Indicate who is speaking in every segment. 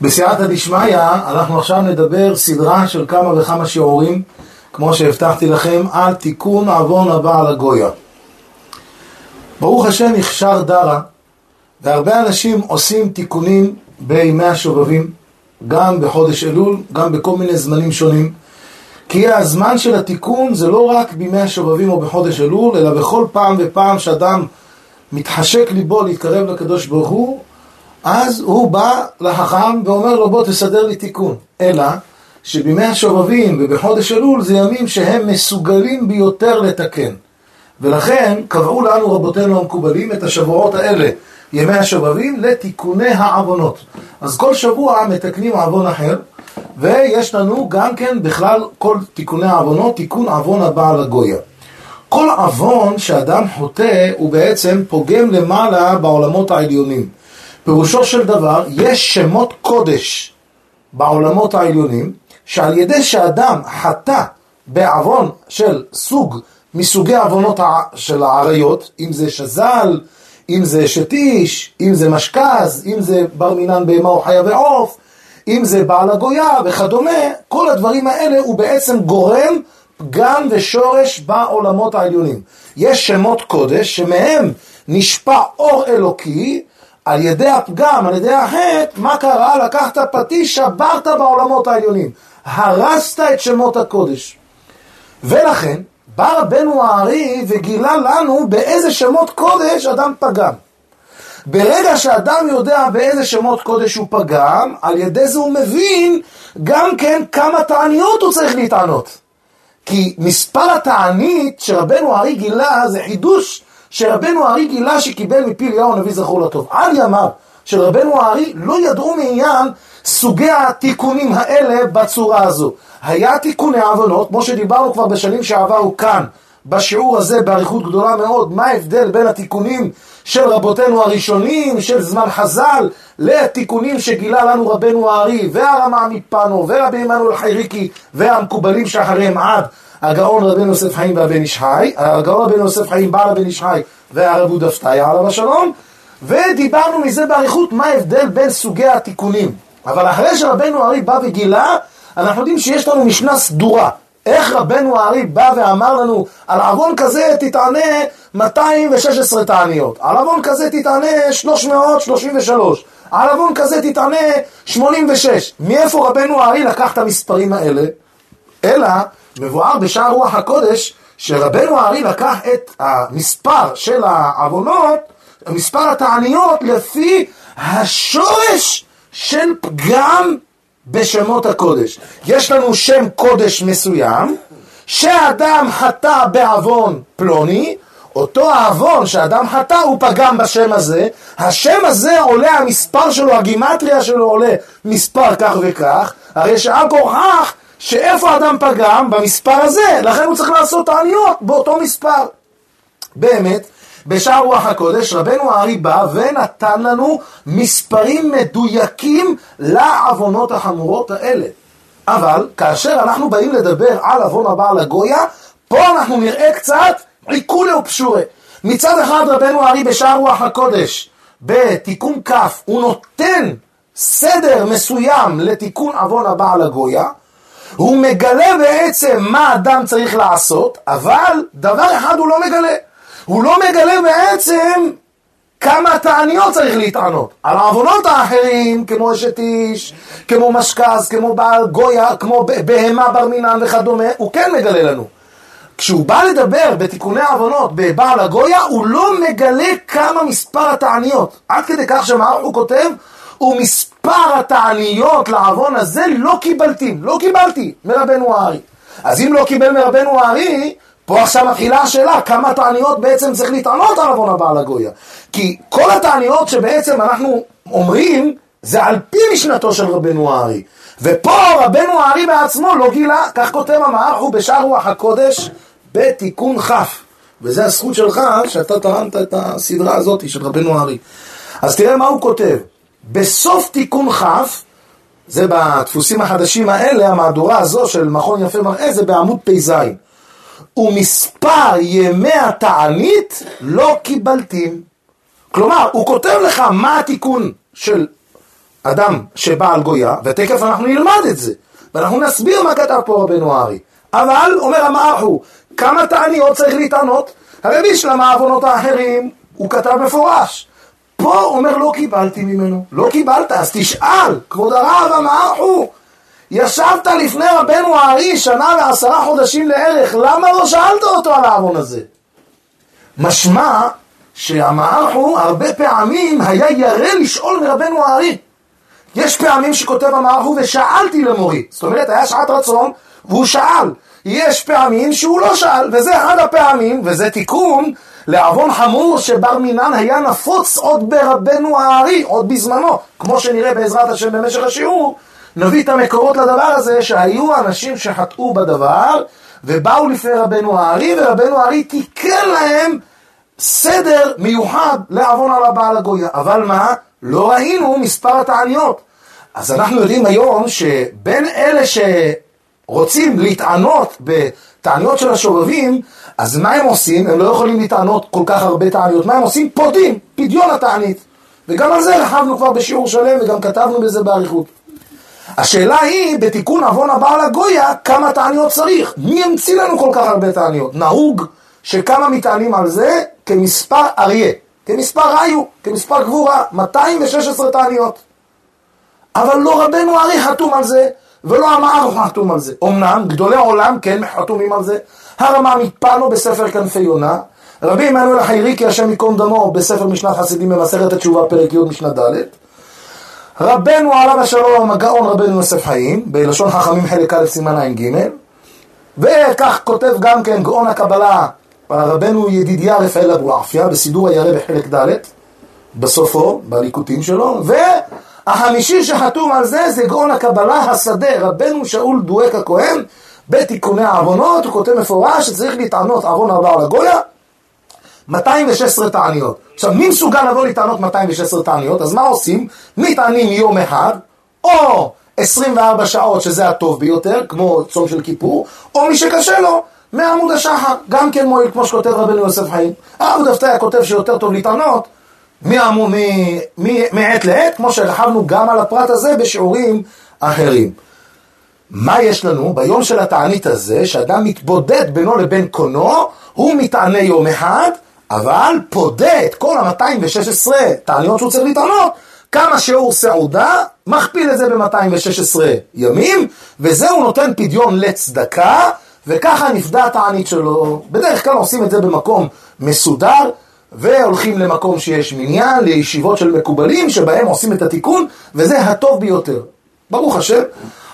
Speaker 1: בסייעתא דשמיא, אנחנו עכשיו נדבר סדרה של כמה וכמה שיעורים, כמו שהבטחתי לכם, על תיקון עוון הבעל הגויה. ברוך השם הכשר דרה, והרבה אנשים עושים תיקונים בימי השובבים, גם בחודש אלול, גם בכל מיני זמנים שונים. כי הזמן של התיקון זה לא רק בימי השובבים או בחודש אלול, אלא בכל פעם ופעם שאדם מתחשק ליבו להתקרב לקדוש ברוך הוא, אז הוא בא לחכם ואומר לו בוא תסדר לי תיקון. אלא שבימי השובבים ובחודש אלול זה ימים שהם מסוגלים ביותר לתקן. ולכן קבעו לנו רבותינו המקובלים את השבועות האלה, ימי השובבים, לתיקוני העוונות. אז כל שבוע מתקנים עוון אחר, ויש לנו גם כן בכלל כל תיקוני העוונות, תיקון עוון הבעל הגויה. כל עוון שאדם חוטא הוא בעצם פוגם למעלה בעולמות העליונים. פירושו של דבר, יש שמות קודש בעולמות העליונים, שעל ידי שאדם חטא בעוון של סוג מסוגי עוונות של העריות, אם זה שזל, אם זה שטיש, אם זה משכז, אם זה בר מינן בהמה או חיה ועוף, אם זה בעל הגויה וכדומה, כל הדברים האלה הוא בעצם גורם פגם ושורש בעולמות העליונים. יש שמות קודש שמהם נשפע אור אלוקי על ידי הפגם, על ידי החטא, מה קרה? לקחת פטיש, שברת בעולמות העליונים. הרסת את שמות הקודש. ולכן, בא רבנו הארי וגילה לנו באיזה שמות קודש אדם פגם. ברגע שאדם יודע באיזה שמות קודש הוא פגם, על ידי זה הוא מבין גם כן כמה תעניות הוא צריך להתענות. כי מספר התענית שרבנו הארי גילה זה חידוש שרבנו הארי גילה שקיבל מפי אליהו הנביא זכור לטוב. על ימיו של רבנו הארי לא ידעו מעניין סוגי התיקונים האלה בצורה הזו. היה תיקוני עוונות, כמו שדיברנו כבר בשנים שעברו כאן, בשיעור הזה באריכות גדולה מאוד, מה ההבדל בין התיקונים של רבותינו הראשונים, של זמן חז"ל, לתיקונים שגילה לנו רבנו הארי, והרמה מפנו, ורבי עמנואל חייריקי, והמקובלים שאחריהם עד הגאון רבנו יוסף חיים והבן איש חי, הגאון רבנו יוסף חיים בעל הבן איש חי והרב הוא דפתיה עליו השלום, ודיברנו מזה באריכות מה ההבדל בין סוגי התיקונים. אבל אחרי שרבנו הארי בא וגילה, אנחנו יודעים שיש לנו משנה סדורה. איך רבנו הארי בא ואמר לנו, על עוון כזה תתענה 216 תעניות, על עוון כזה תתענה 333, על עוון כזה תתענה 86. מאיפה רבנו הארי לקח את המספרים האלה? אלא מבואר בשער רוח הקודש שרבנו הארי לקח את המספר של העוונות, מספר התעניות, לפי השורש של פגם בשמות הקודש. יש לנו שם קודש מסוים, שאדם חטא בעוון פלוני, אותו העוון שאדם חטא הוא פגם בשם הזה, השם הזה עולה, המספר שלו, הגימטריה שלו עולה מספר כך וכך, הרי שעל כורכך שאיפה אדם פגם? במספר הזה, לכן הוא צריך לעשות העניות באותו מספר. באמת, בשער רוח הקודש, רבנו הארי בא ונתן לנו מספרים מדויקים לעוונות החמורות האלה. אבל כאשר אנחנו באים לדבר על עוון הבעל הגויה, פה אנחנו נראה קצת עיקולי ופשורי. מצד אחד רבנו הארי בשער רוח הקודש, בתיקון כ', הוא נותן סדר מסוים לתיקון עוון הבעל הגויה, הוא מגלה בעצם מה אדם צריך לעשות, אבל דבר אחד הוא לא מגלה. הוא לא מגלה בעצם כמה תעניות צריך להתענות. על העוונות האחרים, כמו אשת איש, כמו משכז, כמו בעל גויה, כמו בהמה בר מינן וכדומה, הוא כן מגלה לנו. כשהוא בא לדבר בתיקוני עוונות בבעל הגויה, הוא לא מגלה כמה מספר התעניות. עד כדי כך שמה הוא כותב? ומספר התעניות לעוון הזה לא קיבלתי, לא קיבלתי מרבנו הארי. אז אם לא קיבל מרבנו הארי, פה עכשיו מתחילה השאלה, כמה תעניות בעצם צריך להתענות על עוון הבעל הגויה. כי כל התעניות שבעצם אנחנו אומרים, זה על פי משנתו של רבנו הארי. ופה רבנו הארי בעצמו לא גילה, כך כותב המערך, הוא בשער רוח הקודש בתיקון כ'. וזה הזכות שלך שאתה טענת את הסדרה הזאת של רבנו הארי. אז תראה מה הוא כותב. בסוף תיקון כ', זה בדפוסים החדשים האלה, המהדורה הזו של מכון יפה מראה, זה בעמוד פ"ז. ומספר ימי התענית לא קיבלתים. כלומר, הוא כותב לך מה התיקון של אדם שבא על גויה, ותכף אנחנו נלמד את זה, ואנחנו נסביר מה כתב פה רבנו הארי. אבל, אומר המערכו, כמה תעניות צריך להתענות? הרי בשלם העוונות האחרים, הוא כתב מפורש. פה אומר לא קיבלתי ממנו, לא קיבלת, אז תשאל, כבוד הרב המערכו, ישבת לפני רבנו הארי שנה ועשרה חודשים לערך, למה לא שאלת אותו על העוון הזה? משמע שהמערכו הרבה פעמים היה ירא לשאול מרבנו הארי. יש פעמים שכותב המערכו ושאלתי למורי, זאת אומרת היה שעת רצון והוא שאל. יש פעמים שהוא לא שאל, וזה אחד הפעמים, וזה תיקון לעוון חמור שבר מינן היה נפוץ עוד ברבנו הארי, עוד בזמנו, כמו שנראה בעזרת השם במשך השיעור, נביא את המקורות לדבר הזה, שהיו אנשים שחטאו בדבר, ובאו לפני רבנו הארי, ורבנו הארי תיקן להם סדר מיוחד לעוון על הבעל הגויה. אבל מה? לא ראינו מספר התעניות. אז אנחנו יודעים היום שבין אלה שרוצים להתענות בתעניות של השובבים, אז מה הם עושים? הם לא יכולים להתענות כל כך הרבה תעניות. מה הם עושים? פודים, פדיון התענית. וגם על זה רחבנו כבר בשיעור שלם וגם כתבנו בזה באריכות. השאלה היא, בתיקון עוון הבעל הגויה, כמה תעניות צריך? מי המציא לנו כל כך הרבה תעניות? נהוג שכמה מתענים על זה כמספר אריה, כמספר היו, כמספר גבורה, 216 תעניות. אבל לא רבנו ארי חתום על זה, ולא המער חתום על זה. אמנם, גדולי עולם כן חתומים על זה. הרמה מפנו בספר כנפי יונה, רבי עמנואל החייריקי, השם ייקום דמו, בספר משנת חסידים במסכת התשובה, פרק י' משנה ד', רבנו עליו השלום, הגאון רבנו יוסף חיים, בלשון חכמים חלק א' סימן ע"ג, וכך כותב גם כן גאון הקבלה, רבנו ידידיה רפאל אבו עפיה, בסידור הירא בחלק ד', בסופו, בליקוטים שלו, והחמישי שחתום על זה זה גאון הקבלה השדה, רבנו שאול דואק הכהן, בתיקוני העוונות, הוא כותב מפורש שצריך להתענות עוון הבא הגויה, 216 תעניות. עכשיו, מי מסוגל לבוא לטענות 216 תעניות? אז מה עושים? מתענים יום אחד, או 24 שעות, שזה הטוב ביותר, כמו צום של כיפור, או מי שקשה לו, מעמוד השחר, גם כן מועיל, כמו שכותב רבנו יוסף חיים. הרב דווקא כותב שיותר טוב לטענות מעת לעת, כמו שרחבנו גם על הפרט הזה בשיעורים אחרים. מה יש לנו ביום של התענית הזה, שאדם מתבודד בינו לבין קונו, הוא מתענה יום אחד, אבל פודה את כל ה-216 תעניות שהוא צריך להתענות, כמה שיעור סעודה, מכפיל את זה ב-216 ימים, וזה הוא נותן פדיון לצדקה, וככה נפדה התענית שלו. בדרך כלל עושים את זה במקום מסודר, והולכים למקום שיש מניין, לישיבות של מקובלים, שבהם עושים את התיקון, וזה הטוב ביותר. ברוך השם,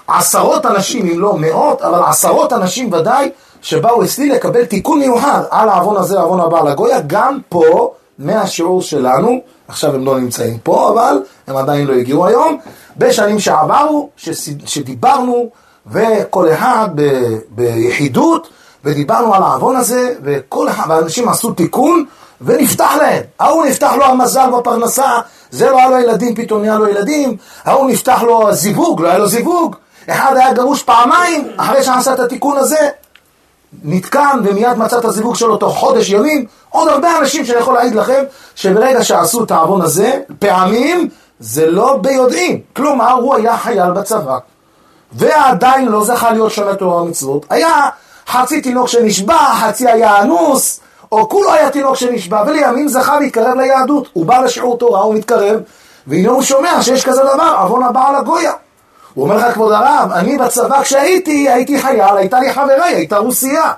Speaker 1: עשרות אנשים, אם לא מאות, אבל עשרות אנשים ודאי, שבאו אצלי לקבל תיקון מיוחד על העוון הזה, העוון הבא לגויה, גם פה, מהשיעור שלנו, עכשיו הם לא נמצאים פה, אבל הם עדיין לא הגיעו היום, בשנים שעברו, שדיברנו, וכל אחד ב, ביחידות, ודיברנו על העוון הזה, וכל אחד, ואנשים עשו תיקון, ונפתח להם. ההוא נפתח לו המזל בפרנסה, זה לא היה לו ילדים, פתאום נהיה לו ילדים, ההוא נפתח לו הזיווג, לא היה לו זיווג, אחד היה גרוש פעמיים, אחרי שעשה את התיקון הזה, נתקן ומיד מצא את הזיווג שלו תוך חודש ימים, עוד הרבה אנשים שאני יכול להעיד לכם שברגע שעשו את העוון הזה, פעמים זה לא ביודעין. כלומר, הוא היה חייל בצבא, ועדיין לא זכה להיות שומר תורה ומצוות. היה חצי תינוק שנשבע, חצי היה אנוס, או כולו היה תינוק שנשבע, ולימים זכה להתקרב ליהדות. הוא בא לשיעור תורה, הוא מתקרב, והנה הוא שומע שיש כזה דבר, עוון הבעל הגויה. הוא אומר לך, כבוד הרב, אני בצבא כשהייתי, הייתי חייל, הייתה לי חברה, הייתה רוסייה.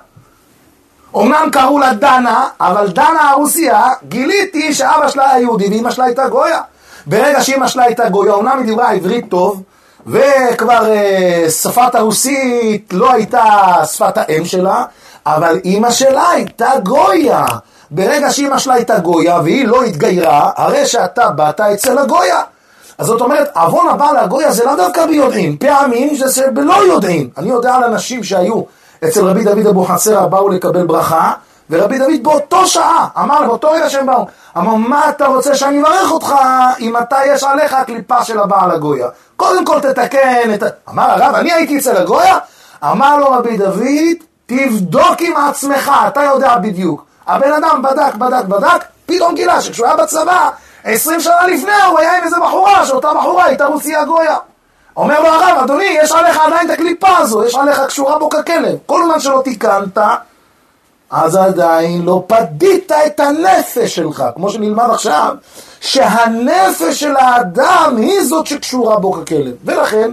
Speaker 1: אמנם קראו לה דנה, אבל דנה הרוסיה, גיליתי שאבא שלה היה יהודי ואימא שלה הייתה גויה. ברגע שאימא שלה הייתה גויה, אמנם היא דיברה עברית טוב, וכבר אה, שפת הרוסית לא הייתה שפת האם שלה, אבל אימא שלה הייתה גויה. ברגע שאימא שלה הייתה גויה והיא לא התגיירה, הרי שאתה באת אצל הגויה. אז זאת אומרת, עוון הבא לגויה זה לא דווקא ביודעין, פעמים זה בלא יודעין. אני יודע על אנשים שהיו אצל רבי דוד אבוחצירא, באו לקבל ברכה, ורבי דוד באותו שעה, אמר, באותו רגע שהם באו, אמר, מה אתה רוצה שאני אברך אותך אם אתה יש עליך הקליפה של הבעל הגויה? קודם כל תתקן את ה... אמר הרב, אני הייתי אצל הגויה? אמר לו רבי דוד, תבדוק עם עצמך, אתה יודע בדיוק. הבן אדם בדק, בדק, בדק, פתאום גילה שכשהוא היה בצבא, עשרים שנה לפני הוא היה עם איזה בחורה, שאותה בחורה הייתה רוסיה גויה. אומר לו הרב, אדוני, יש עליך עדיין את הקליפה הזו, יש עליך קשורה בו ככלב. כל זמן שלא תיקנת, אז עדיין לא פדית את הנפש שלך, כמו שנלמד עכשיו, שהנפש של האדם היא זאת שקשורה בו ככלב. ולכן,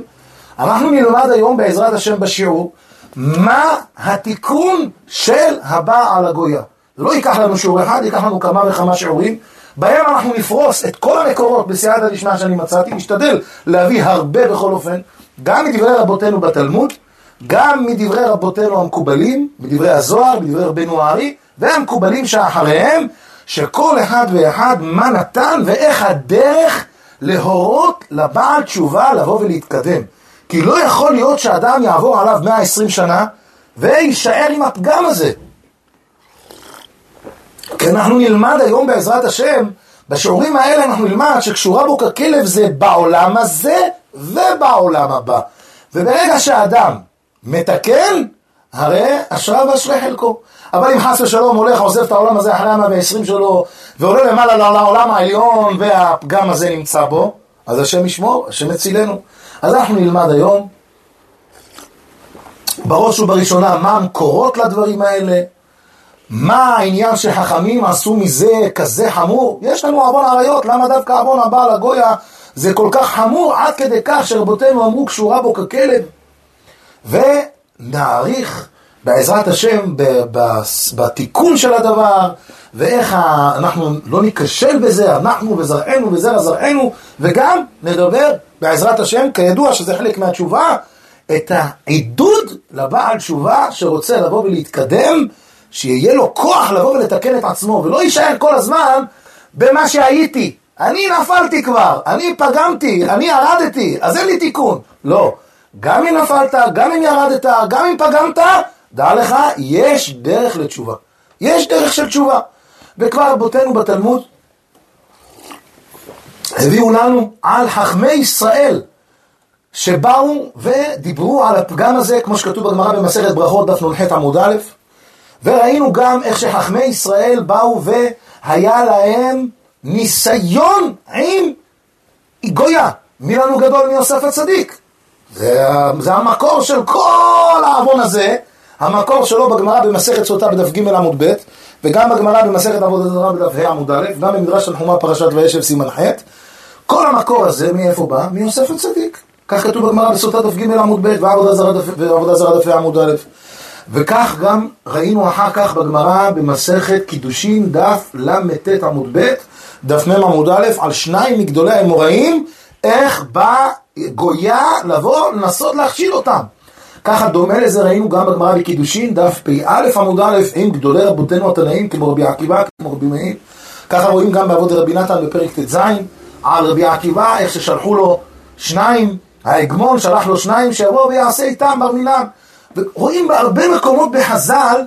Speaker 1: אנחנו נלמד היום בעזרת השם בשיעור, מה התיקון של הבעל הגויה. זה לא ייקח לנו שיעור אחד, ייקח לנו כמה וכמה שיעורים, בהם אנחנו נפרוס את כל המקורות בסייעתא דשמיא שאני מצאתי, נשתדל להביא הרבה בכל אופן, גם מדברי רבותינו בתלמוד, גם מדברי רבותינו המקובלים, מדברי הזוהר, מדברי רבנו הארי, והמקובלים שאחריהם, שכל אחד ואחד מה נתן ואיך הדרך להורות לבעל תשובה לבוא ולהתקדם. כי לא יכול להיות שאדם יעבור עליו 120 שנה ויישאר עם הפגם הזה. כי אנחנו נלמד היום בעזרת השם, בשיעורים האלה אנחנו נלמד שקשורה בו ככלב זה בעולם הזה ובעולם הבא. וברגע שהאדם מתקן, הרי אשרה ואשרי חלקו. אבל אם חס ושלום הולך, עוזב את העולם הזה אחרי המאה ועשרים שלו, ועולה למעלה לעולם העליון, והפגם הזה נמצא בו, אז השם ישמור, השם יצילנו. אז אנחנו נלמד היום, בראש ובראשונה, מה המקורות לדברים האלה, מה העניין שחכמים עשו מזה כזה חמור? יש לנו עוון עריות, למה דווקא עוון הבעל הגויה זה כל כך חמור עד כדי כך שרבותינו אמרו קשורה בו ככלב? ונעריך בעזרת השם בתיקון של הדבר, ואיך אנחנו לא ניכשל בזה, אנחנו וזרענו וזרע זרענו, וגם נדבר בעזרת השם, כידוע שזה חלק מהתשובה, את העידוד לבעל תשובה שרוצה לבוא ולהתקדם, שיהיה לו כוח לבוא ולתקן את עצמו, ולא יישאר כל הזמן במה שהייתי. אני נפלתי כבר, אני פגמתי, אני ירדתי, אז אין לי תיקון. לא. גם אם נפלת, גם אם ירדת, גם אם פגמת, דע לך, יש דרך לתשובה. יש דרך של תשובה. וכבר רבותינו בתלמוד הביאו לנו על חכמי ישראל שבאו ודיברו על הפגם הזה, כמו שכתוב בגמרא במסכת ברכות דף נ"ח עמוד א', וראינו גם איך שחכמי ישראל באו והיה להם ניסיון עם גויה. מי לנו גדול מיוסף הצדיק? זה, זה המקור של כל העוון הזה, המקור שלו בגמרא במסכת סוטה בדף ג' עמוד ב', וגם בגמרא במסכת עבודה זרה בדף ה' עמוד א', גם במדרש תנחומה פרשת וישב סימן ח', כל המקור הזה, מאיפה בא? מיוסף הצדיק. כך כתוב בגמרא בסוטה דף ג' עמוד ב' ועבודה זרה דף עמוד א'. וכך גם ראינו אחר כך בגמרא במסכת קידושין דף ל"ט עמוד ב', דף מ' עמוד א', על שניים מגדולי האמוראים, איך בא גויה לבוא לנסות להכשיל אותם. ככה דומה לזה ראינו גם בגמרא בקידושין, דף פ"א עמוד א', עם גדולי רבותינו התנאים, כמו רבי עקיבא, כמו רבי מאיר. ככה רואים גם בעבוד רבי נתן בפרק ט"ז, על רבי עקיבא, איך ששלחו לו שניים, ההגמון שלח לו שניים שיבוא ויעשה איתם בר מינן. ורואים בהרבה מקומות בחז"ל,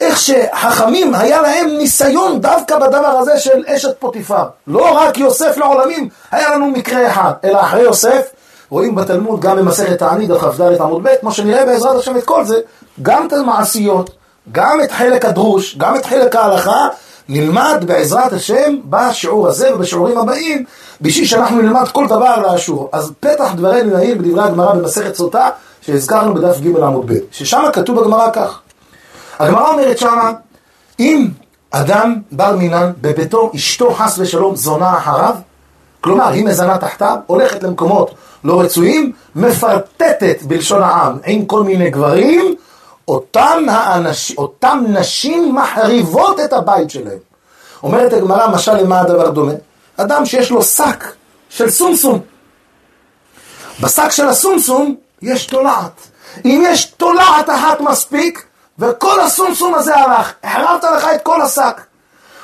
Speaker 1: איך שחכמים היה להם ניסיון דווקא בדבר הזה של אשת פוטיפר. לא רק יוסף לעולמים, היה לנו מקרה אחד, אלא אחרי יוסף, רואים בתלמוד גם במסכת תענית, דף כ"ד עמוד ב', כמו שנראה בעזרת השם את כל זה, גם את המעשיות, גם את חלק הדרוש, גם את חלק ההלכה, נלמד בעזרת השם בשיעור הזה ובשיעורים הבאים, בשביל שאנחנו נלמד כל דבר לאשור. אז פתח דברינו נעיר בדברי הגמרא במסכת סוטה, שהזכרנו בדף ג' עמוד ב', ששם כתוב בגמרא כך. הגמרא אומרת שמה, אם אדם בר מינן בביתו, אשתו חס ושלום זונה אחריו, כלומר היא מזנה תחתיו, הולכת למקומות לא רצויים, מפרטטת בלשון העם עם כל מיני גברים, אותם, האנש, אותם נשים מחריבות את הבית שלהם. אומרת הגמרא, משל למה הדבר דומה? אדם שיש לו שק של סומסום. בשק של הסומסום יש תולעת. אם יש תולעת אחת מספיק, וכל הסומסום הזה הלך, החרבת לך את כל השק.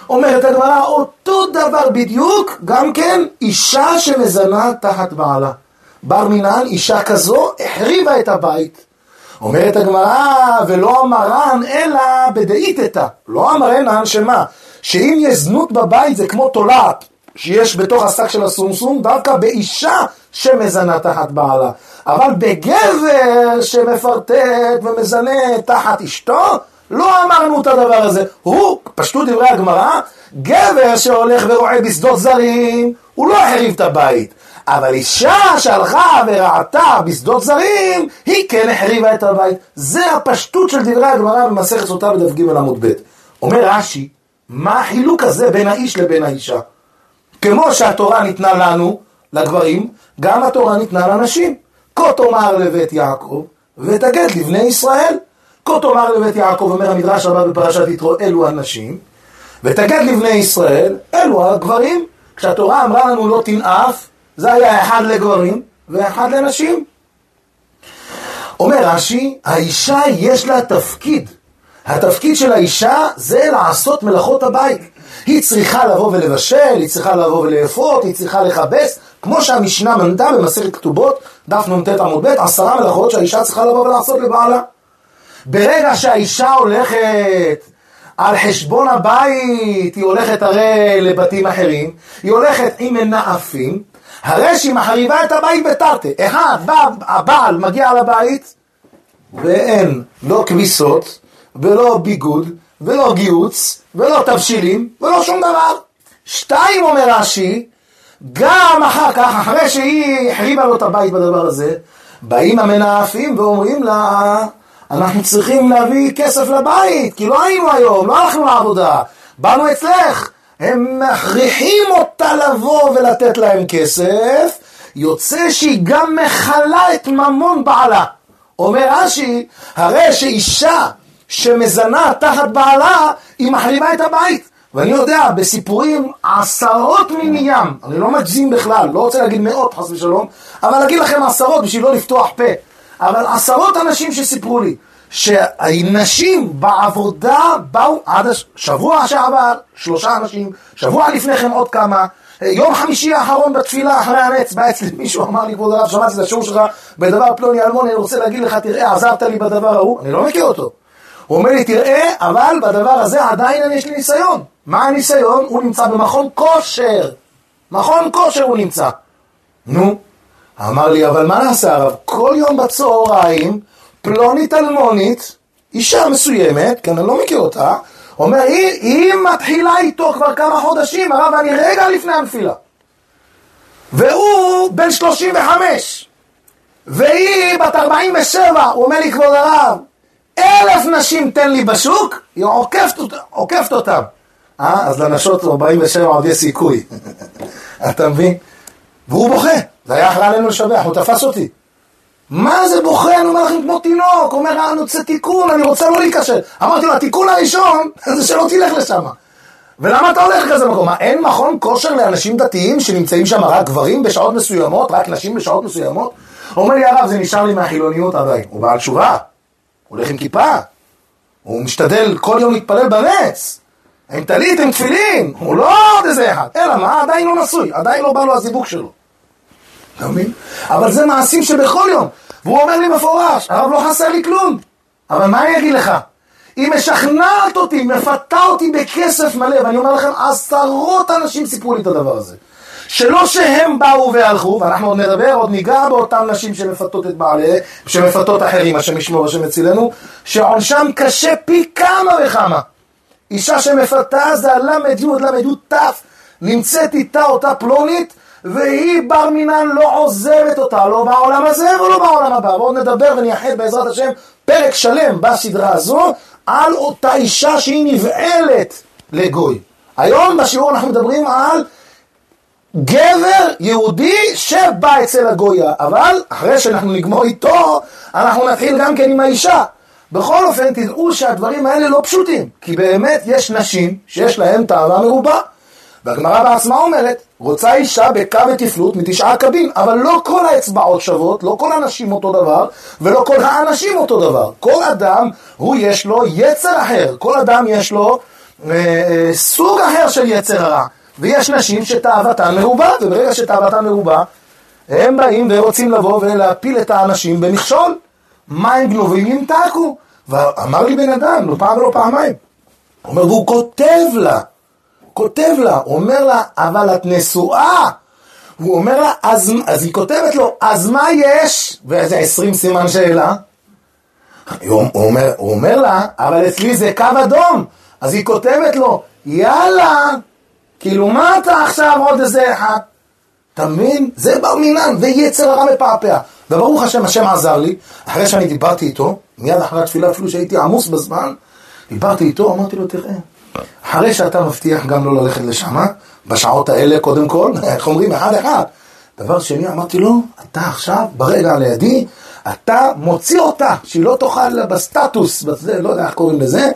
Speaker 1: אומרת הגמרא, אותו דבר בדיוק, גם כן אישה שמזנה תחת בעלה. בר מינן, אישה כזו, החריבה את הבית. אומרת הגמרא, ולא אמרן אלא בדאיתתא. לא אמרנן שמה? שאם יש זנות בבית זה כמו תולעת שיש בתוך השק של הסומסום, דווקא באישה שמזנה תחת בעלה. אבל בגבר שמפרטט ומזנה תחת אשתו, לא אמרנו את הדבר הזה. הוא, פשטו דברי הגמרא, גבר שהולך ורואה בשדות זרים, הוא לא החריב את הבית. אבל אישה שהלכה וראתה בשדות זרים, היא כן החריבה את הבית. זה הפשטות של דברי הגמרא במסכת סוטה בדף ג' עמוד ב'. אומר רש"י, מה החילוק הזה בין האיש לבין האישה? כמו שהתורה ניתנה לנו, לגברים, גם התורה ניתנה לנשים. כה תאמר לבית יעקב, ותגד לבני ישראל. כה תאמר לבית יעקב, אומר המדרש הבא בפרשת יתרו, אלו הנשים, ותגד לבני ישראל, אלו הגברים. כשהתורה אמרה לנו לא תנאף, זה היה אחד לגברים ואחד לנשים. אומר רש"י, האישה יש לה תפקיד. התפקיד של האישה זה לעשות מלאכות הבית. היא צריכה לבוא ולבשל, היא צריכה לבוא ולאפות, היא צריכה לכבס, כמו שהמשנה מנתה במסכת כתובות, דף נ"ט עמוד ב', עשרה מלאכות שהאישה צריכה לבוא ולעשות לבעלה. ברגע שהאישה הולכת על חשבון הבית, היא הולכת הרי לבתים אחרים, היא הולכת עם מנאפים, הרי שהיא מחריבה את הבית בתרתי. אחד, בא, הבעל מגיע לבית, ואין לא כביסות, ולא ביגוד, ולא גיוץ, ולא תבשילים, ולא שום דבר. שתיים, אומר רש"י, גם אחר כך, אחרי שהיא החריבה לו את הבית בדבר הזה, באים המנאפים ואומרים לה, אנחנו צריכים להביא כסף לבית, כי לא היינו היום, לא הלכנו לעבודה, באנו אצלך. הם מכריחים אותה לבוא ולתת להם כסף, יוצא שהיא גם מכלה את ממון בעלה. אומר רש"י, הרי שאישה שמזנה תחת בעלה, היא מחרימה את הבית. ואני יודע, בסיפורים עשרות ממים, אני לא מגזים בכלל, לא רוצה להגיד מאות חס ושלום, אבל להגיד לכם עשרות בשביל לא לפתוח פה. אבל עשרות אנשים שסיפרו לי, שהנשים בעבודה באו עד השבוע שעבר, שלושה אנשים, שבוע לפני כן עוד כמה, יום חמישי האחרון בתפילה אחרי הנץ, בא אצלי מישהו אמר לי, כבוד הרב, שמעתי את השיעור שלך בדבר פלוני אלמוני, אני רוצה להגיד לך, תראה, עזרת לי בדבר ההוא, אני לא מכיר אותו. הוא אומר לי, תראה, אבל בדבר הזה עדיין יש לי ניסיון. מה הניסיון? הוא נמצא במכון כושר. מכון כושר הוא נמצא. נו, אמר לי, אבל מה נעשה הרב? כל יום בצהריים פלונית אלמונית, אישה מסוימת, כן, אני לא מכיר אותה, אומר, היא, היא מתחילה איתו כבר כמה חודשים, הרב, אני רגע לפני הנפילה. והוא בן 35, והיא בת 47, הוא אומר לי, כבוד הרב, אלף נשים תן לי בשוק, היא עוקפת, עוקפת אותם. אה, אז לנשות 47 עוד יש סיכוי. אתה מבין? והוא בוכה, זה היה אחרי עלינו לשבח, הוא תפס אותי. מה זה בוכה? אני אומר לכם כמו תינוק, אומר, אני רוצה תיקון, אני רוצה לא להיכשל. אמרתי לו, התיקון הראשון זה שלא תלך לשם. ולמה אתה הולך לכזה מקום? מה, אין מכון כושר לאנשים דתיים שנמצאים שם רק גברים בשעות מסוימות, רק נשים בשעות מסוימות? אומר לי הרב, זה נשאר לי מהחילוניות עדיין. הוא בעל תשובה, הוא הולך עם כיפה, הוא משתדל כל יום להתפלל בנץ, עם טלית, עם תפילין, הוא לא עוד איזה אחד. אלא מה? עדיין לא נשוי, עדיין לא בא לו הזיווג שלו. אתה מבין? אבל זה מעשים שבכל יום. והוא אומר לי מפורש, הרב לא חסר לי כלום. אבל מה אני אגיד לך? היא משכנעת אותי, מפתה אותי בכסף מלא, ואני אומר לכם, עשרות אנשים סיפרו לי את הדבר הזה. שלא שהם באו והלכו, ואנחנו עוד נדבר, עוד ניגע באותן נשים שמפתות את בעליהם, שמפתות אחרים, השם ישמור, השם יצילנו, שעונשם קשה פי כמה וכמה. אישה שמפתה זה הל"י, ל"י, ת', נמצאת איתה אותה פלונית, והיא בר מינן לא עוזבת אותה, לא בעולם הזה ולא בעולם הבא. בואו נדבר ונייחד בעזרת השם פרק שלם בסדרה הזו על אותה אישה שהיא נבעלת לגוי. היום בשיעור אנחנו מדברים על גבר יהודי שבא אצל הגויה, אבל אחרי שאנחנו נגמור איתו, אנחנו נתחיל גם כן עם האישה. בכל אופן, תדעו שהדברים האלה לא פשוטים, כי באמת יש נשים שיש להן תאווה מרובה. והגמרא בעצמה אומרת, רוצה אישה בקו ותפלות מתשעה קבין, אבל לא כל האצבעות שוות, לא כל הנשים אותו דבר, ולא כל האנשים אותו דבר. כל אדם, הוא יש לו יצר אחר, כל אדם יש לו אה, אה, סוג אחר של יצר הרע. ויש נשים שתאוותן מרובה, וברגע שתאוותן מרובה, הם באים ורוצים לבוא ולהפיל את האנשים במכשול. מים גנובים ימתקו. ואמר לי בן אדם, לא פעם ולא פעמיים, הוא אומר, והוא כותב לה, כותב לה, הוא אומר לה, אבל את נשואה. הוא אומר לה, אז, אז היא כותבת לו, אז מה יש? ואיזה עשרים סימן שאלה. הוא אומר, הוא אומר לה, אבל אצלי זה קו אדום. אז היא כותבת לו, יאללה, כאילו מה אתה עכשיו עוד איזה אחד? אתה מבין? זה בר מינן, ויצר הרע מפעפע. וברוך השם, השם עזר לי, אחרי שאני דיברתי איתו, מיד אחרי התפילה, אפילו שהייתי עמוס בזמן, דיברתי איתו, אמרתי לו, תראה, אחרי שאתה מבטיח גם לא ללכת לשם, בשעות האלה קודם כל, איך אומרים, אחד אחד. דבר שני, אמרתי לו, אתה עכשיו, ברגע לידי, אתה מוציא אותה, שהיא לא תוכל בסטטוס, בזה, לא יודע איך קוראים לזה,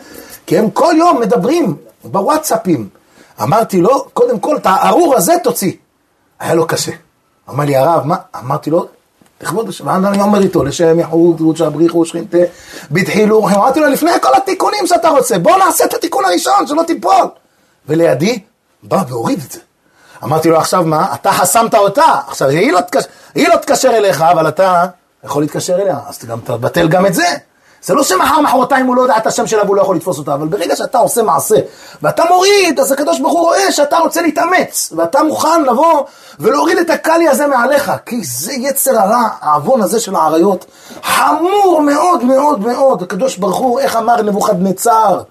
Speaker 1: כי הם כל יום מדברים בוואטסאפים. אמרתי לו, קודם כל, את הארור הזה תוציא. היה לו קשה. אמר לי, הרב, מה? אמרתי לו, לכבוד השם, אני אומר איתו, לשם יחוד, שבריחו, שכינתה, בדחילו, אמרתי לו, לפני כל התיקונים שאתה רוצה, בוא נעשה את התיקון הראשון, שלא תיפול. ולידי, בא והוריד את זה. אמרתי לו, עכשיו מה? אתה חסמת אותה. עכשיו, היא לא, תקשר, לא אליך, אבל אתה יכול להתקשר אליה, אז גם תבטל גם את זה. זה לא שמחר מחרתיים הוא לא יודע את השם שלה והוא לא יכול לתפוס אותה, אבל ברגע שאתה עושה מעשה ואתה מוריד, אז הקדוש ברוך הוא רואה שאתה רוצה להתאמץ, ואתה מוכן לבוא ולהוריד את הקלי הזה מעליך, כי זה יצר הרע, העוון הזה של האריות, חמור מאוד מאוד מאוד. הקדוש ברוך הוא, איך אמר נבוכדנצר?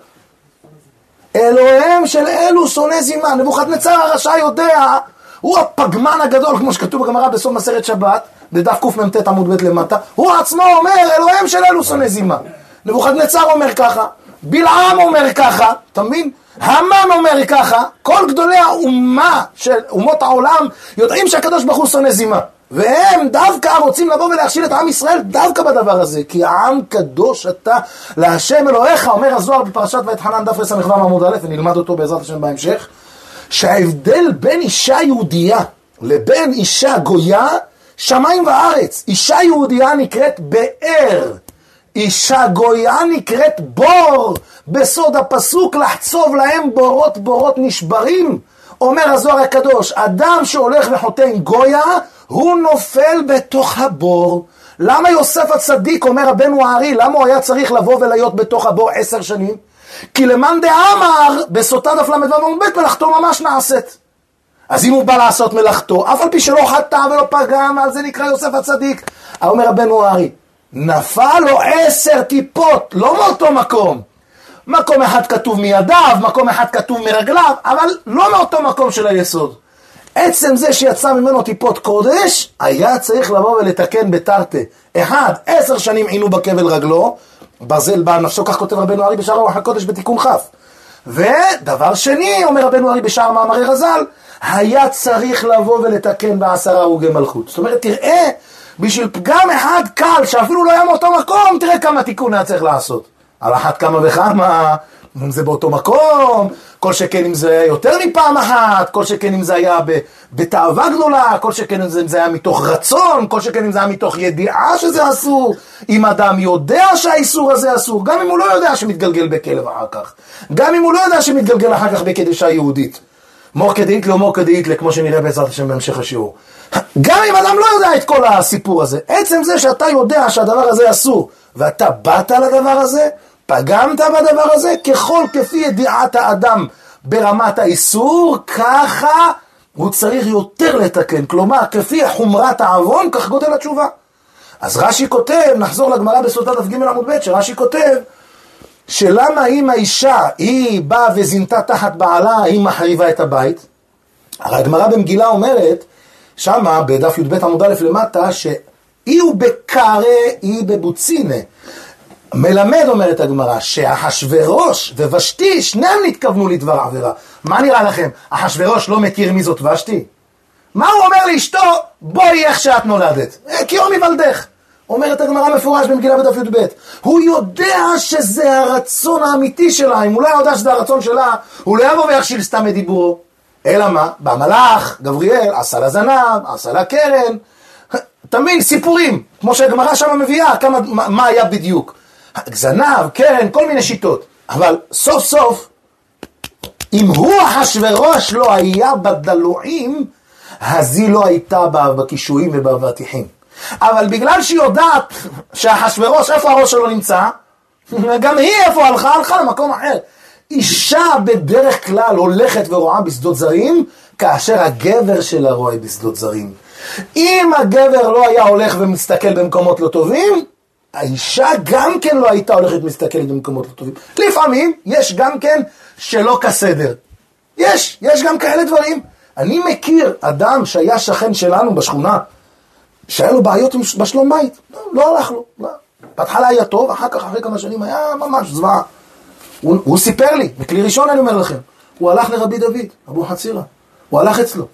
Speaker 1: אלוהיהם של אלו שונא זימה. נבוכדנצר הרשע יודע, הוא הפגמן הגדול, כמו שכתוב בגמרא בסוף מסרת שבת, בדף קמ"ט עמוד ב' למטה, הוא עצמו אומר, אלוהים של אלו שונא זימה. נבוכדנצר אומר ככה, בלעם אומר ככה, אתה מבין? המן אומר ככה, כל גדולי האומה של אומות העולם יודעים שהקדוש ברוך הוא שונא זימה. והם דווקא רוצים לבוא ולהכשיל את עם ישראל דווקא בדבר הזה. כי העם קדוש אתה להשם אלוהיך, אומר הזוהר בפרשת ואתחנן דף רס"ו עמוד א', ונלמד אותו בעזרת השם בהמשך, שההבדל בין אישה יהודייה לבין אישה גויה שמיים וארץ. אישה יהודייה נקראת באר, אישה גויה נקראת בור. בסוד הפסוק לחצוב להם בורות בורות נשברים. אומר הזוהר הקדוש, אדם שהולך וחוטא גויה, הוא נופל בתוך הבור. למה יוסף הצדיק, אומר רבנו הארי, למה הוא היה צריך לבוא ולהיות בתוך הבור עשר שנים? כי למאן דאמר, בסוטה דף ל"ו עמוד ב', מלאכתו ממש נעשית. אז אם הוא בא לעשות מלאכתו, אף על פי שלא חטא ולא פגם, על זה נקרא יוסף הצדיק. אומר רבנו הארי, נפל לו עשר טיפות, לא מאותו מקום. מקום אחד כתוב מידיו, מקום אחד כתוב מרגליו, אבל לא מאותו מקום של היסוד. עצם זה שיצא ממנו טיפות קודש, היה צריך לבוא ולתקן בתרתי. אחד, עשר שנים עינו בכבל רגלו, ברזל בעל נפשו, כך כותב רבנו ארי בשער רוח הקודש בתיקון כ'. ודבר שני, אומר רבנו ארי בשער מאמרי רז"ל, היה צריך לבוא ולתקן בעשרה הרוגי מלכות. זאת אומרת, תראה, בשביל פגם אחד קל, שאפילו לא היה מאותו מקום, תראה כמה תיקון היה צריך לעשות. על אחת כמה וכמה, אם זה באותו מקום, כל שכן אם זה היה יותר מפעם אחת, כל שכן אם זה היה בתאווה גדולה, כל שכן אם זה היה מתוך רצון, כל שכן אם זה היה מתוך ידיעה שזה אסור, אם אדם יודע שהאיסור הזה אסור, גם אם הוא לא יודע שמתגלגל בכלב אחר כך, גם אם הוא לא יודע שמתגלגל אחר כך בקדשה יהודית. מור כדאית לא מור כדאית כמו שנראה בעזרת השם בהמשך השיעור. גם אם אדם לא יודע את כל הסיפור הזה, עצם זה שאתה יודע שהדבר הזה אסור, ואתה באת לדבר הזה, פגמת בדבר הזה, ככל כפי ידיעת האדם ברמת האיסור, ככה הוא צריך יותר לתקן. כלומר, כפי חומרת העוון, כך גודל התשובה. אז רש"י כותב, נחזור לגמרא בסוטה דף ג' עמוד ב', שרש"י כותב, שלמה אם האישה, היא באה וזינתה תחת בעלה, היא מחריבה את הבית? הרי הגמרא במגילה אומרת, שמה בדף י"ב עמוד א' למטה, שאי הוא בקרא, אי בבוצינה. מלמד, אומרת הגמרא, שאחשורוש ושתי, שניהם נתכוונו לדבר עבירה. מה נראה לכם? אחשורוש לא מכיר מי זאת ושתי? מה הוא אומר לאשתו? בואי איך שאת נולדת. אה, כי יום יוולדך. אומרת הגמרא מפורש במגילה בדף י"ב. הוא יודע שזה הרצון האמיתי שלה. אם הוא לא יודע שזה הרצון שלה, הוא לא יבוא ויכשיל סתם את דיבורו. אלא מה? בא מלאך, גבריאל, עשה לה זנב, עשה לה קרן. מבין? סיפורים. כמו שהגמרא שם מביאה, כמה, מה, מה היה בדיוק. זנב, קרן, כל מיני שיטות. אבל סוף סוף, אם הוא אחשורוש לא היה בדלועים, אז היא לא הייתה בקישואים ובאבטיחים. אבל בגלל שהיא יודעת שאחשורוש, איפה הראש שלו נמצא? גם היא איפה הלכה? הלכה למקום אחר. אישה בדרך כלל הולכת ורואה בשדות זרים, כאשר הגבר שלה רואה בשדות זרים. אם הגבר לא היה הולך ומסתכל במקומות לא טובים, האישה גם כן לא הייתה הולכת מסתכלת במקומות לא טובים. לפעמים יש גם כן שלא כסדר. יש, יש גם כאלה דברים. אני מכיר אדם שהיה שכן שלנו בשכונה, שהיה לו בעיות בשלום בית. לא, לא הלך לו. לא. בהתחלה היה טוב, אחר כך, אחרי כמה שנים, היה ממש זוועה. הוא, הוא סיפר לי, מכלי ראשון אני אומר לכם, הוא הלך לרבי דוד, אבו חצירה. הוא הלך אצלו.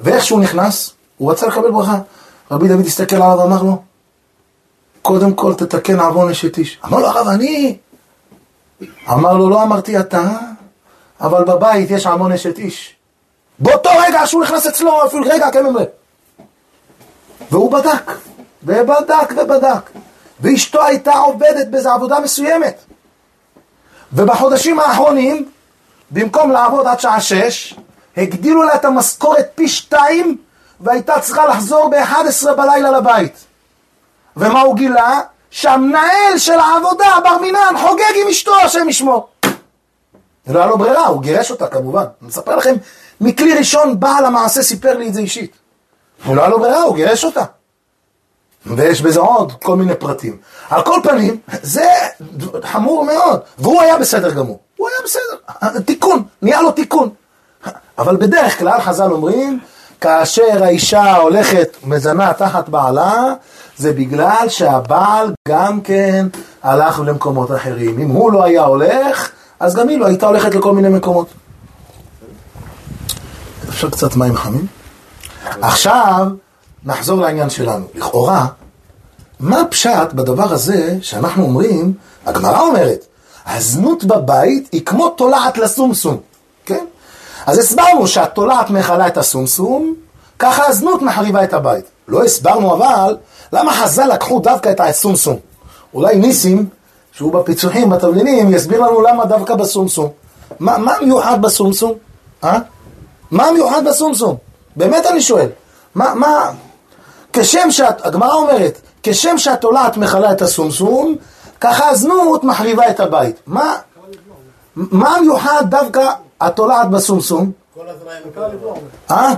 Speaker 1: ואיך שהוא נכנס, הוא רצה לקבל ברכה. רבי דוד הסתכל עליו ואמר לו, קודם כל תתקן עוון אשת איש. אמר לו הרב, אני... אמר לו, לא אמרתי אתה, אבל בבית יש עוון אשת איש. באותו רגע שהוא נכנס אצלו, אפילו רגע, כן ממרא. והוא בדק, ובדק ובדק. ואשתו הייתה עובדת באיזו עבודה מסוימת. ובחודשים האחרונים, במקום לעבוד עד שעה שש, הגדילו לה את המשכורת פי שתיים, והייתה צריכה לחזור ב-11 בלילה לבית. ומה הוא גילה? שהמנהל של העבודה, בר מינן, חוגג עם אשתו, השם ישמור. לא היה לו ברירה, הוא גירש אותה כמובן. אני מספר לכם, מכלי ראשון בעל המעשה סיפר לי את זה אישית. ולא היה לו ברירה, הוא גירש אותה. ויש בזה עוד כל מיני פרטים. על כל פנים, זה חמור מאוד. והוא היה בסדר גמור. הוא היה בסדר. תיקון, נהיה לו תיקון. אבל בדרך כלל חז"ל אומרים, כאשר האישה הולכת מזנה תחת בעלה, זה בגלל שהבעל גם כן הלך למקומות אחרים. אם הוא לא היה הולך, אז גם היא לא הייתה הולכת לכל מיני מקומות. אפשר קצת מים חמים? עכשיו נחזור לעניין שלנו. לכאורה, מה הפשט בדבר הזה שאנחנו אומרים, הגמרא אומרת, הזנות בבית היא כמו תולעת לסומסום? אז הסברנו שהתולעת מכלה את הסומסום, ככה הזנות מחריבה את הבית. לא הסברנו אבל למה חז"ל לקחו דווקא את הסומסום. אולי ניסים, שהוא בפיצוחים, בתבלינים, יסביר לנו למה דווקא בסומסום. מה, מה מיוחד בסומסום? אה? מה מיוחד בסומסום? באמת אני שואל. מה, מה... כשם שאת, הגמרא אומרת, כשם שהתולעת מכלה את הסומסום, ככה הזנות מחריבה את הבית. מה, מה מיוחד דווקא התולעת בסומסום? כל הזרעים דומים. אה?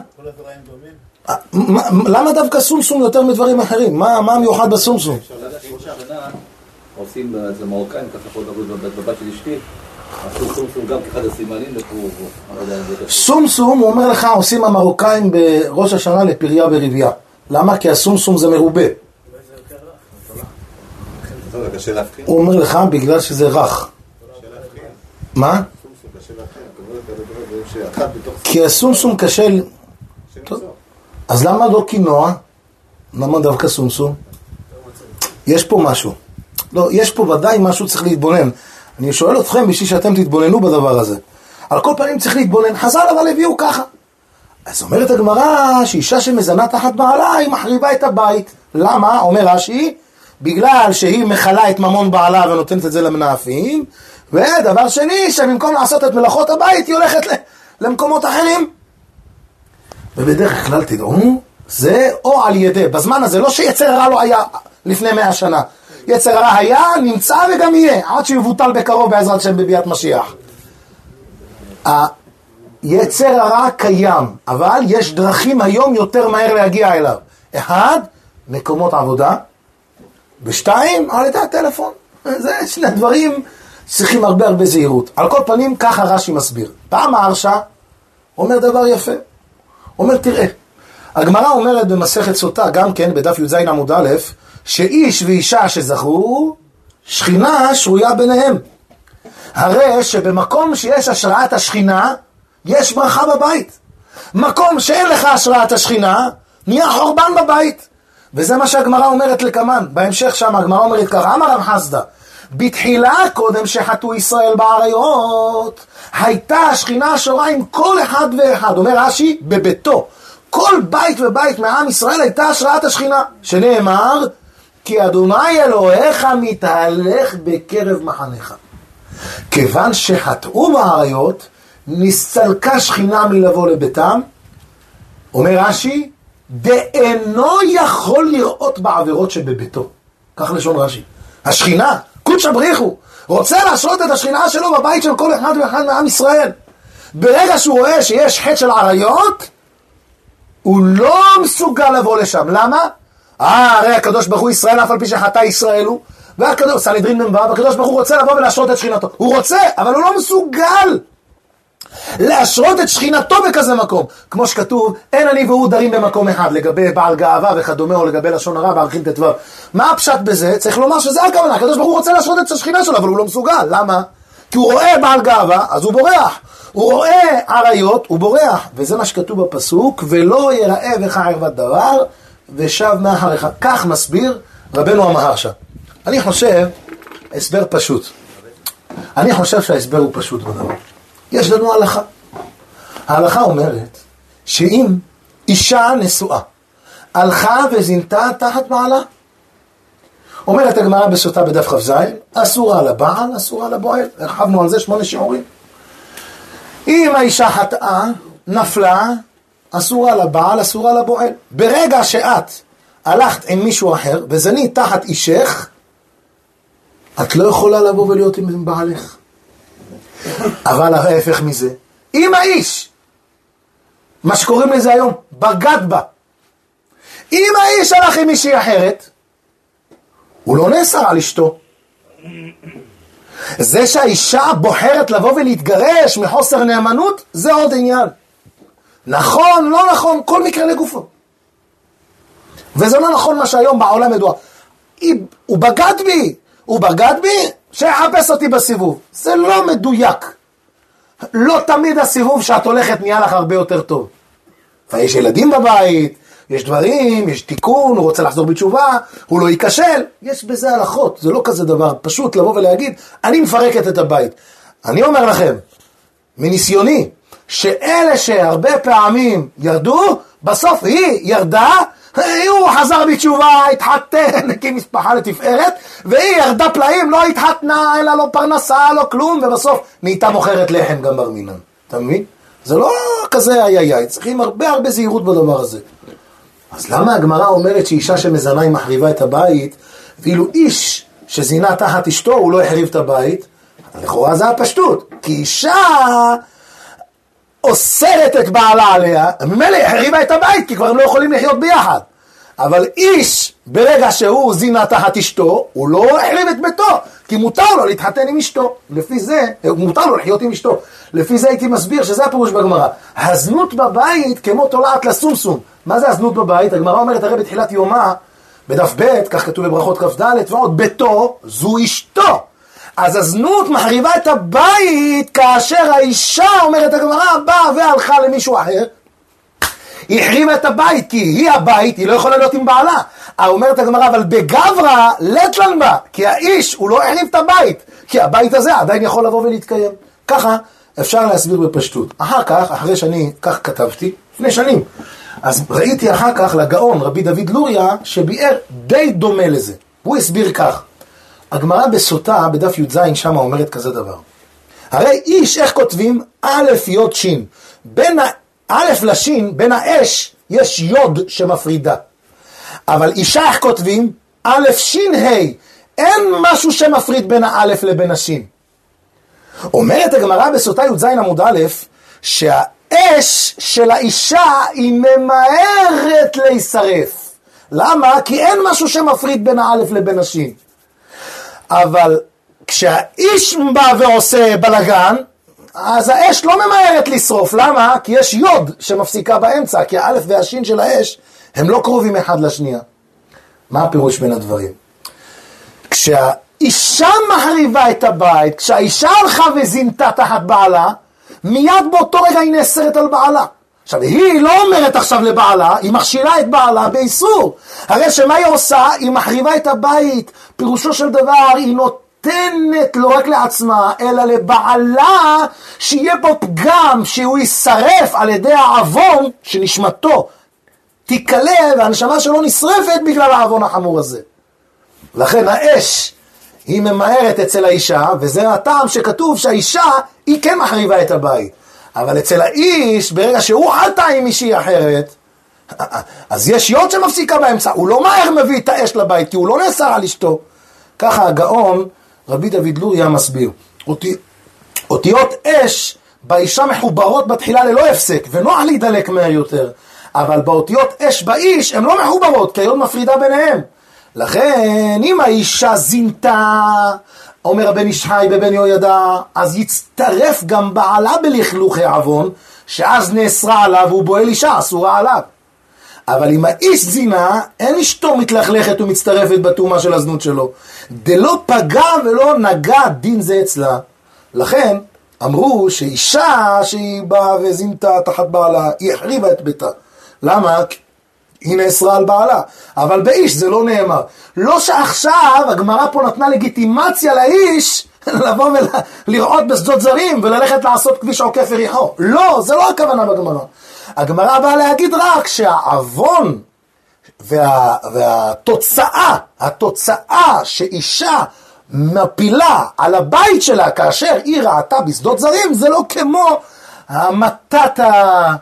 Speaker 1: דומים. למה דווקא סומסום יותר מדברים אחרים? מה מיוחד בסומסום?
Speaker 2: עושים אצל המרוקאים, ככה כל דבר בבת של אשתי, עשו סומסום גם כאחד הסימנים
Speaker 1: סומסום, הוא אומר לך, עושים המרוקאים בראש השנה לפריה ורבייה. למה? כי הסומסום זה מרובה. הוא אומר לך, בגלל שזה רך. מה? כי הסומסום קשה... אז למה לא קינוע? למה דווקא סומסום? יש פה משהו. לא, יש פה ודאי משהו צריך להתבונן. אני שואל אתכם בשביל שאתם תתבוננו בדבר הזה. על כל פנים צריך להתבונן. חז"ל אבל הביאו ככה. אז אומרת הגמרא שאישה שמזנה תחת בעלה היא מחריבה את הבית. למה? אומר רש"י, בגלל שהיא מכלה את ממון בעלה ונותנת את זה למנאפים, ודבר שני, שבמקום לעשות את מלאכות הבית היא הולכת למקומות אחרים. ובדרך כלל תדעו, זה או על ידי, בזמן הזה, לא שיצר רע לא היה לפני מאה שנה. יצר הרע היה, נמצא וגם יהיה, עד שיבוטל בקרוב בעזרת השם בביאת משיח. היצר הרע קיים, אבל יש דרכים היום יותר מהר להגיע אליו. אחד, מקומות עבודה, ושתיים, על ידי הטלפון. זה שני דברים צריכים הרבה הרבה זהירות. על כל פנים, ככה רש"י מסביר. פעם ההרשע אומר דבר יפה. אומר, תראה, הגמרא אומרת במסכת סוטה, גם כן, בדף י"ז עמוד א', שאיש ואישה שזכו, שכינה שרויה ביניהם. הרי שבמקום שיש השראת השכינה, יש ברכה בבית. מקום שאין לך השראת השכינה, נהיה חורבן בבית. וזה מה שהגמרא אומרת לקמן. בהמשך שם הגמרא אומרת ככה, אמר רב חסדא, בתחילה קודם שחטאו ישראל באריות, הייתה השכינה השורה עם כל אחד ואחד. אומר רש"י, בביתו. כל בית ובית מעם ישראל הייתה השראת השכינה, שנאמר, כי אדוני אלוהיך מתהלך בקרב מחניך. כיוון שחטאו באריות, נסתלקה שכינה מלבוא לביתם, אומר רש"י, דאינו יכול לראות בעבירות שבביתו. כך לשון רש"י. השכינה, קודשא בריחו, רוצה להשרות את השכינה שלו בבית של כל אחד ואחד מעם ישראל. ברגע שהוא רואה שיש חטא של עריות, הוא לא מסוגל לבוא לשם. למה? אה, הרי הקדוש ברוך הוא ישראל, אף על פי שחטא ישראל הוא, והקדוש, סנהדרין מ"ו, הקדוש ברוך הוא רוצה לבוא ולהשרות את שכינתו. הוא רוצה, אבל הוא לא מסוגל להשרות את שכינתו בכזה מקום. כמו שכתוב, אין אני והוא דרים במקום אחד, לגבי בעל גאווה וכדומה, או לגבי לשון הרע בערכים ט"ו. מה הפשט בזה? צריך לומר שזה הכוונה, הקדוש ברוך הוא רוצה להשרות את השכינה שלו, אבל הוא לא מסוגל. למה? כי הוא רואה בעל גאווה, אז הוא בורח. הוא רואה עריות, הוא בורח. וזה מה שכתוב בפסוק, ולא יראה בך ערוות דבר, ושב מאחריך. כך מסביר רבנו המהרש"א. אני חושב, הסבר פשוט. אני חושב שההסבר הוא פשוט בדבר. יש לנו הלכה. ההלכה אומרת שאם אישה נשואה הלכה וזינתה תחת בעלה, אומרת הגמרא בסוטה בדף כ"ז, אסורה לבעל, אסורה לבועל. הרחבנו על זה שמונה שיעורים. אם האישה חטאה, נפלה, אסורה לבעל, אסורה לבועל. ברגע שאת הלכת עם מישהו אחר וזנית תחת אישך, את לא יכולה לבוא ולהיות עם בעלך. אבל ההפך מזה, אם האיש, מה שקוראים לזה היום, בגד בה, אם האיש הלך עם מישהי אחרת, הוא לא נאסר על אשתו. זה שהאישה בוחרת לבוא ולהתגרש מחוסר נאמנות, זה עוד עניין. נכון, לא נכון, כל מקרה לגופו. וזה לא נכון מה שהיום בעולם ידוע. הוא בגד בי, הוא בגד בי, שיחפש אותי בסיבוב. זה לא מדויק. לא תמיד הסיבוב שאת הולכת נהיה לך הרבה יותר טוב. ויש ילדים בבית, יש דברים, יש תיקון, הוא רוצה לחזור בתשובה, הוא לא ייכשל. יש בזה הלכות, זה לא כזה דבר פשוט לבוא ולהגיד, אני מפרקת את הבית. אני אומר לכם, מניסיוני, שאלה שהרבה פעמים ירדו, בסוף היא ירדה הוא חזר בתשובה, התחתן, הקים משפחה לתפארת, והיא ירדה פלאים, לא התחתנה, לה לא פרנסה, לא כלום, ובסוף נהייתה מוכרת לחם גם בר מינן. אתה מבין? זה לא כזה איי איי איי, צריכים הרבה הרבה זהירות בדבר הזה. אז למה הגמרא אומרת שאישה שמזנה היא מחריבה את הבית, ואילו איש שזינה תחת אשתו הוא לא החריב את הבית? לכאורה זה הפשטות. כי אישה אוסרת את בעלה עליה, ממילא החריבה את הבית, כי כבר הם לא יכולים לחיות ביחד. אבל איש, ברגע שהוא זינה תחת אשתו, הוא לא החריב את ביתו, כי מותר לו להתחתן עם אשתו. לפי זה, מותר לו לחיות עם אשתו. לפי זה הייתי מסביר שזה הפירוש בגמרא. הזנות בבית כמו תולעת לסומסום. מה זה הזנות בבית? הגמרא אומרת הרי בתחילת יומה, בדף ב', כך כתוב בברכות כ"ד, ועוד ביתו זו אשתו. אז הזנות מחריבה את הבית כאשר האישה, אומרת הגמרא, באה והלכה למישהו אחר. היא החריבה את הבית, כי היא הבית, היא לא יכולה להיות עם בעלה. אומרת הגמרא, אבל בגברא לטלן בה, כי האיש, הוא לא החריב את הבית, כי הבית הזה עדיין יכול לבוא ולהתקיים. ככה אפשר להסביר בפשטות. אחר כך, אחרי שאני כך כתבתי, לפני שנים, אז ראיתי אחר כך לגאון רבי דוד לוריה, שביאר די דומה לזה. הוא הסביר כך, הגמרא בסוטה, בדף י"ז, שם אומרת כזה דבר. הרי איש, איך כותבים? א' י' ש'. בין האלף לשין, בין האש, יש יוד שמפרידה. אבל אישה, איך כותבים? א' ש' ה'. אין משהו שמפריד בין האלף לבין השין. אומרת הגמרא בסוטה י"ז עמוד א', שהאש של האישה היא ממהרת להישרף. למה? כי אין משהו שמפריד בין האלף לבין השין. אבל כשהאיש בא ועושה בלגן, אז האש לא ממהרת לשרוף, למה? כי יש יוד שמפסיקה באמצע, כי האלף והשין של האש הם לא קרובים אחד לשנייה. מה הפירוש בין הדברים? כשהאישה מחריבה את הבית, כשהאישה הלכה וזינתה תחת בעלה, מיד באותו רגע היא נאסרת על בעלה. עכשיו, היא לא אומרת עכשיו לבעלה, היא מכשילה את בעלה באיסור. הרי שמה היא עושה? היא מחריבה את הבית. פירושו של דבר, היא נותנת לא רק לעצמה, אלא לבעלה, שיהיה בו פגם, שהוא יישרף על ידי העוון שנשמתו תיכלה, והנשמה שלו נשרפת בגלל העוון החמור הזה. לכן האש היא ממהרת אצל האישה, וזה הטעם שכתוב שהאישה היא כן מחריבה את הבית. אבל אצל האיש, ברגע שהוא חטא עם מישהי אחרת, אז יש יוד שמפסיקה באמצע, הוא לא מהר מביא את האש לבית, כי הוא לא נאסר על אשתו. ככה הגאון, רבי דוד לוריה מסביר. אותי, אותיות אש באישה מחוברות בתחילה ללא הפסק, ונוח להידלק מהר יותר. אבל באותיות אש באיש הן לא מחוברות, כי היוד מפרידה ביניהם. לכן, אם האישה זינתה, אומר הבן איש חי בבן יהוידע, אז יצטרף גם בעלה בלכלוכי עוון, שאז נאסרה עליו והוא בועל אישה, אסורה עליו. אבל אם האיש זינה, אין אשתו מתלכלכת ומצטרפת בטומאה של הזנות שלו. דלא פגע ולא נגע דין זה אצלה. לכן, אמרו שאישה שהיא באה וזינתה תחת בעלה, היא החריבה את ביתה. למה? היא נאסרה על בעלה. אבל באיש זה לא נאמר. לא שעכשיו הגמרא פה נתנה לגיטימציה לאיש לבוא ולראות בשדות זרים וללכת לעשות כביש עוקף יריחו. לא, זה לא הכוונה בגמרא. הגמרא באה להגיד רק שהעוון וה, והתוצאה, התוצאה שאישה מפילה על הבית שלה כאשר היא ראתה בשדות זרים, זה לא כמו המתת ה...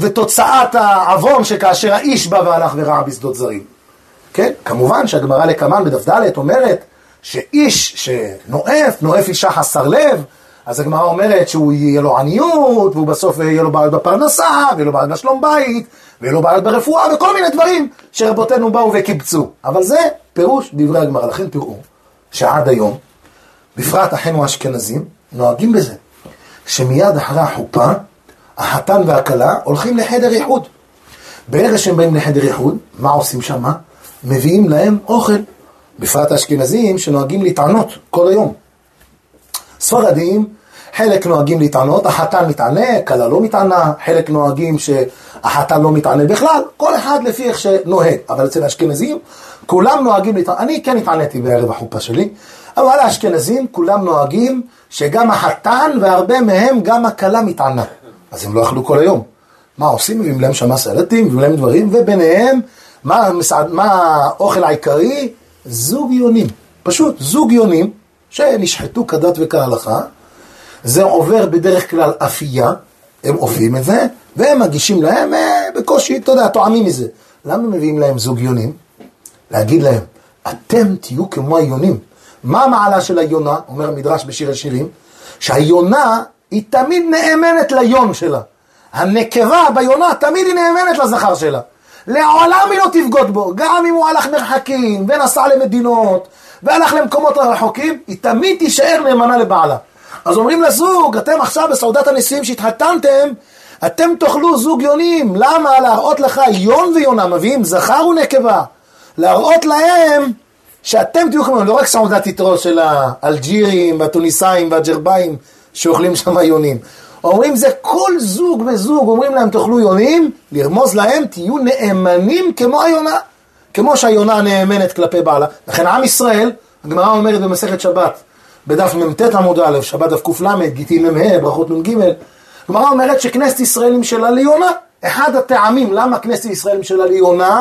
Speaker 1: ותוצאת העוון שכאשר האיש בא והלך וראה בשדות זרים. כן, כמובן שהגמרא לקמן בדף ד' אומרת שאיש שנואף, נואף אישה חסר לב, אז הגמרא אומרת שהוא יהיה לו עניות, והוא בסוף יהיה לו בעיות בפרנסה, ויהיה לו בעיות בשלום בית, ויהיה לו בעיות ברפואה, וכל מיני דברים שרבותינו באו וקיבצו. אבל זה פירוש דברי הגמרא. לכן תראו שעד היום, בפרט אחינו האשכנזים, נוהגים בזה, שמיד אחרי החופה, החתן והכלה הולכים לחדר איחוד. ברגע שהם באים לחדר איחוד, מה עושים שם? מביאים להם אוכל. בפרט האשכנזים שנוהגים להתענות כל היום. ספרדים, חלק נוהגים להתענות, החתן מתענה, כלה לא מתענה, חלק נוהגים שהחתן לא מתענה בכלל, כל אחד לפי איך שנוהג. אבל אצל האשכנזים, כולם נוהגים להתענות. אני כן התעניתי בערב החופה שלי, אבל האשכנזים כולם נוהגים שגם החתן והרבה מהם גם הכלה מתענה. אז הם לא אכלו כל היום. מה עושים? מביאים להם שמה סלטים, מביאים להם דברים, וביניהם, מה, מה האוכל העיקרי? זוג יונים. פשוט זוג יונים. שנשחטו כדת וכהלכה, זה עובר בדרך כלל אפייה, הם אופים את זה, והם מגישים להם אה, בקושי, אתה יודע, טועמים מזה. למה מביאים להם זוג יונים? להגיד להם, אתם תהיו כמו היונים. מה המעלה של היונה, אומר המדרש בשיר השירים? שהיונה היא תמיד נאמנת ליון שלה. הנקבה ביונה תמיד היא נאמנת לזכר שלה. לעולם היא לא תבגוד בו, גם אם הוא הלך מרחקים ונסע למדינות והלך למקומות רחוקים, היא תמיד תישאר נאמנה לבעלה. אז אומרים לזוג, אתם עכשיו בסעודת הנישואים שהתחתנתם, אתם תאכלו זוג יונים. למה? להראות לך יון ויונה, מביאים זכר ונקבה. להראות להם שאתם תהיו כמו, לא רק סעודת יתרו של האלג'ירים והטוניסאים והג'רבאים שאוכלים שם יונים. אומרים זה כל זוג וזוג, אומרים להם תאכלו יונים, לרמוז להם תהיו נאמנים כמו היונה. כמו שהיונה נאמנת כלפי בעלה. לכן עם ישראל, הגמרא אומרת במסכת שבת, בדף מ"ט עמוד א', שבת דף קל', גיטין מ"ה, ברכות נ"ג, הגמרא אומרת שכנסת ישראל נמשלה ליונה. אחד הטעמים למה כנסת ישראל נמשלה ליונה,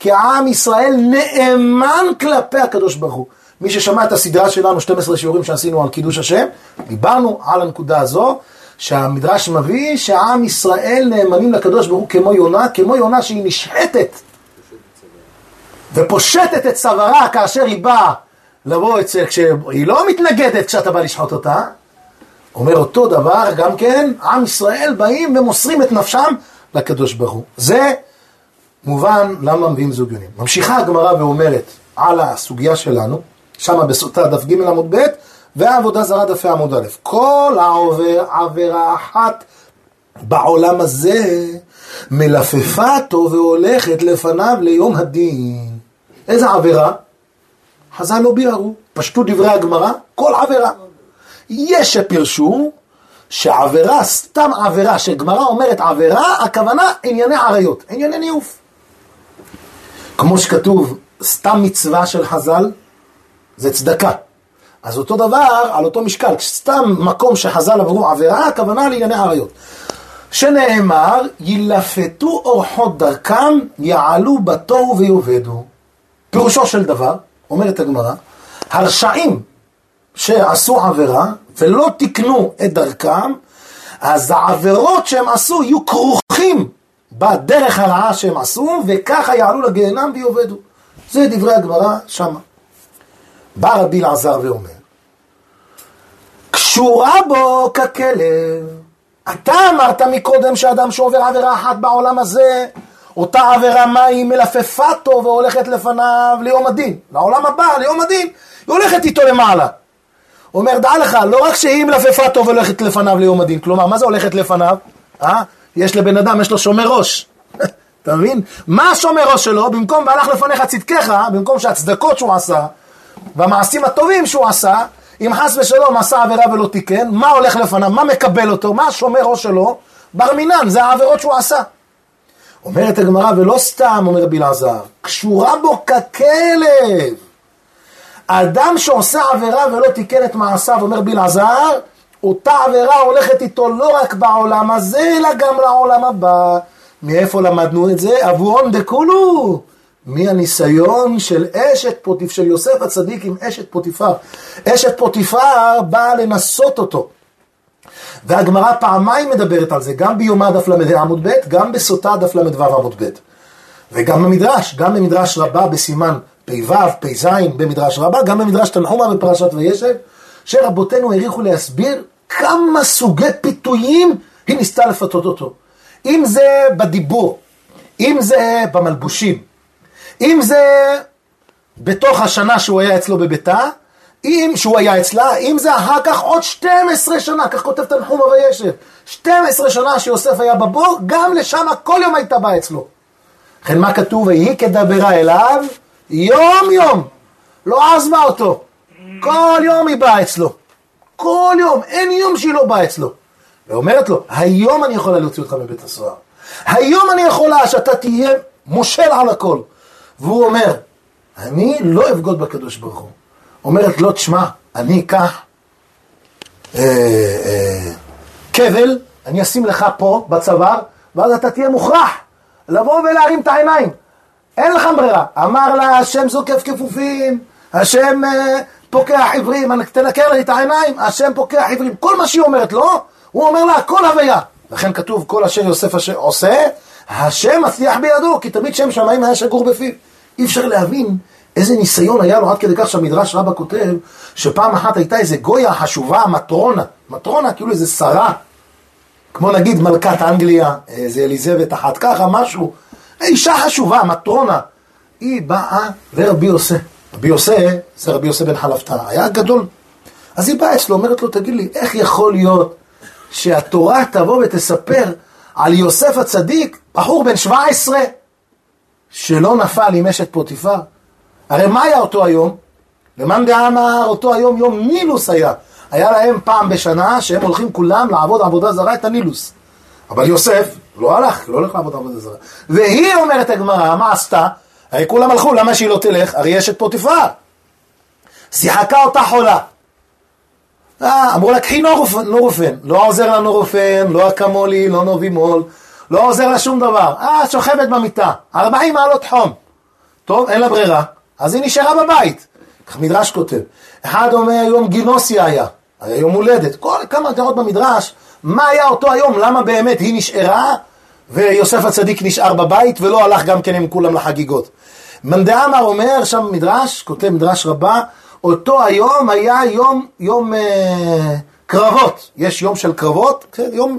Speaker 1: כי העם ישראל נאמן כלפי הקדוש ברוך הוא. מי ששמע את הסדרה שלנו, 12 שיעורים שעשינו על קידוש השם, דיברנו על הנקודה הזו, שהמדרש מביא שהעם ישראל נאמנים לקדוש ברוך הוא כמו יונה, כמו יונה שהיא נשחטת ופושטת את צווארה כאשר היא באה לבוא אצל, כשהיא לא מתנגדת כשאתה בא לשחוט אותה, אומר אותו דבר גם כן, עם ישראל באים ומוסרים את נפשם לקדוש ברוך הוא. זה מובן למה מביאים זוגיונים. ממשיכה הגמרא ואומרת על הסוגיה שלנו, שמה בסוטה דף ג' עמוד ב', ועבודה זרה דפי עמוד א'. כל העובר עבירה אחת בעולם הזה מלפפה אותו והולכת לפניו ליום הדין. איזה עבירה? חז"ל לא ביארו, פשטו דברי הגמרא, כל עבירה. יש שפירשו שעבירה, סתם עבירה, שגמרא אומרת עבירה, הכוונה ענייני עריות, ענייני ניאוף. כמו שכתוב, סתם מצווה של חז"ל, זה צדקה. אז אותו דבר, על אותו משקל, סתם מקום שחז"ל עברו עבירה, הכוונה לענייני עריות. שנאמר, ילפתו אורחות דרכם, יעלו בתוהו ויאבדו. פירושו של דבר, אומרת הגמרא, הרשעים שעשו עבירה ולא תיקנו את דרכם, אז העבירות שהם עשו יהיו כרוכים בדרך הרעה שהם עשו, וככה יעלו לגיהנם ויאבדו. זה דברי הגמרא שמה. בא רבי אלעזר ואומר, קשורה בו ככלב, אתה אמרת מקודם שאדם שעובר עבירה אחת בעולם הזה, אותה עבירה מה היא מלפפתו והולכת לפניו ליום הדין, לעולם הבא, ליום הדין, היא הולכת איתו למעלה. אומר, דע לך, לא רק שהיא מלפפתו והולכת לפניו ליום הדין, כלומר, מה זה הולכת לפניו? אה? יש לבן אדם, יש לו שומר ראש. אתה מבין? מה השומר ראש שלו? במקום והלך לפניך צדקך, במקום שהצדקות שהוא עשה, והמעשים הטובים שהוא עשה, אם חס ושלום עשה עבירה ולא תיקן, מה הולך לפניו? מה מקבל אותו? מה השומר ראש שלו? בר מינן, זה העבירות שהוא עשה. אומרת הגמרא, ולא סתם, אומר רבי אלעזר, קשורה בו ככלב. אדם שעושה עבירה ולא תיקן את מעשיו, אומר רבי אלעזר, אותה עבירה הולכת איתו לא רק בעולם הזה, אלא גם לעולם הבא. מאיפה למדנו את זה? אבוהון דכולו. מהניסיון של אשת פוטיפר, של יוסף הצדיק עם אשת פוטיפר. אשת פוטיפר באה לנסות אותו. והגמרא פעמיים מדברת על זה, גם ביומא דף ל"ה עמוד ב', גם בסוטה דף ל"ו עמוד ב'. וגם במדרש, גם במדרש רבה בסימן פ"ו, פ"ז במדרש רבה, גם במדרש תנחומה בפרשת וישב, שרבותינו העריכו להסביר כמה סוגי פיתויים היא ניסתה לפתות אותו. אם זה בדיבור, אם זה במלבושים, אם זה בתוך השנה שהוא היה אצלו בביתה, אם שהוא היה אצלה, אם זה אחר כך עוד 12 שנה, כך כותב תנחומה וישב, 12 שנה שיוסף היה בבור, גם לשם כל יום הייתה באה אצלו. לכן מה כתוב? ויהי כדברה אליו יום יום, לא עזבה אותו, כל יום היא באה אצלו, כל יום, אין יום שהיא לא באה אצלו. ואומרת לו, היום אני יכולה להוציא אותך מבית הסוהר, היום אני יכולה שאתה תהיה מושל על הכל. והוא אומר, אני לא אבגוד בקדוש ברוך הוא. אומרת לו, תשמע, אני אקח אה, אה, כבל, אני אשים לך פה בצוואר, ואז אתה תהיה מוכרח לבוא ולהרים את העיניים. אין לך ברירה. אמר לה, השם זוקף כפופים, השם אה, פוקח עברים, תנקר לי את העיניים, השם פוקח עברים. כל מה שהיא אומרת לו, הוא אומר לה, הכל הוויה. לכן כתוב, כל אשר יוסף אשר עושה, השם מצליח בידו, כי תמיד שם שמיים היה שגור בפיו. אי אפשר להבין איזה ניסיון היה לו עד כדי כך שהמדרש רבה כותב שפעם אחת הייתה איזה גויה חשובה, מטרונה, מטרונה כאילו איזה שרה, כמו נגיד מלכת אנגליה, איזה אליזבת אחת ככה, משהו, אישה חשובה, מטרונה. היא באה ורבי יוסי, רבי יוסי, זה רבי יוסי בן חלפתא, היה גדול. אז היא באה אצלו, אומרת לו, תגיד לי, איך יכול להיות שהתורה תבוא ותספר על יוסף הצדיק, בחור בן 17, שלא נפל עם אשת פוטיפר? הרי מה היה אותו היום? למאן דאמר אותו היום יום נילוס היה. היה להם פעם בשנה שהם הולכים כולם לעבוד עבודה זרה את הנילוס. אבל יוסף לא הלך, לא הולך לעבוד עבודה זרה. והיא אומרת הגמרא, מה עשתה? הרי כולם הלכו, למה שהיא לא תלך? הרי יש את פוטיפר. שיחקה אותה חולה. אה, אמרו לה, קחי נורופן. לא עוזר לה נורופן, לא אקמולי, לא נובימול, לא עוזר לה שום דבר. אה, שוכבת במיטה, 40 מעלות חום. טוב, אין לה ברירה. אז היא נשארה בבית. כך מדרש כותב. אחד אומר יום גינוסי היה, היה יום הולדת. כל כמה דעות במדרש, מה היה אותו היום, למה באמת היא נשארה ויוסף הצדיק נשאר בבית ולא הלך גם כן עם כולם לחגיגות. מנדאמר אומר שם מדרש, כותב מדרש רבה, אותו היום היה יום, יום אה, קרבות, יש יום של קרבות, יום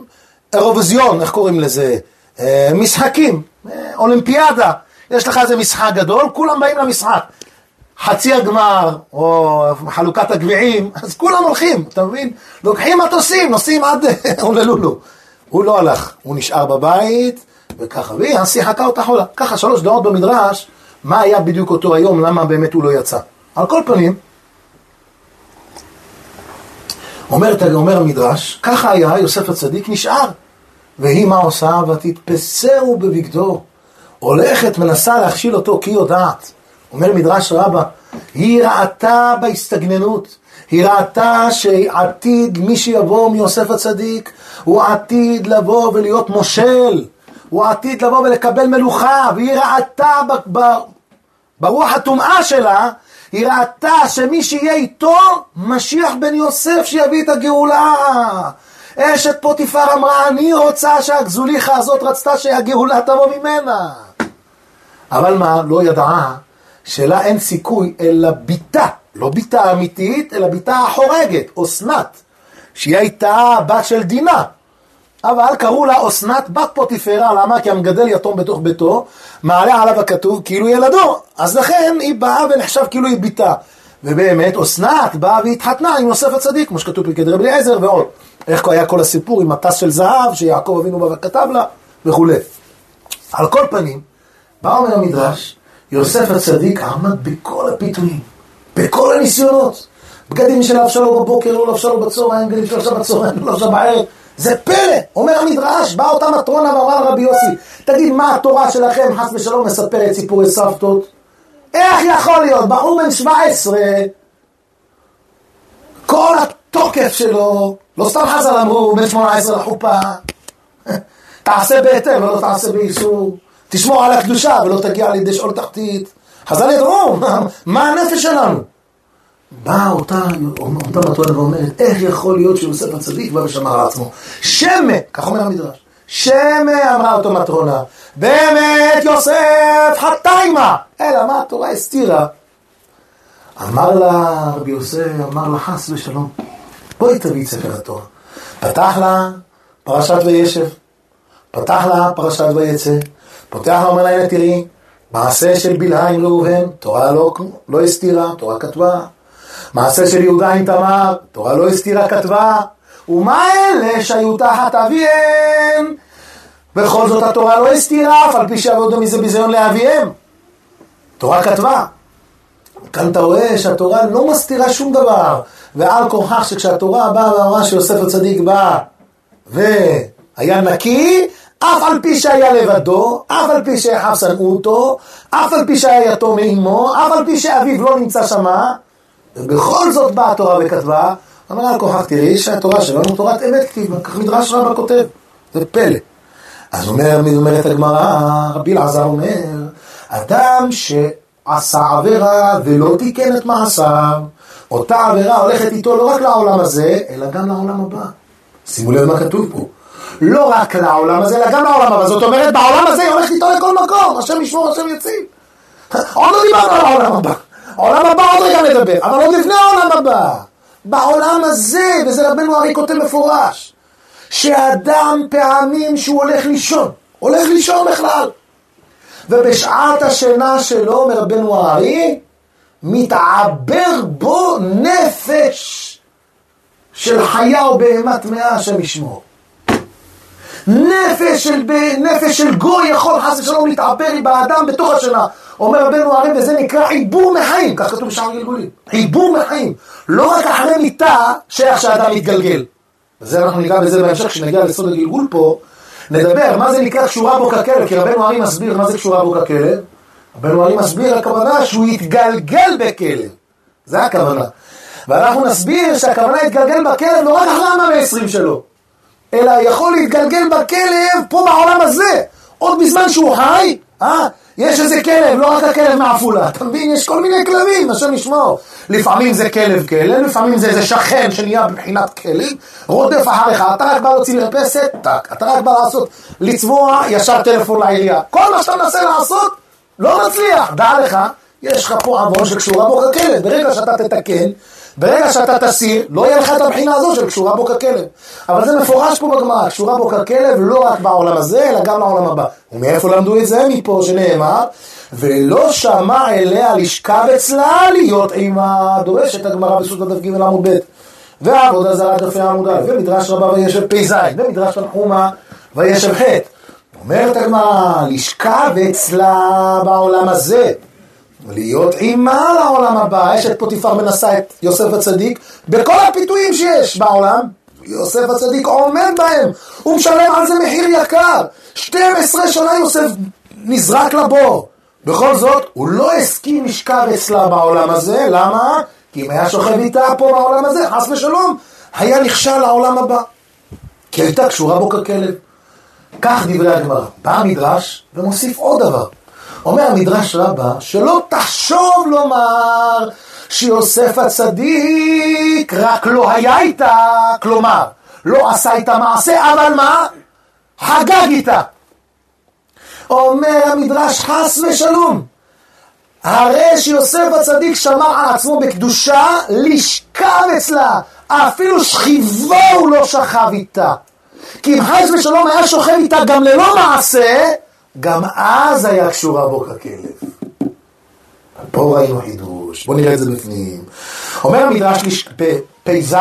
Speaker 1: אירוויזיון, איך קוראים לזה? אה, משחקים, אה, אולימפיאדה. יש לך איזה משחק גדול, כולם באים למשחק. חצי הגמר, או חלוקת הגביעים, אז כולם הולכים, אתה מבין? לוקחים מטוסים, נוסעים עד הונולולו. הוא לא הלך, הוא נשאר בבית, וככה, והיא שיחקה אותה חולה. ככה שלוש דעות במדרש, מה היה בדיוק אותו היום, למה באמת הוא לא יצא. על כל פנים, אומרת, אומר המדרש, ככה היה יוסף הצדיק נשאר. והיא מה עושה? ותתפסהו בבגדו. הולכת, מנסה להכשיל אותו כי היא יודעת. אומר מדרש רבה, היא ראתה בהסתגננות, היא ראתה שעתיד מי שיבוא מיוסף הצדיק, הוא עתיד לבוא ולהיות מושל, הוא עתיד לבוא ולקבל מלוכה, והיא ראתה ב, ב, ברוח הטומאה שלה, היא ראתה שמי שיהיה איתו, משיח בן יוסף שיביא את הגאולה. אשת פוטיפר אמרה, אני רוצה שהגזוליכה הזאת רצתה שהגאולה תבוא ממנה. אבל מה, לא ידעה שלה אין סיכוי אלא ביתה, לא ביתה אמיתית, אלא ביתה החורגת, אסנת, שהיא הייתה בת של דינה. אבל קראו לה אסנת בת פוטיפרה, למה? כי המגדל יתום בתוך ביתו, מעלה עליו הכתוב כאילו ילדו, אז לכן היא באה ונחשב כאילו היא ביתה. ובאמת, אסנת באה והתחתנה עם יוסף הצדיק, כמו שכתוב פרקי דרבי אליעזר ועוד. איך היה כל הסיפור עם מטס של זהב, שיעקב אבינו בא וכתב לה, וכולי. על כל פנים, בא אומר המדרש, יוסף הצדיק עמד בכל הפיתויים, בכל הניסיונות. בגדים של לבשה לו בבוקר, לא לבשה לו בצהריים, בגדים של לבשה בצהריים, לא לבשה בערב. זה פלא! אומר המדרש, באה אותה מטרונה ואמרה לרבי יוסי, תגיד, מה התורה שלכם, חס ושלום, מספרת סיפורי סבתות? איך יכול להיות? בחור בן 17, כל התוקף שלו, לא סתם חז"ל אמרו, בן 18 לחופה, תעשה בהיתר ולא תעשה באיסור, תשמור על הקדושה ולא תגיע לידי שאול תחתית. חז"ל ידעו, מה הנפש שלנו? באה אותה, אותה מתונה ואומרת, איך יכול להיות שיוסף הצדיק בא ושמר על עצמו? שמה, כך אומר המדרש, שמה אמרה אותו מטרונה, באמת יוסף חתיימה, אלא מה התורה הסתירה? אמר לה רבי יוסף, אמר לה חס ושלום, בואי תביא את ספר התורה. פתח לה פרשת וישב, פתח לה פרשת ויצא, פותח לה, אומר לה, הנה תראי, מעשה של בלהה עם ראובן, תורה לא, לא הסתירה, תורה כתבה. מעשה של יהודה עם תמר, תורה לא הסתירה, כתבה. ומה אלה שהיו תחת אביהם? בכל זאת התורה לא הסתירה, אף על פי שעבודו מזה ביזיון לאביהם. תורה כתבה. כאן אתה רואה שהתורה לא מסתירה שום דבר, ועל כורחך שכשהתורה באה ואמרה שיוסף הצדיק בא והיה נקי, אף על פי שהיה לבדו, אף על פי שאחיו שנאו אותו, אף על פי שהיה יתום מאמו, אף על פי שאביו לא נמצא שמה, ובכל זאת באה התורה וכתבה, אמרה על כוכך תראי שהתורה שלנו תורת אמת כתיבה, כך מדרש רבא כותב, זה פלא. אז אומר, אומרת הגמרא, רבי אלעזר אומר, אדם שעשה עבירה ולא תיקן את מעשיו, אותה עבירה הולכת איתו לא רק לעולם הזה, אלא גם לעולם הבא. שימו לב מה כתוב פה. לא רק לעולם הזה, אלא גם לעולם הבא. זאת אומרת, בעולם הזה היא הולכת איתו לכל מקום. השם ישמור, השם יציב. עוד לא דיברנו על העולם הבא. העולם הבא עוד רגע נדבר, אבל עוד לפני העולם הבא. בעולם הזה, וזה רבנו הרי כותב מפורש, שאדם פעמים שהוא הולך לישון, הולך לישון בכלל. ובשעת השינה שלו, אומר רבנו הארי, מתעבר בו נפש של חיה או בהמה טמאה, השם ישמור. נפש של, נפש של גוי יכול חס ושלום להתעבר באדם בתוך השינה. אומר רבנו הרי, וזה נקרא עיבור מחיים, כך כתוב בשער גלגולים. עיבור מחיים. לא רק אחרי מיטה שייך שהאדם מתגלגל. וזה אנחנו ניגע בזה בהמשך, כשנגיע לסוד הגלגול פה, נדבר מה זה נקרא קשורה בו ככלב, כי רבנו הרי מסביר מה זה קשורה בו ככלב. רבנו הרי מסביר הכוונה שהוא יתגלגל בכלב. זה הכוונה. ואנחנו נסביר שהכוונה להתגלגל בכלב לא רק אחרי המאה ה שלו, אלא יכול להתגלגל בכלב פה בעולם הזה, עוד בזמן שהוא חי, אה? יש איזה כלב, לא רק הכלב מעפולה, אתה מבין? יש כל מיני כלבים, השם ישמור. לפעמים זה כלב כלב, לפעמים זה איזה שכן שנהיה בבחינת כלב, רודף אחריך, אתה רק בא להוציא מרפסת, טק, אתה רק בא לעשות, לצבוע, ישר טלפון לעירייה. כל מה שאתה מנסה לעשות, לא מצליח. דע לך, יש לך פה עוון שקשורה בו ככלב, ברגע שאתה תתקן, ברגע שאתה תסיר, לא יהיה לך את הבחינה הזו של קשורה בו ככלב. אבל זה מפורש פה בגמרא, קשורה בו ככלב לא רק בעולם הזה, אלא גם לעולם הבא. ומאיפה למדו את זה? מפה שנאמר, ולא שמע אליה לשכב אצלה להיות אימה, דורשת הגמרא בסוד דף עמוד ב'. ועבודה זרה דפי עמוד א', ומדרש רבה וישב פ"ז, ומדרש תנחומה וישב ח'. אומרת הגמרא, לשכב אצלה בעולם הזה. להיות אימה לעולם הבא, אשת פוטיפר מנסה את יוסף הצדיק בכל הפיתויים שיש בעולם, יוסף הצדיק עומד בהם, הוא משלם על זה מחיר יקר, 12 שנה יוסף נזרק לבור, בכל זאת הוא לא הסכים לשכב אצלה בעולם הזה, למה? כי אם היה שוכב איתה פה בעולם הזה, חס ושלום, היה נכשל לעולם הבא, כי הייתה קשורה בו ככלב. כך דברי הגמרא. בא המדרש ומוסיף עוד דבר. אומר המדרש רבה, שלא תחשוב לומר שיוסף הצדיק רק לא היה איתה, כלומר, לא עשה איתה מעשה, אבל מה? חגג איתה. אומר המדרש חס ושלום, הרי שיוסף הצדיק שמר על עצמו בקדושה לשכב אצלה, אפילו שכיבו הוא לא שכב איתה. כי אם חס ושלום היה שוכב איתה גם ללא מעשה, גם אז היה קשורה בו ככלב. פה ראינו חידוש, בואו נראה את זה בפנים. אומר המדרש פ"ז,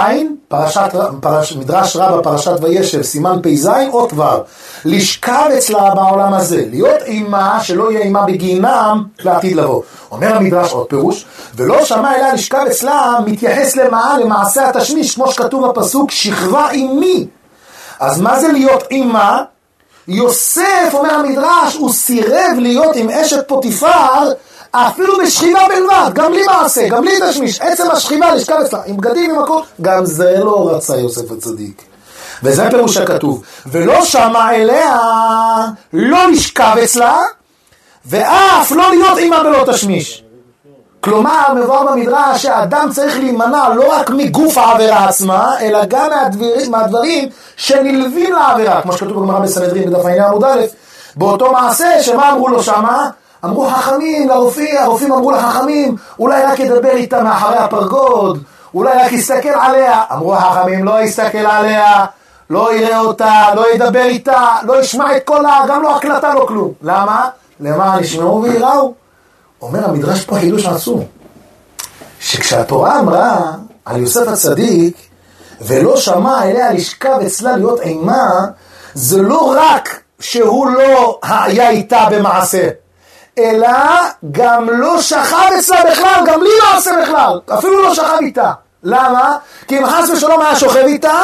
Speaker 1: מדרש רבה פרשת וישב, סימן פ"ז, עוד כבר, לשכב אצלה בעולם הזה, להיות אימה שלא יהיה אימה בגינם לעתיד לבוא. אומר המדרש עוד פירוש, ולא שמע אליה לשכב אצלה, מתייחס למעה למעשה התשמיש, כמו שכתוב בפסוק, שכבה אימי. אז מה זה להיות אימה? יוסף, אומר המדרש, הוא סירב להיות עם אשת פוטיפר אפילו בשכיבה בלבד, גם בלי מעשה, גם בלי תשמיש, עצם השכיבה לשכב אצלה, עם בגדים, עם הכל, גם זה לא רצה יוסף הצדיק. וזה פירוש הכתוב. ולא שמע אליה, לא לשכב אצלה, ואף לא להיות עימה בלא תשמיש. כלומר, מבואר במדרש שאדם צריך להימנע לא רק מגוף העבירה עצמה, אלא גם מהדברים, מהדברים שנלווים לעבירה, כמו שכתוב בגמרא בסנהדרין בדף העניין עמוד א', באותו מעשה, שמה אמרו לו שמה? אמרו חכמים לרופאים, הרופאים אמרו לחכמים, אולי רק ידבר איתה מאחורי הפרגוד, אולי רק יסתכל עליה. אמרו החכמים, לא יסתכל עליה, לא יראה אותה, לא ידבר איתה, לא ישמע את קולה, גם לא הקלטה, לא כלום. למה? למען ישמעו ויראו. אומר המדרש פה חידוש עצום, שכשהתורה אמרה על יוסף הצדיק, ולא שמע אליה לשכב אצלה להיות אימה, זה לא רק שהוא לא היה איתה במעשה, אלא גם לא שכב אצלה בכלל, גם לי לא עושה בכלל, אפילו לא שכב איתה. למה? כי אם חס ושלום היה שוכב איתה,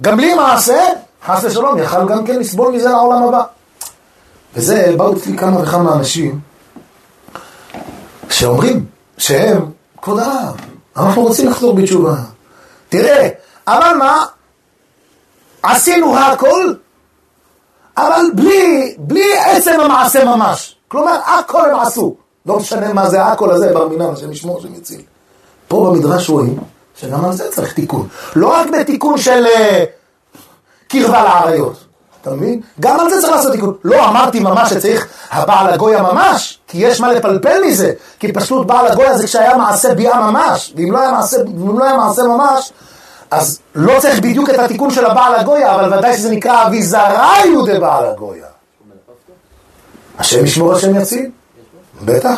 Speaker 1: גם בלי מעשה, חס ושלום יכל גם כן לסבול מזה לעולם הבא. וזה, באו אצלי כמה וכמה אנשים שאומרים שהם, כבוד הרב, אנחנו רוצים לחזור בתשובה. תראה, אבל מה? עשינו הכל, אבל בלי, בלי עצם המעשה ממש. כלומר, הכל הם עשו. לא משנה מה זה הכל הזה, בר מינן, השם ישמור, השם יציל. פה במדרש רואים שגם על זה צריך תיקון. לא רק בתיקון של uh, קרבה לאריות, אתה מבין? גם על זה צריך לעשות תיקון. לא אמרתי ממש שצריך הבעל הגויה ממש, כי יש מה לפלפל מזה. כי פשוט בעל הגויה זה כשהיה מעשה ביאה ממש, ואם לא מעשה, ואם לא היה מעשה ממש, אז לא צריך בדיוק את התיקון של הבעל הגויה, אבל ודאי שזה נקרא אביזריו דבעל הגויה. השם ישמור, השם יציל. בטח.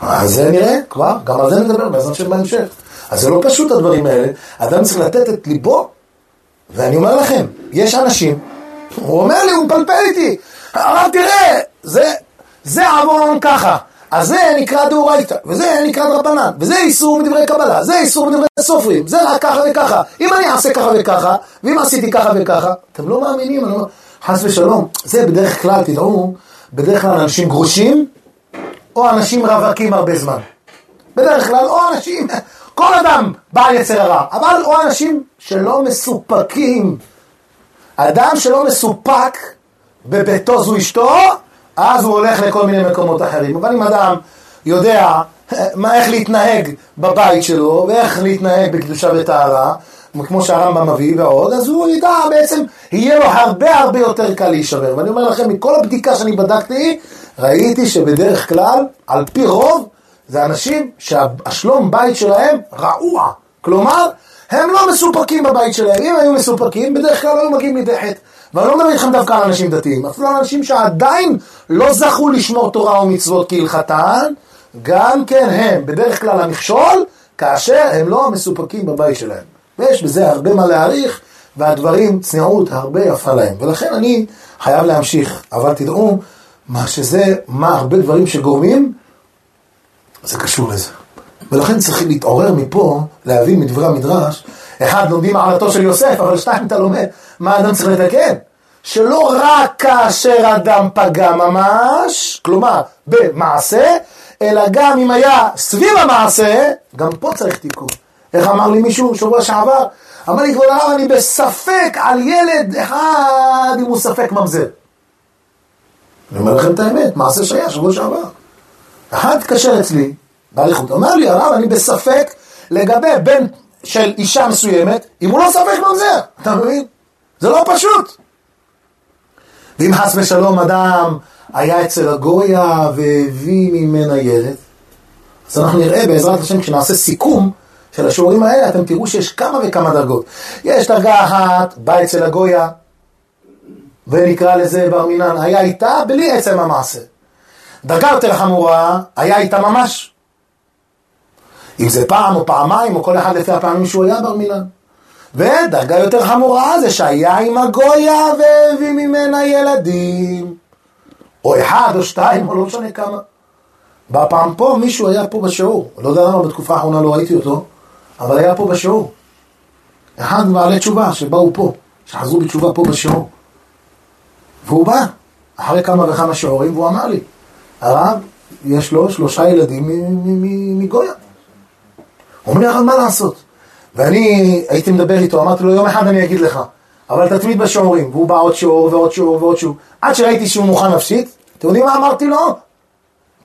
Speaker 1: אז זה נראה, כבר, גם על זה נדבר בעזרת השם בהמשך. אז זה לא פשוט הדברים האלה, אדם צריך לתת את ליבו, ואני אומר לכם, יש אנשים, הוא אומר לי, הוא מפלפל איתי, אמר תראה, זה, זה עוון ככה, אז זה נקרא דאורייתא, וזה נקרא דרבנן, וזה איסור מדברי קבלה, זה איסור מדברי סופרים, זה רק ככה וככה, אם אני אעשה ככה וככה, ואם עשיתי ככה וככה, אתם לא מאמינים, אני אומר, חס ושלום, זה בדרך כלל, תדעו, בדרך כלל אנשים גרושים, או אנשים רווקים הרבה זמן. בדרך כלל, או אנשים, כל אדם בעל יצר הרע, אבל או אנשים שלא מסופקים. אדם שלא מסופק בביתו זו אשתו, אז הוא הולך לכל מיני מקומות אחרים. אבל אם אדם יודע מה, איך להתנהג בבית שלו, ואיך להתנהג בקדושה וטהרה, כמו שהרמב"ם מביא ועוד, אז הוא ידע בעצם, יהיה לו הרבה הרבה יותר קל להישבר. ואני אומר לכם, מכל הבדיקה שאני בדקתי, ראיתי שבדרך כלל, על פי רוב, זה אנשים שהשלום בית שלהם רעוע. כלומר, הם לא מסופקים בבית שלהם. אם היו מסופקים, בדרך כלל היו מגיעים לידי חטא. ואני לא מדבר איתכם דווקא על אנשים דתיים, אפילו על אנשים שעדיין לא זכו לשמור תורה ומצוות כהלכתן, גם כן הם בדרך כלל המכשול, כאשר הם לא מסופקים בבית שלהם. ויש בזה הרבה מה להעריך, והדברים, צניעות, הרבה יפה להם. ולכן אני חייב להמשיך. אבל תדעו, מה שזה, מה הרבה דברים שגורמים, זה קשור לזה. ולכן צריכים להתעורר מפה, להבין מדברי המדרש, אחד, לומדים מעלתו של יוסף, אבל שתיים, אתה לומד מה אדם צריך לתקן. שלא רק כאשר אדם פגע ממש, כלומר, במעשה, אלא גם אם היה סביב המעשה, גם פה צריך תיקון. איך אמר לי מישהו שבוע שעבר? אמר לי, כבוד הרב, אני בספק על ילד אחד אם הוא ספק ממזר. אני אומר לכם את האמת, מעשה שהיה שבוע שעבר. אחד התקשר אצלי, באריכות, אמר לי, הרב, אני בספק לגבי בן של אישה מסוימת, אם הוא לא ספק ממזר, אתה מבין? זה לא פשוט. ואם חס ושלום אדם היה אצל הגויה והביא ממנה ילד, אז אנחנו נראה בעזרת השם כשנעשה סיכום, אצל השיעורים האלה אתם תראו שיש כמה וכמה דרגות. יש דרגה אחת, בא אצל הגויה, ונקרא לזה בר מינן, היה איתה בלי עצם המעשה. דרגה יותר חמורה, היה איתה ממש. אם זה פעם או פעמיים, או כל אחד לפי הפעמים שהוא היה בר מינן. ודרגה יותר חמורה זה שהיה עם הגויה והביא ממנה ילדים. או אחד או שתיים, או לא משנה כמה. בפעם פה מישהו היה פה בשיעור, לא יודע למה בתקופה האחרונה לא ראיתי אותו, אבל היה פה בשיעור. אחד מבעלי תשובה שבאו פה, שחזרו בתשובה פה בשיעור. והוא בא, אחרי כמה וכמה שיעורים, והוא אמר לי, הרב, יש לו שלושה ילדים מגויה. הוא אומר לי, אבל מה לעשות? ואני הייתי מדבר איתו, אמרתי לו, יום אחד אני אגיד לך, אבל תתמיד בשיעורים. והוא בא עוד שיעור ועוד שיעור ועוד שיעור. עד שראיתי שהוא מוכן נפשית, אתם יודעים מה אמרתי לו?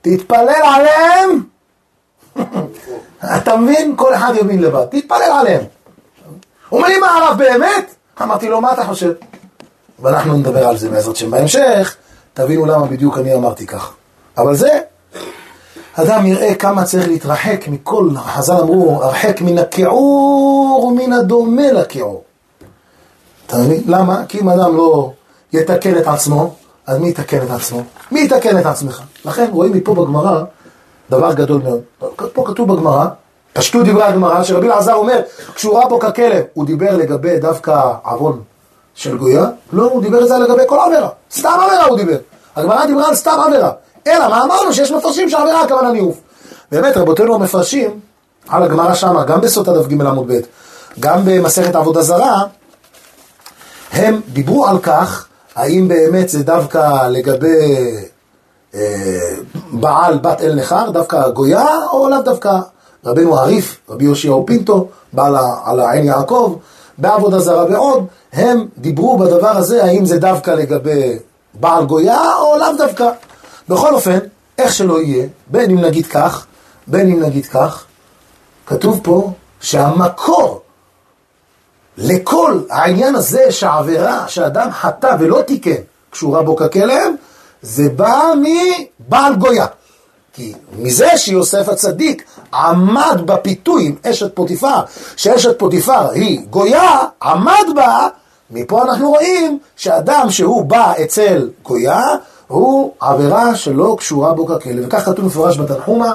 Speaker 1: תתפלל עליהם! אתה מבין? כל אחד יבין לבד. תתפלל עליהם. אומר לי, מה הרב באמת? אמרתי לו, מה אתה חושב? ואנחנו נדבר על זה בעזרת שם בהמשך, תבינו למה בדיוק אני אמרתי כך. אבל זה, אדם יראה כמה צריך להתרחק מכל, חז"ל אמרו, הרחק מן הכיעור ומן הדומה לכיעור. אתה מבין? למה? כי אם אדם לא יתקן את עצמו, אז מי יתקן את עצמו? מי יתקן את עצמך? לכן רואים מפה בגמרא דבר גדול מאוד. פה כתוב בגמרא, פשטו דברי הגמרא, שרבי אלעזר אומר, כשהוא ראה בו ככלב, הוא דיבר לגבי דווקא עוון של גויה? לא, הוא דיבר את זה לגבי כל עבירה. סתם עבירה הוא דיבר. הגמרא דיברה על סתם עבירה. אלא מה אמרנו? שיש מפרשים שעבירה הכוונה ניאוף. באמת, רבותינו המפרשים, על הגמרא שמה, גם בסוטה דף עמוד ב', גם במסכת עבודה זרה, הם דיברו על כך, האם באמת זה דווקא לגבי אה, בעל בת אל נכר, דווקא גויה, או לאו דווקא רבנו הריף, רבי יאשיהו פינטו, בעל על העין יעקב, בעבודה זרה ועוד, הם דיברו בדבר הזה, האם זה דווקא לגבי בעל גויה, או לאו דווקא. בכל אופן, איך שלא יהיה, בין אם נגיד כך, בין אם נגיד כך, כתוב פה שהמקור לכל העניין הזה שהעבירה שאדם חטא ולא תיקן קשורה בו ככלב, זה בא מבעל גויה. כי מזה שיוסף הצדיק עמד בפיתוי עם אשת פוטיפר, שאשת פוטיפר היא גויה, עמד בה, מפה אנחנו רואים שאדם שהוא בא אצל גויה, הוא עבירה שלא קשורה בו ככלב. וכך כתוב מפורש בתנחומה,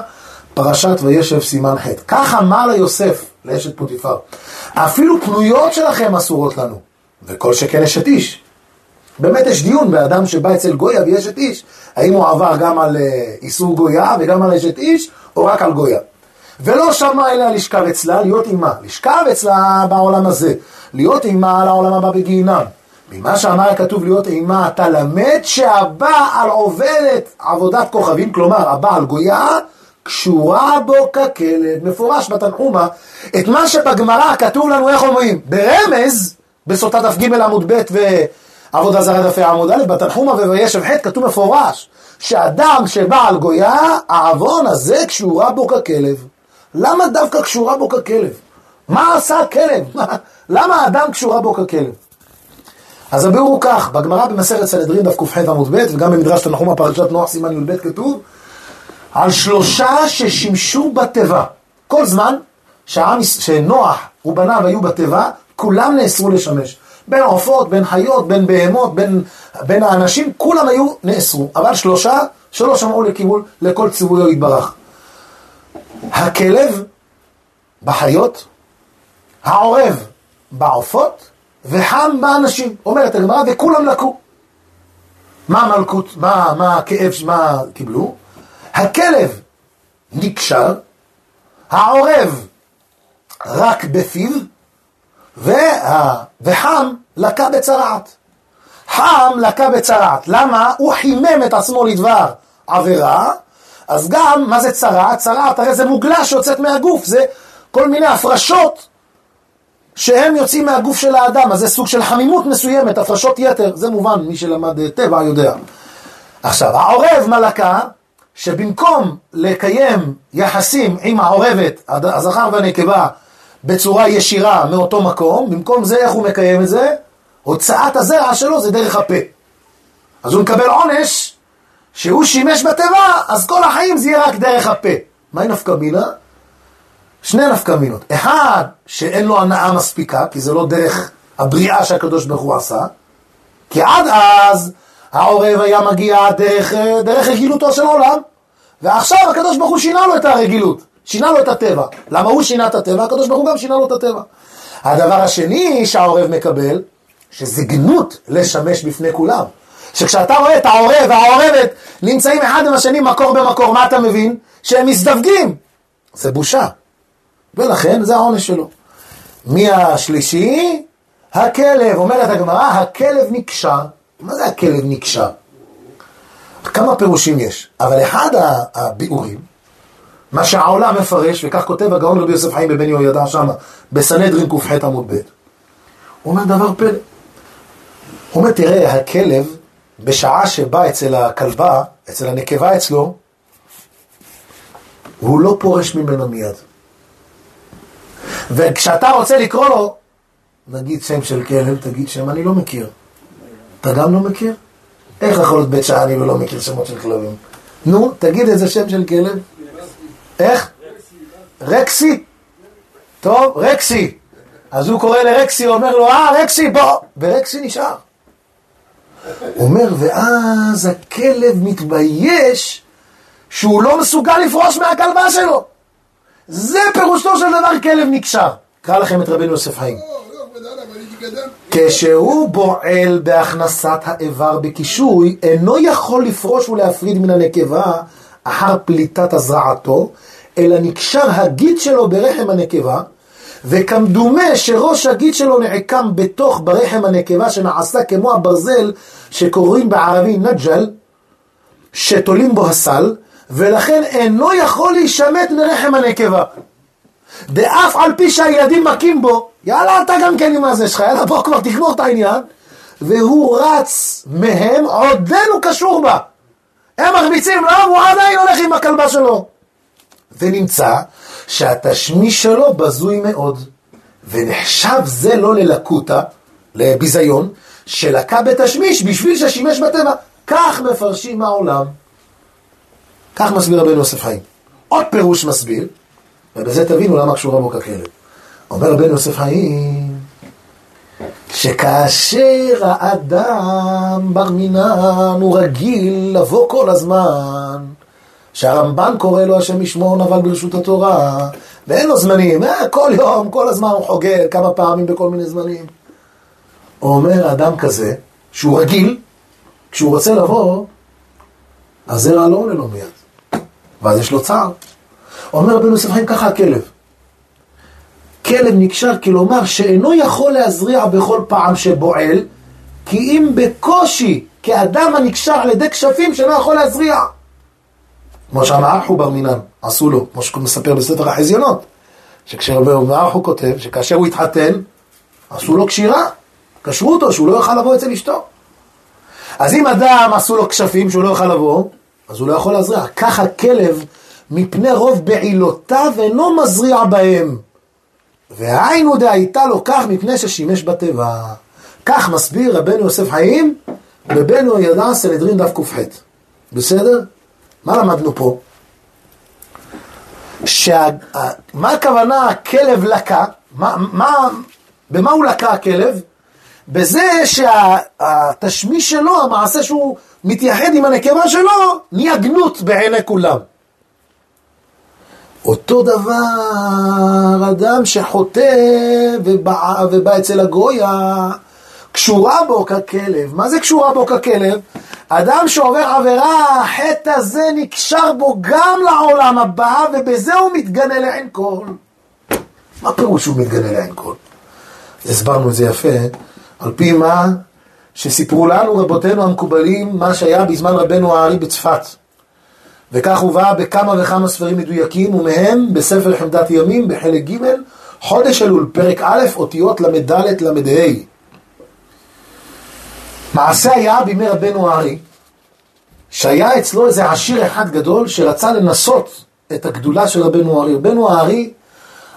Speaker 1: פרשת וישב סימן ח'. כך אמר ליוסף, לאשת פוטיפר, אפילו פנויות שלכם אסורות לנו, וכל שכן אשת איש. באמת יש דיון באדם שבא אצל גויה ויש את איש, האם הוא עבר גם על אה, איסור גויה וגם על אשת איש, או רק על גויה. ולא שמע אלא לשכב אצלה, להיות עימה. לשכב אצלה בעולם הזה, להיות עימה על העולם הבא בגיהינם. ממה שאמר הכתוב להיות עימה, אתה למד שהבעל עובדת עבודת כוכבים, כלומר הבעל גויה, קשורה בו ככלב, מפורש בתנחומה, את מה שבגמרא כתוב לנו, איך אומרים? ברמז, בסוטה דף ג' עמוד ב' ועבודה זרה דפי עמוד א', בתנחומה ובישב ח' כתוב מפורש, שאדם שבעל גויה, העוון הזה קשורה בו ככלב. למה דווקא קשורה בו ככלב? מה עשה הכלב? למה האדם קשורה בו ככלב? אז הביאור הוא כך, בגמרא במסכת סנהדרין דף ק"ח עמוד ב' וגם במדרש תנחומה פרשת נוח סימן י"ב כתוב על שלושה ששימשו בתיבה. כל זמן שהעם, שנוח ובניו היו בתיבה, כולם נאסרו לשמש. בין עופות, בין חיות, בין בהמות, בין, בין האנשים, כולם היו נאסרו. אבל שלושה שלא שמעו לכיוון לכל ציוויו יתברך. הכלב בחיות, העורב בעופות, וחם באנשים. אומרת הגמרא, וכולם לקו. מה המלכות, מה, מה הכאב, מה קיבלו? הכלב נקשר, העורב רק בפיו, וה... וחם לקה בצרעת. חם לקה בצרעת. למה? הוא חימם את עצמו לדבר עבירה, אז גם, מה זה צרעת? צרעת הרי זה מוגלה שיוצאת מהגוף, זה כל מיני הפרשות שהם יוצאים מהגוף של האדם, אז זה סוג של חמימות מסוימת, הפרשות יתר, זה מובן, מי שלמד טבע יודע. עכשיו, העורב מלאקה, שבמקום לקיים יחסים עם העורבת, הזכר והנקבה, בצורה ישירה מאותו מקום, במקום זה איך הוא מקיים את זה? הוצאת הזרע שלו זה דרך הפה. אז הוא מקבל עונש שהוא שימש בתיבה, אז כל החיים זה יהיה רק דרך הפה. מהי נפקא מינה? שני נפקא מינות. אחד, שאין לו הנאה מספיקה, כי זה לא דרך הבריאה שהקדוש ברוך הוא עשה, כי עד אז העורב היה מגיע דרך, דרך רגילותו של העולם, ועכשיו הקדוש ברוך הוא שינה לו את הרגילות, שינה לו את הטבע. למה הוא שינה את הטבע? הקדוש ברוך הוא גם שינה לו את הטבע. הדבר השני שהעורב מקבל, שזה גנות לשמש בפני כולם. שכשאתה רואה את העורב והעורבת נמצאים אחד עם השני מקור במקור, מה אתה מבין? שהם מזדווגים. זה בושה. ולכן זה העונש שלו. מי השלישי? הכלב. אומרת הגמרא, הכלב נקשר. מה זה הכלב נקשר? כמה פירושים יש, אבל אחד הביאורים, מה שהעולם מפרש, וכך כותב הגאון רבי יוסף חיים בבן יהוידע שמה, בסנהדרין קח עמוד ב', הוא אומר דבר פלא. הוא אומר, תראה, הכלב, בשעה שבא אצל הכלבה, אצל הנקבה אצלו, הוא לא פורש ממנו מיד. וכשאתה רוצה לקרוא לו, נגיד שם של כלב, תגיד שם אני לא מכיר. אתה גם לא מכיר? איך יכול להיות בית שעני ולא מכיר שמות של כלבים? נו, תגיד איזה שם של כלב. איך? רקסי. טוב, רקסי. אז הוא קורא לרקסי, הוא אומר לו, אה, רקסי, בוא. ורקסי נשאר. הוא אומר, ואז הכלב מתבייש שהוא לא מסוגל לפרוש מהכלבה שלו. זה פירושו של דבר כלב נקשר. קרא לכם את רבנו יוסף חיים. כשהוא בועל בהכנסת האיבר בקישוי, אינו יכול לפרוש ולהפריד מן הנקבה אחר פליטת הזרעתו, אלא נקשר הגיד שלו ברחם הנקבה, וכמדומה שראש הגיד שלו נעקם בתוך ברחם הנקבה שנעשה כמו הברזל שקוראים בערבי נג'ל, שתולים בו הסל, ולכן אינו יכול להישמט מרחם הנקבה. ואף על פי שהילדים מכים בו, יאללה אתה גם כן עם הזה שלך, יאללה בוא כבר תגמור את העניין, והוא רץ מהם עודנו קשור בה. הם מחמיצים לו, לא, הוא עדיין הולך עם הכלבה שלו. ונמצא שהתשמיש שלו בזוי מאוד, ונחשב זה לא ללקוטה, לביזיון, שלקה בתשמיש בשביל ששימש בטבע. כך מפרשים העולם. כך מסביר רבנו יוסף חיים. עוד פירוש מסביר, ובזה תבינו למה קשורה בו ככלב. אומר רבנו יוסף חיים, שכאשר האדם בר מינן הוא רגיל לבוא כל הזמן, שהרמב"ן קורא לו השם ישמור נבל ברשות התורה, ואין לו זמנים, אה, כל יום, כל הזמן הוא חוגג כמה פעמים בכל מיני זמנים. אומר אדם כזה, שהוא רגיל, כשהוא רוצה לבוא, הזרע לא עולה לו מיד, ואז יש לו צער. אומר רבנו יוסף חיים ככה הכלב. כלב נקשר, כלומר שאינו יכול להזריע בכל פעם שבועל, כי אם בקושי, כאדם הנקשר על ידי כשפים שאינו יכול להזריע. כמו אחו בר מינן, עשו לו, כמו שהוא מספר בספר החזיונות, שכשאחו כותב שכאשר הוא התחתן, עשו לו קשירה, קשרו אותו שהוא לא יוכל לבוא אצל אשתו. אז אם אדם עשו לו כשפים שהוא לא יוכל לבוא, אז הוא לא יכול להזריע. ככה כלב מפני רוב בעילותיו אינו מזריע בהם. והיינו דהייתה לו כך מפני ששימש בטבע. כך מסביר רבנו יוסף חיים בבנו ידע סנהדרין דף ק"ח. בסדר? מה למדנו פה? שה... מה הכוונה הכלב לקה? מה, מה, במה הוא לקה הכלב? בזה שהתשמיש שלו, המעשה שהוא מתייחד עם הנקבה שלו, נהיה גנות בעיני כולם. אותו דבר, אדם שחוטא ובא, ובא אצל הגויה, קשורה בו ככלב. מה זה קשורה בו ככלב? אדם שעובר עבירה, החטא הזה נקשר בו גם לעולם הבא, ובזה הוא מתגנה לעין כל. מה פירוש הוא מתגנה לעין כל? הסברנו את זה יפה, על פי מה שסיפרו לנו רבותינו המקובלים, מה שהיה בזמן רבנו הארי בצפת. וכך הובא בכמה וכמה ספרים מדויקים, ומהם בספר חמדת ימים, בחלק ג', חודש אלול, פרק א', אותיות ל"ד ל"ה. מעשה היה בימי רבנו הארי, שהיה אצלו איזה עשיר אחד גדול שרצה לנסות את הגדולה של רבנו הארי. רבנו הארי,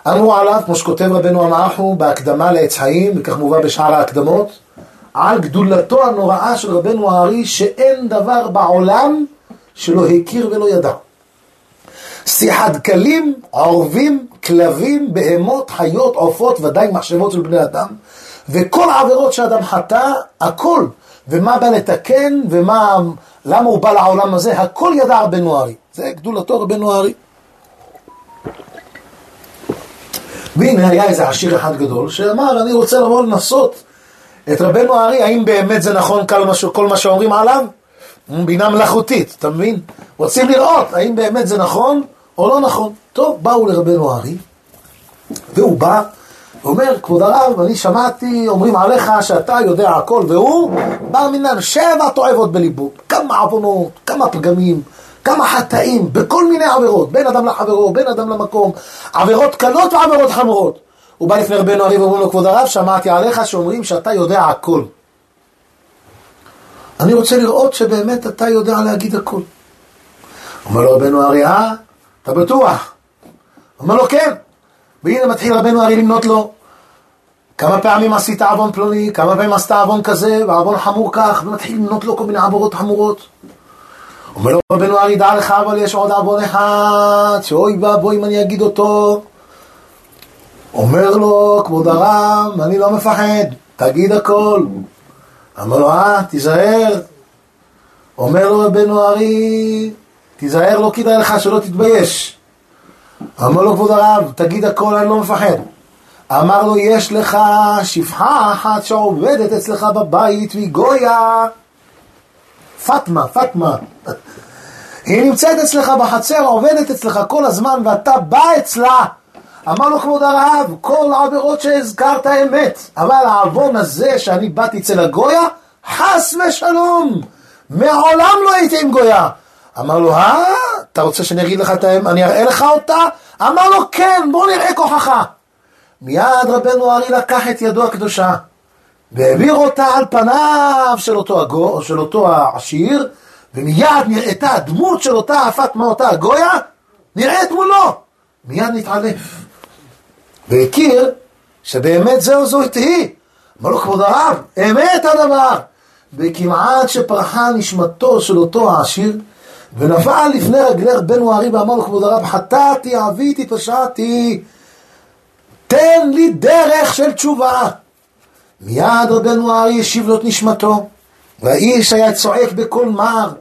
Speaker 1: אמרו עליו, כמו שכותב רבנו המערכו בהקדמה לעץ חיים, וכך מובא בשאר ההקדמות, על גדולתו הנוראה של רבנו הארי, שאין דבר בעולם שלא הכיר ולא ידע. שיחת כלים, עורבים, כלבים, בהמות, חיות, עופות, ודאי מחשבות של בני אדם, וכל העבירות שאדם חטא, הכל. ומה בא לתקן, ומה, למה הוא בא לעולם הזה, הכל ידע רבנו ארי. זה גדולתו רבנו ארי. והנה היה איזה עשיר אחד גדול שאמר, אני רוצה לבוא לנסות את רבנו הארי, האם באמת זה נכון כל מה, מה שאומרים עליו? בינה מלאכותית, אתה מבין? רוצים לראות האם באמת זה נכון או לא נכון. טוב, באו לרבנו הארי, והוא בא ואומר, כבוד הרב, אני שמעתי, אומרים עליך שאתה יודע הכל, והוא בא מינן שבע תועבות בליבו, כמה עוונות, כמה פגמים, כמה חטאים, בכל מיני עבירות, בין אדם לחברו, בין אדם למקום, עבירות קלות ועבירות חמורות. הוא בא לפני רבנו הריב ואומרים לו, כבוד הרב, שמעתי עליך שאומרים שאתה יודע הכל. אני רוצה לראות שבאמת אתה יודע להגיד הכל. אומר לו רבנו ארי, אה, אתה בטוח? אומר לו, כן. והנה מתחיל רבנו ארי למנות לו כמה פעמים עשית עוון פלוני, כמה פעמים עשית עוון כזה, ועוון חמור כך, ומתחיל למנות לו כל מיני עבורות חמורות. אומר לו רבנו ארי, דע לך, אבל יש עוד עוון אחד, שאוי ואבוי אם אני אגיד אותו. אומר לו, כבוד הרב, אני לא מפחד, תגיד הכל. אמר לו, אה, תיזהר. אומר לו רבנו ארי, תיזהר, לא כדאי לך שלא תתבייש. אמר לו, כבוד הרב, תגיד הכל, אני לא מפחד. אמר לו, יש לך שפחה אחת שעובדת אצלך בבית והיא גויה. פטמה, פטמה. היא נמצאת אצלך בחצר, עובדת אצלך כל הזמן, ואתה בא אצלה. אמר לו כבוד הרב, כל העבירות שהזכרת אמת, אבל העוון הזה שאני באתי אצל הגויה, חס ושלום, מעולם לא הייתי עם גויה. אמר לו, אה, אתה רוצה שאני אגיד לך את האמת, אני אראה לך אותה? אמר לו, כן, בוא נראה כוחך. מיד רבנו ארי לקח את ידו הקדושה, והעביר אותה על פניו של אותו, הגו, של אותו העשיר, ומיד נראתה הדמות של אותה פטמה, אותה הגויה, נראית מולו. מיד נתעלף. והכיר שבאמת זהו זאת היא. אמר לו, כבוד הרב, אמת הדבר. וכמעט שפרחה נשמתו של אותו העשיר, ונפל לפני רגלי רבנו הארי ואמר לו, כבוד הרב, חטאתי, עוויתי, פשעתי, תן לי דרך של תשובה. מיד רבנו הארי השיב לו את נשמתו, והאיש היה צועק בקול מר,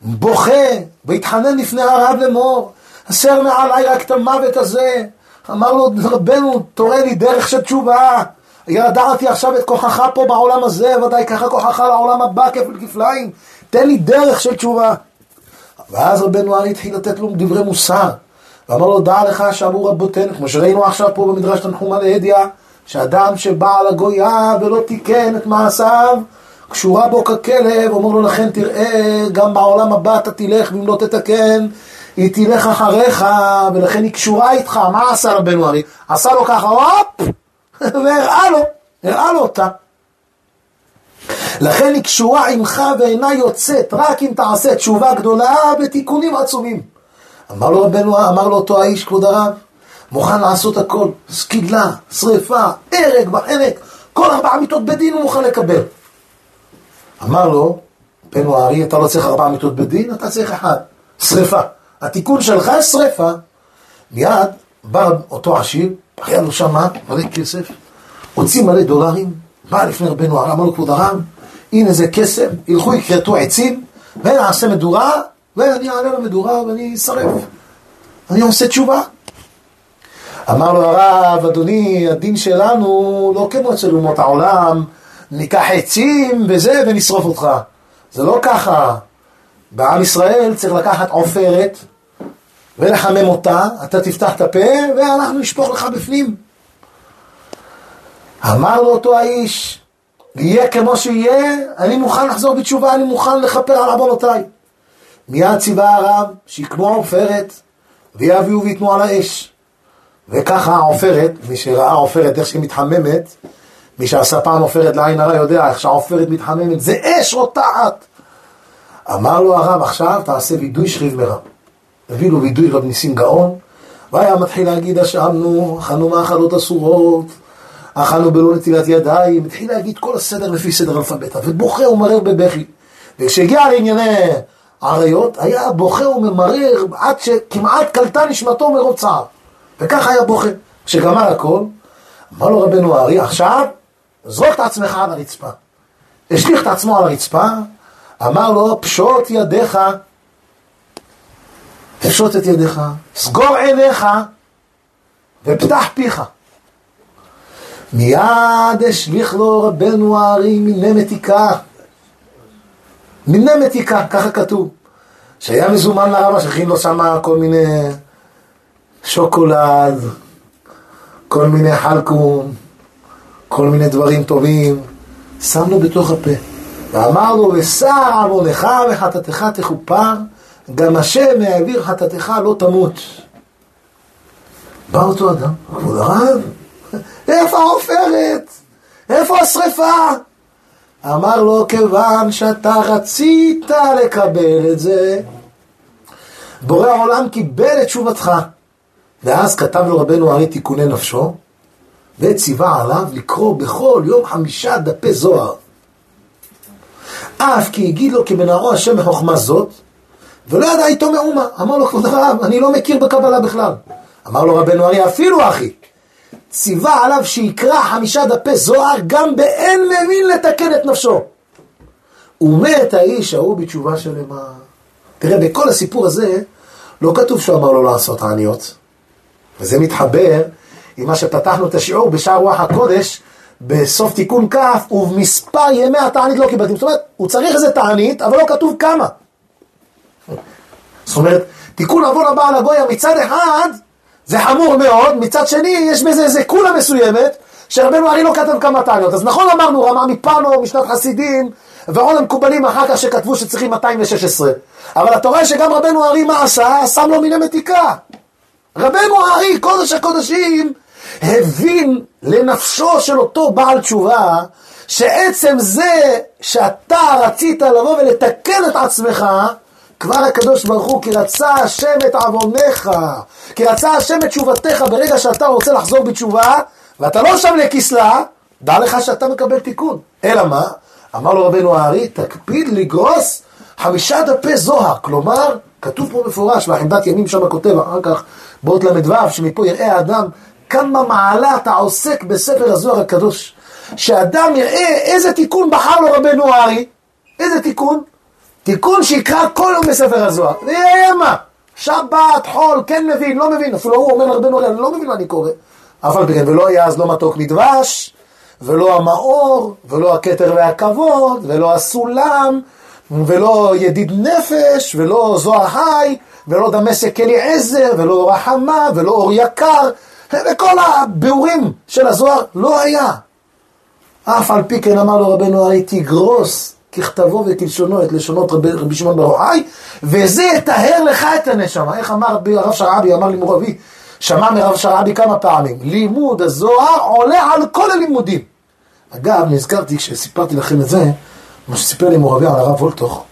Speaker 1: בוכה, והתחנן לפני הרב לאמור, הסר מעליי רק את המוות הזה. אמר לו, רבנו, תורה לי דרך של תשובה. ידעתי עכשיו את כוחך פה בעולם הזה, ודאי ככה כוחך לעולם הבא כפל כפליים. תן לי דרך של תשובה. ואז רבנו ארי התחיל לתת לו דברי מוסר. ואמר לו, דע לך שאמרו רבותינו, כמו שראינו עכשיו פה במדרש תנחומה לידיע, שאדם שבא על הגויה ולא תיקן את מעשיו, קשורה בו ככלב, אומר לו לכן תראה, גם בעולם הבא אתה תלך ואם לא תתקן, היא תלך אחריך, ולכן היא קשורה איתך. מה עשה רבנו ארי? עשה לו ככה, הופ, והראה לו, הראה לו אותה. לכן היא קשורה עמך ואינה יוצאת, רק אם תעשה תשובה גדולה ותיקונים עצומים. אמר לו רבנו, אמר לו אותו האיש, כבוד הרב, מוכן לעשות הכל, סקילה, שריפה, הרג בחנק, כל ארבעה מיטות בדין הוא מוכן לקבל. אמר לו, בנו הארי, אתה לא צריך ארבעה מיטות בדין, אתה צריך אחד, שריפה. התיקון שלך שריפה. מיד בא אותו עשיר, היה לו שם מלא כסף, הוציא מלא דולרים, בא לפני רבנו הרב, אמר לו כבוד הרב, הנה זה כסף, ילכו יכרתו עצים, ונעשה מדורה, ואני אעלה למדורה ואני אשרף. אני עושה תשובה. אמר לו הרב, אדוני, הדין שלנו לא כמו אצל אומות העולם, ניקח עצים וזה ונשרוף אותך. זה לא ככה. בעם ישראל צריך לקחת עופרת ולחמם אותה, אתה תפתח את הפה ואנחנו נשפוך לך בפנים. אמר לו אותו האיש, יהיה כמו שיהיה, אני מוכן לחזור בתשובה, אני מוכן לכפר על עוונותיי. מיד ציווה הרב שיקמו עופרת ויביאו ויתנו על האש. וככה העופרת, מי שראה עופרת איך שהיא מתחממת, מי שעשה פעם עופרת לעין הרע יודע איך שהעופרת מתחממת, זה אש רותחת. אמר לו הרב, עכשיו תעשה וידוי שכיב מרע. הביא לו וידוי רב ניסים גאון, והיה מתחיל להגיד, אשמנו, אכלנו מאכלות אסורות, אכלנו בלא נטילת ידיים, התחיל להגיד כל הסדר לפי סדר אלפביתה, ובוכה ומרר בבכי. וכשהגיע לענייני עריות, היה בוכה וממרר עד שכמעט קלטה נשמתו מרוב צער. וככה היה בוכה. כשגמר הכל, אמר לו רבנו הארי, עכשיו, זרוק את עצמך על הרצפה. השליך את עצמו על הרצפה, אמר לו, פשוט ידיך, תפשוט את ידיך, סגור עיניך, ופתח פיך. מיד השליך לו רבנו הארי מיני מתיקה. מיני מתיקה, ככה כתוב. שהיה מזומן לרמה, שהכין לו שמה כל מיני שוקולד, כל מיני חלקום, כל מיני דברים טובים, שם לו בתוך הפה. ואמר לו, ושר עוונך וחטאתך תכופר, גם השם העביר חטאתך לא תמות. בא אותו אדם, כבוד הרב, איפה העופרת? איפה השרפה? אמר לו, כיוון שאתה רצית לקבל את זה, בורא העולם קיבל את תשובתך. ואז כתב לו רבנו הרי תיקוני נפשו, וציווה עליו לקרוא בכל יום חמישה דפי זוהר. אף כי הגיד לו כי בנערו השם בחוכמה זאת, ולא ידע איתו מאומה. אמר לו, כבוד הרב, אני לא מכיר בקבלה בכלל. אמר לו רבנו ארי, אפילו אחי, ציווה עליו שיקרא חמישה דפי זוהר, גם באין מבין לתקן את נפשו. ומת האיש ההוא בתשובה שלמה. תראה, בכל הסיפור הזה, לא כתוב שהוא אמר לו לעשות העניות. וזה מתחבר עם מה שפתחנו את השיעור בשער רוח הקודש, בסוף תיקון כ', ובמספר ימי התענית לא קיבלתי. זאת אומרת, הוא צריך איזה תענית, אבל לא כתוב כמה. זאת אומרת, תיקון עוון הבא על הגויה מצד אחד, זה חמור מאוד, מצד שני, יש בזה איזה קולה מסוימת, שרבנו ארי לא כתב כמה תעניות. אז נכון אמרנו, רמה מפנו, משנת חסידים, ועוד המקובלים אחר כך שכתבו שצריכים 216. אבל אתה רואה שגם רבנו ארי מה עשה? שם לו מיני מתיקה. רבנו הארי, קודש הקודשים, הבין לנפשו של אותו בעל תשובה, שעצם זה שאתה רצית לבוא ולתקן את עצמך, כבר הקדוש ברוך הוא, כי רצה השם את עוונך, כי רצה השם את תשובתך ברגע שאתה רוצה לחזור בתשובה, ואתה לא שם לכסלה, דע לך שאתה מקבל תיקון. אלא מה? אמר לו רבנו הארי, תקפיד לגרוס חמישה דפי זוהר. כלומר, כתוב פה מפורש, והחמדת ימים שם כותב אחר כך, באות ל"ו, שמפה יראה האדם כמה מעלה אתה עוסק בספר הזוהר הקדוש. שאדם יראה איזה תיקון בחר לו רבנו הארי, איזה תיקון? תיקון שיקרא כל יום בספר הזוהר, ויראה מה? שבת, חול, כן מבין, לא מבין, אפילו הוא אומר לרבנו הארי, אני לא מבין מה אני קורא. אבל כן, ולא היה אז לא מתוק מדבש, ולא המאור, ולא הכתר והכבוד, ולא הסולם, ולא ידיד נפש, ולא זוהר חי, ולא דמשק אליעזר, ולא אור החמה, ולא אור יקר, וכל הביאורים של הזוהר לא היה. אף על פי כן אמר לו רבנו הרי תגרוס ככתבו וכלשונו את לשונות רבי, רבי שמעון בר יוחאי, וזה יטהר לך את הנשמה. איך אמר הרב שרעבי, אמר לי מורבי, שמע מרב שרעבי כמה פעמים, לימוד הזוהר עולה על כל הלימודים. אגב, נזכרתי כשסיפרתי לכם את זה, מה שסיפר לי מורבי על הרב וולטוך,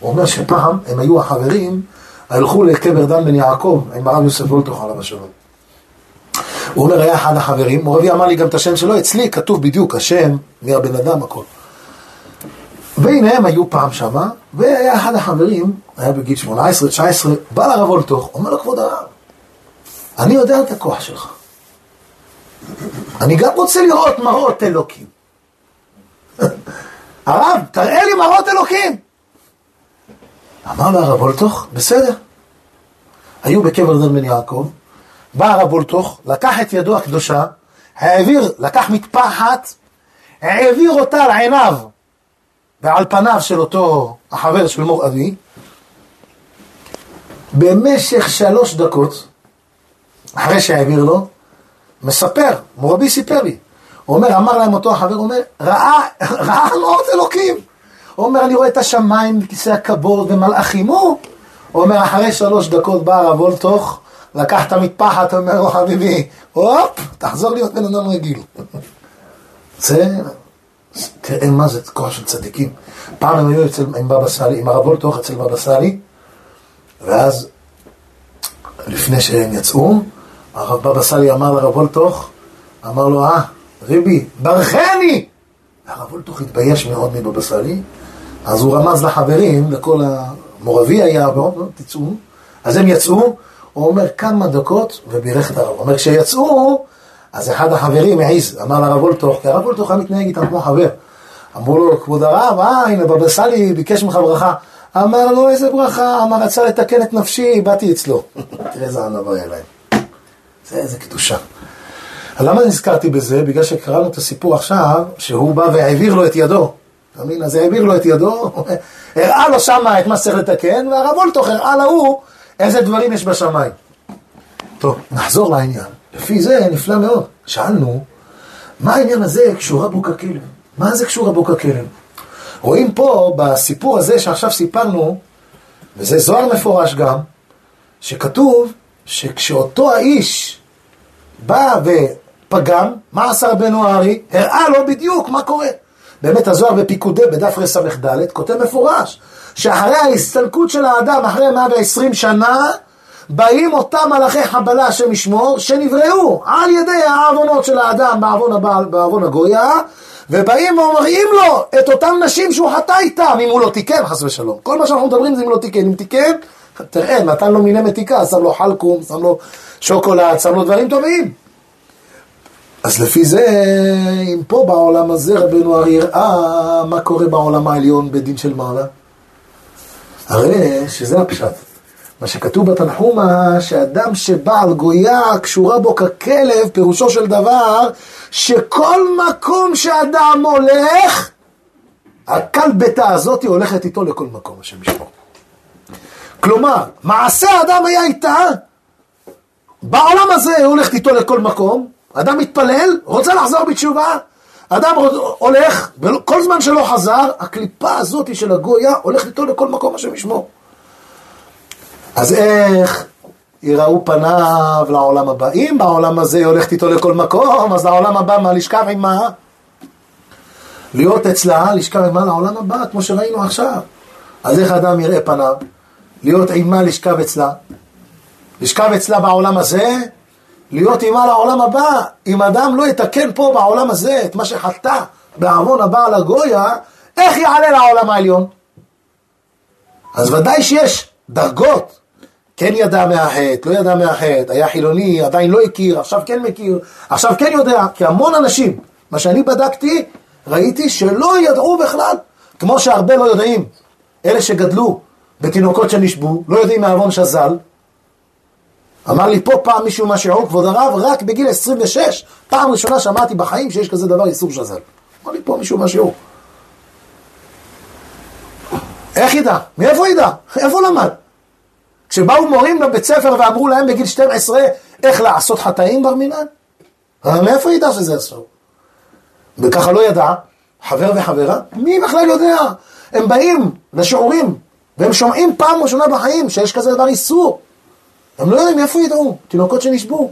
Speaker 1: הוא אומר שפעם הם היו החברים, הלכו לקבר דן בן יעקב עם הרב יוסף וולטוך עליו השלום. הוא אומר, היה אחד החברים, מורבי אמר לי גם את השם שלו, אצלי כתוב בדיוק השם, מי הבן אדם, הכל. והנה הם היו פעם שמה, והיה אחד החברים, היה בגיל 18-19, בא לרב וולטוך, אומר לו, כבוד הרב, אני יודע את הכוח שלך. אני גם רוצה לראות מראות אלוקים. הרב, תראה לי מראות אלוקים. אמר לו הרב וולטוך, בסדר. היו בקבר דן בן יעקב, בא הרב וולטוך, לקח את ידו הקדושה, העביר, לקח מטפחת, העביר אותה על עיניו ועל פניו של אותו החבר של מור אבי, במשך שלוש דקות, אחרי שהעביר לו, מספר, מור אבי סיפר לי, הוא אומר, אמר להם אותו החבר, הוא אומר, ראה, ראה מאות אלוקים. הוא אומר, אני רואה את השמיים בכיסא הכבוד ומלאכים. הוא אומר, אחרי שלוש דקות בא הרב וולטוך, לקח את המטפחת, אומר לו, חביבי, הופ, תחזור להיות בן אדם רגיל. זה, תראה מה זה כוח של צדיקים. פעם הם היו אצל, עם בבא סאלי, עם הרב וולטוך אצל בבא סאלי, ואז, לפני שהם יצאו, הרב בבא סאלי אמר לרב וולטוך, אמר לו, אה, ריבי, ברכני! הרב וולטוך התבייש מאוד מבבא סאלי, אז הוא רמז לחברים, לכל המורבי היה, תצאו, אז הם יצאו, הוא אומר כמה דקות ובירך את הרב. הוא אומר, כשיצאו, אז אחד החברים העז, אמר לרב וולטוך, כי הרב וולטוך היה מתנהג איתם כמו חבר. אמרו לו, כבוד הרב, אה, הנה בבא סאלי ביקש ממך ברכה. אמר לו, איזה ברכה? אמר, רצה לתקן את נפשי, באתי אצלו. תראה איזה ענווה היה להם. זה איזה קדושה. למה נזכרתי בזה? בגלל שקראנו את הסיפור עכשיו, שהוא בא והעביר לו את ידו. אתה מבין? אז העביר לו את ידו, הראה לו שמה את מה שצריך לתקן, והרב וולטוך הראה להוא איזה דברים יש בשמיים. טוב, נחזור לעניין. לפי זה נפלא מאוד. שאלנו, מה העניין הזה קשורה בו ככלב? מה זה קשורה בו ככלב? רואים פה, בסיפור הזה שעכשיו סיפרנו, וזה זוהר מפורש גם, שכתוב שכשאותו האיש בא ופגם, מה עשה רבנו הארי? הראה לו בדיוק מה קורה. באמת הזוהר בפיקודי, בדף רס"ד, כותב מפורש, שאחרי ההסתלקות של האדם, אחרי 120 שנה, באים אותם מלאכי חבלה, השם ישמור, שנבראו על ידי העוונות של האדם בעוון, הבעל, בעוון הגויה, ובאים ומראים לו את אותן נשים שהוא חטא איתם, אם הוא לא תיקן, חס ושלום. כל מה שאנחנו מדברים זה אם לא תיקן. אם תיקן, תראה, נתן לו מיני מתיקה, שם לו חלקום, שם לו שוקולד, שם לו דברים טובים. אז לפי זה, אם פה בעולם הזה רבנו ארי הראה מה קורה בעולם העליון בדין של מעלה, הרי שזה הפשט. מה שכתוב בתנחומה, שאדם שבא על גויה קשורה בו ככלב, פירושו של דבר, שכל מקום שאדם הולך, הכלבתה הזאת הולכת איתו לכל מקום, השם ישמור. כלומר, מעשה האדם היה איתה, בעולם הזה היא הולכת איתו לכל מקום, אדם מתפלל, רוצה לחזור בתשובה, אדם הולך, כל זמן שלא חזר, הקליפה הזאת של הגויה הולכת איתו לכל מקום, השם ישמור. אז איך יראו פניו לעולם הבא? אם בעולם הזה היא הולכת איתו לכל מקום, אז לעולם הבא מה? לשכב עימה? להיות אצלה, לשכב עימה לעולם הבא, כמו שראינו עכשיו. אז איך אדם יראה פניו? להיות עימה, לשכב אצלה. לשכב אצלה בעולם הזה, להיות עימה לעולם הבא. אם אדם לא יתקן פה בעולם הזה את מה שחטא בעוון הבא על הגויה, איך יעלה לעולם העליון? אז ודאי שיש דרגות. כן ידע מהחטא, לא ידע מהחטא, היה חילוני, עדיין לא הכיר, עכשיו כן מכיר, עכשיו כן יודע, כי המון אנשים, מה שאני בדקתי, ראיתי שלא ידעו בכלל, כמו שהרבה לא יודעים, אלה שגדלו בתינוקות שנשבו, לא יודעים מעוון שזל. אמר לי פה פעם מישהו מהשיעור, כבוד הרב, רק בגיל 26, פעם ראשונה שמעתי בחיים שיש כזה דבר איסור שזל. אמר לי פה מישהו מהשיעור. איך ידע? מאיפה ידע? איפה למד? כשבאו מורים לבית ספר ואמרו להם בגיל 12 איך לעשות חטאים בר מינן? מאיפה ידע שזה אסור? וככה לא ידע, חבר וחברה, מי בכלל יודע? הם באים לשיעורים והם שומעים פעם ראשונה בחיים שיש כזה דבר איסור. הם לא יודעים מאיפה ידעו, תינוקות שנשבו.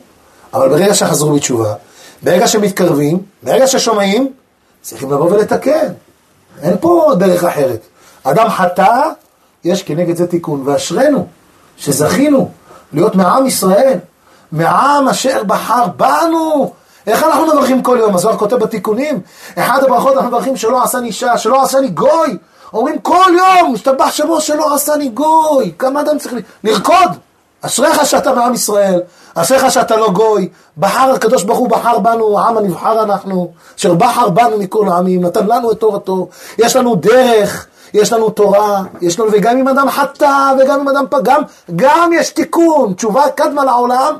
Speaker 1: אבל ברגע שחזרו בתשובה, ברגע שמתקרבים, ברגע ששומעים, צריכים לבוא ולתקן. אין פה דרך אחרת. אדם חטא, יש כנגד זה תיקון, ואשרינו שזכינו להיות מעם ישראל, מעם אשר בחר בנו. איך אנחנו מברכים כל יום? הזוהר כותב בתיקונים, אחד הברכות אנחנו מברכים שלא עשני אישה, שלא עשני גוי. אומרים כל יום, משתבח שמו שלא עשני גוי. כמה אדם צריך לרקוד? אשריך שאתה מעם ישראל, אשריך שאתה לא גוי, בחר הקדוש ברוך הוא בחר בנו, העם הנבחר אנחנו, אשר בחר בנו מכל העמים, נתן לנו את תורתו, יש לנו דרך, יש לנו תורה, יש לנו, וגם אם אדם חטא, וגם אם אדם פגם, גם יש תיקון, תשובה קדמה לעולם,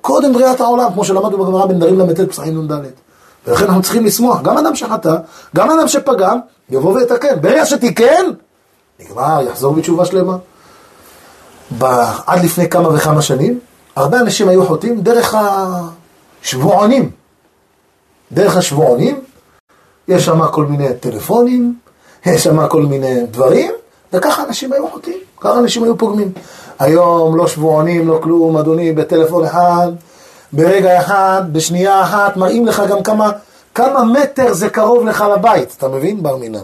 Speaker 1: קודם בריאת העולם, כמו שלמדנו בגמרא בנדרים ל"ט פסחים נ"ד. ולכן אנחנו צריכים לשמוח, גם אדם שחטא, גם אדם שפגם, יבוא ויתקן. ברגע שתיקן, נגמר, יחזור בתשובה שלמה. עד לפני כמה וכמה שנים, הרבה אנשים היו חוטאים דרך השבועונים. דרך השבועונים, יש שם כל מיני טלפונים, יש שם כל מיני דברים, וככה אנשים היו חוטאים, ככה אנשים היו פוגמים. היום לא שבועונים, לא כלום, אדוני, בטלפון אחד, ברגע אחד, בשנייה אחת, מראים לך גם כמה, כמה מטר זה קרוב לך לבית, אתה מבין? בר מינן.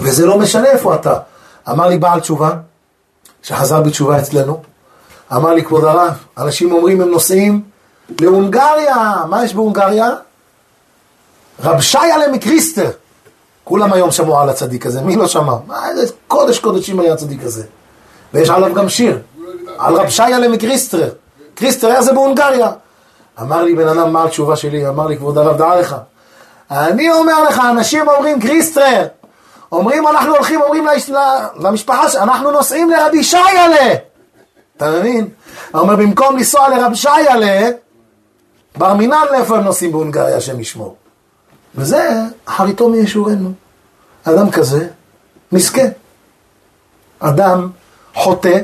Speaker 1: וזה לא משנה איפה אתה. אמר לי בעל תשובה, שחזר בתשובה אצלנו, אמר לי, כבוד הרב, אנשים אומרים הם נוסעים להונגריה, מה יש בהונגריה? רב שיאלה מקריסטר. כולם היום שמעו על הצדיק הזה, מי לא שמע? מה, איזה קודש קודשים היה הצדיק הזה. ויש עליו גם שיר. על רב שיילה מקריסטרר. קריסטרר זה בהונגריה. אמר לי בן אדם, מה התשובה שלי? אמר לי, כבוד הרב, דע לך. אני אומר לך, אנשים אומרים קריסטרר. אומרים, אנחנו הולכים, אומרים למשפחה, אנחנו נוסעים לרבי שיילה. אתה מבין? הוא אומר, במקום לנסוע לרב שיילה, בר מינן לאיפה הם נוסעים בהונגריה, השם ישמור. וזה אחריתו מישורנו. אדם כזה, מסכן. אדם חוטא,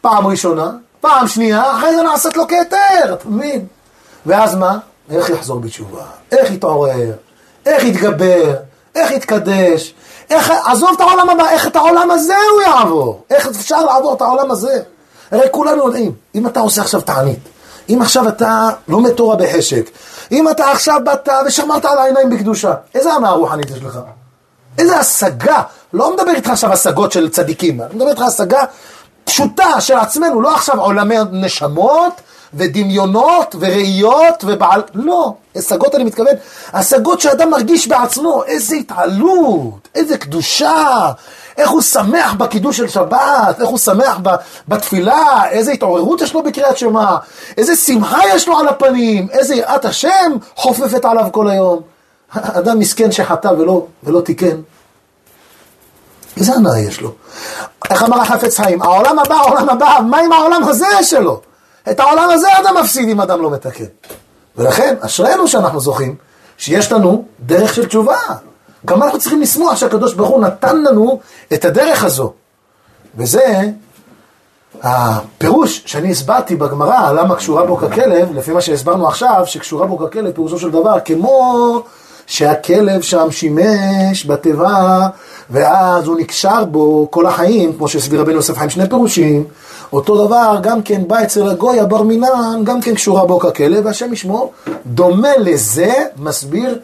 Speaker 1: פעם ראשונה, פעם שנייה, אחרי זה נעשית לו כהיתר, אתה מבין? ואז מה? איך יחזור בתשובה? איך יתעורר? איך יתגבר? איך יתקדש? איך, עזוב את העולם הבא, איך את העולם הזה הוא יעבור? איך אפשר לעבור את העולם הזה? הרי כולנו יודעים, אם אתה עושה עכשיו תענית, אם עכשיו אתה לומד תורה בחשק, אם אתה עכשיו באת ושמרת על העיניים בקדושה, איזה ענה רוחנית יש לך? איזה השגה, לא מדבר איתך עכשיו השגות של צדיקים, אני מדבר איתך השגה פשוטה של עצמנו, לא עכשיו עולמי נשמות ודמיונות וראיות ובעל... לא, השגות אני מתכוון, השגות שאדם מרגיש בעצמו, איזה התעלות, איזה קדושה, איך הוא שמח בקידוש של שבת, איך הוא שמח בתפילה, איזה התעוררות יש לו בקריאת שמע, איזה שמחה יש לו על הפנים, איזה יראת השם חופפת עליו כל היום. אדם מסכן שחטא ולא, ולא תיקן. איזה הנאה יש לו? איך אמר החפץ חיים? העולם הבא, העולם הבא, מה עם העולם הזה שלו? את העולם הזה אדם מפסיד אם אדם לא מתקן. ולכן, אשרינו שאנחנו זוכים שיש לנו דרך של תשובה. כמה אנחנו צריכים לשמוח שהקדוש ברוך הוא נתן לנו את הדרך הזו. וזה הפירוש שאני הסברתי בגמרא, למה קשורה בו ככלב, לפי מה שהסברנו עכשיו, שקשורה בו ככלב, פירושו של דבר, כמו שהכלב שם שימש בתיבה, ואז הוא נקשר בו כל החיים, כמו שהסביר רבנו יוסף חיים שני פירושים, אותו דבר גם כן בא אצל הגוי הבר מינן, גם כן קשורה בו ככלב, והשם ישמור, דומה לזה, מסביר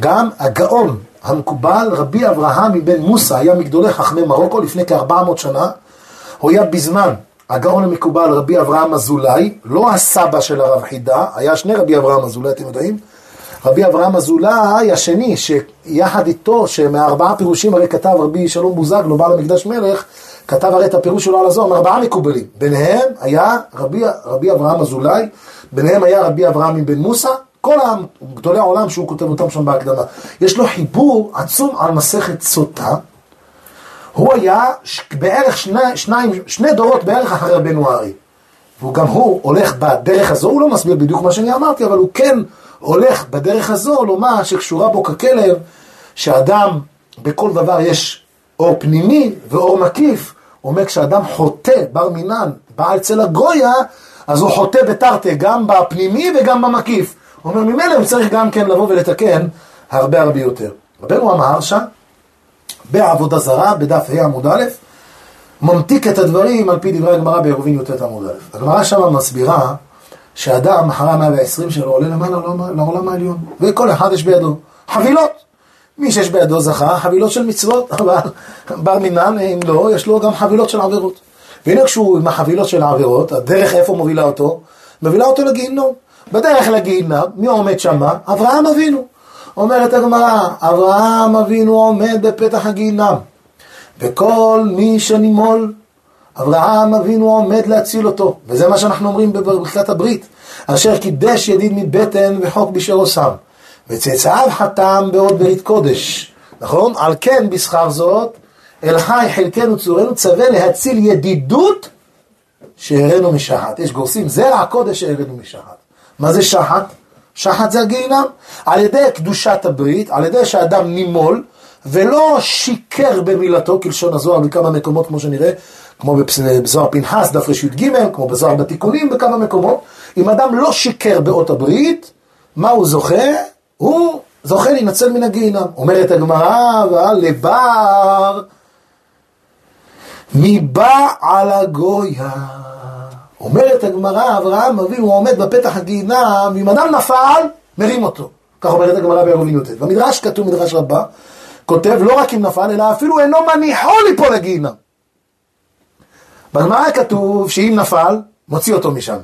Speaker 1: גם הגאון המקובל, רבי אברהם מבן מוסא, היה מגדולי חכמי מרוקו לפני כ-400 שנה, הוא היה בזמן הגאון המקובל רבי אברהם אזולאי, לא הסבא של הרב חידה, היה שני רבי אברהם אזולאי, אתם יודעים? רבי אברהם אזולאי השני, שיחד איתו, שמארבעה פירושים הרי כתב רבי שלום בוזגלו, בעל המקדש מלך, כתב הרי את הפירוש שלו על הזוהר מארבעה מקובלים. ביניהם היה רבי, רבי אברהם אזולאי, ביניהם היה רבי אברהם מבן מוסא, כל גדולי העולם שהוא כותב אותם שם בהקדמה. יש לו חיבור עצום על מסכת סוטה. הוא היה בערך שני, שניים, שני דורות בערך אחרי רבנו הארי. וגם הוא הולך בדרך הזו, הוא לא מסביר בדיוק מה שאני אמרתי, אבל הוא כן הולך בדרך הזו לומר שקשורה בו ככלב, שאדם, בכל דבר יש אור פנימי ואור מקיף. אומר, כשאדם חוטא, בר מינן, בא אצל הגויה, אז הוא חוטא בתרתי, גם בפנימי וגם במקיף. הוא אומר, ממילא הוא צריך גם כן לבוא ולתקן הרבה הרבה יותר. רבנו אמר שם, בעבודה זרה, בדף ה' עמוד א', ממתיק את הדברים על פי דברי הגמרא בעירובין י"ט עמוד א'. הגמרא שם מסבירה שאדם אחרי המאה והעשרים שלו עולה למעלה לעולם העליון, וכל אחד יש בידו חבילות. מי שיש בידו זכה, חבילות של מצוות, אבל בר מינן, אם לא, יש לו גם חבילות של עבירות. והנה כשהוא עם החבילות של העבירות, הדרך איפה מובילה אותו? מובילה אותו לגיהינום. בדרך לגיהינום, מי עומד שמה? אברהם אבינו. אומרת הגמרא, אברהם אבינו עומד בפתח הגיהינום. וכל מי שנימול, אברהם אבינו עומד להציל אותו. וזה מה שאנחנו אומרים בברכת הברית. אשר קידש ידיד מבטן וחוק בשערו שם. וצאצאיו חתם בעוד ברית קודש. נכון? על כן בשכר זאת, אל חי חלקנו צורנו צווה להציל ידידות שהראינו משחת. יש גורסים, זרע הקודש שהראינו משחת. מה זה שחת? שחת זה הגיהינם. על ידי קדושת הברית, על ידי שאדם נימול, ולא שיקר במילתו, כלשון הזוהר בכמה מקומות, כמו שנראה, כמו בזוהר פנחס, דף רי"ג, כמו בזוהר בתיקונים, בכמה מקומות. אם אדם לא שיקר באות הברית, מה הוא זוכה? הוא זוכה להינצל מן הגיהינם. אומרת הגמרא, ועל לבר מבעל הגויה. אומרת הגמרא, אברהם אבינו עומד בפתח הגיהינם, ואם אדם נפל, מרים אותו. כך אומרת הגמרא בעירובין י"ט. במדרש כתוב, מדרש רבה, כותב לא רק אם נפל, אלא אפילו אינו מניחו ליפול לגיהינם. בגמרא כתוב שאם נפל, מוציא אותו משם.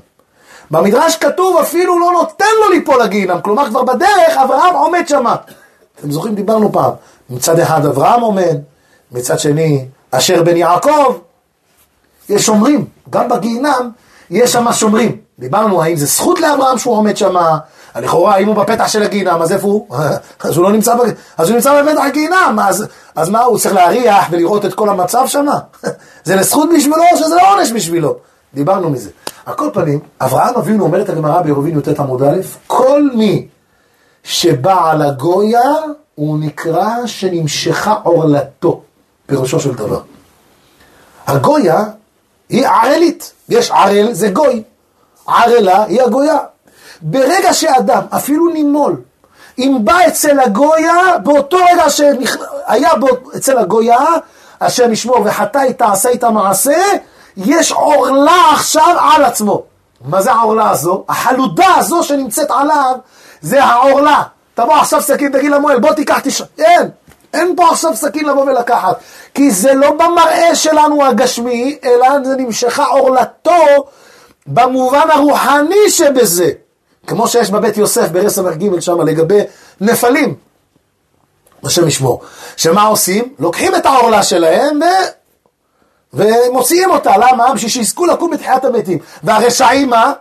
Speaker 1: במדרש כתוב אפילו לא נותן לו ליפול לגיהינם, כלומר כבר בדרך אברהם עומד שמה. אתם זוכרים, דיברנו פעם, מצד אחד אברהם עומד, מצד שני אשר בן יעקב. יש שומרים, גם בגיהינם יש שם שומרים. דיברנו האם זה זכות לאברהם שהוא עומד שם, לכאורה אם הוא בפתח של הגיהינם, אז איפה הוא? אז הוא לא נמצא, בג... אז הוא נמצא בפתח הגיהינם, אז, אז מה, הוא צריך להריח ולראות את כל המצב שם? זה לזכות בשבילו או שזה לא עונש בשבילו? דיברנו מזה. על כל פנים, אברהם אבינו אומרת הגמרא בעירובין י"ט עמוד א', כל מי שבא על הגויה, הוא נקרא שנמשכה עורלתו, פירושו של דבר. הגויה היא ערלית, יש ערל, זה גוי. ערלה היא הגויה. ברגע שאדם, אפילו נימול, אם בא אצל הגויה, באותו רגע שהיה אצל הגויה, השם ישמור וחטא איתה, עשה איתה מעשה, יש עורלה עכשיו על עצמו. מה זה העורלה הזו? החלודה הזו שנמצאת עליו, זה העורלה. תבוא עכשיו סכין, תגיד למוהל, בוא תיקח תשע. אין, אין פה עכשיו סכין לבוא ולקחת. כי זה לא במראה שלנו הגשמי, אלא זה נמשכה עורלתו במובן הרוחני שבזה. כמו שיש בבית יוסף ברס ג' שם לגבי נפלים. השם ישמור. שמה עושים? לוקחים את העורלה שלהם ו... ומוציאים אותה. למה? בשביל שיזכו לקום בתחיית המתים. והרשעים מה?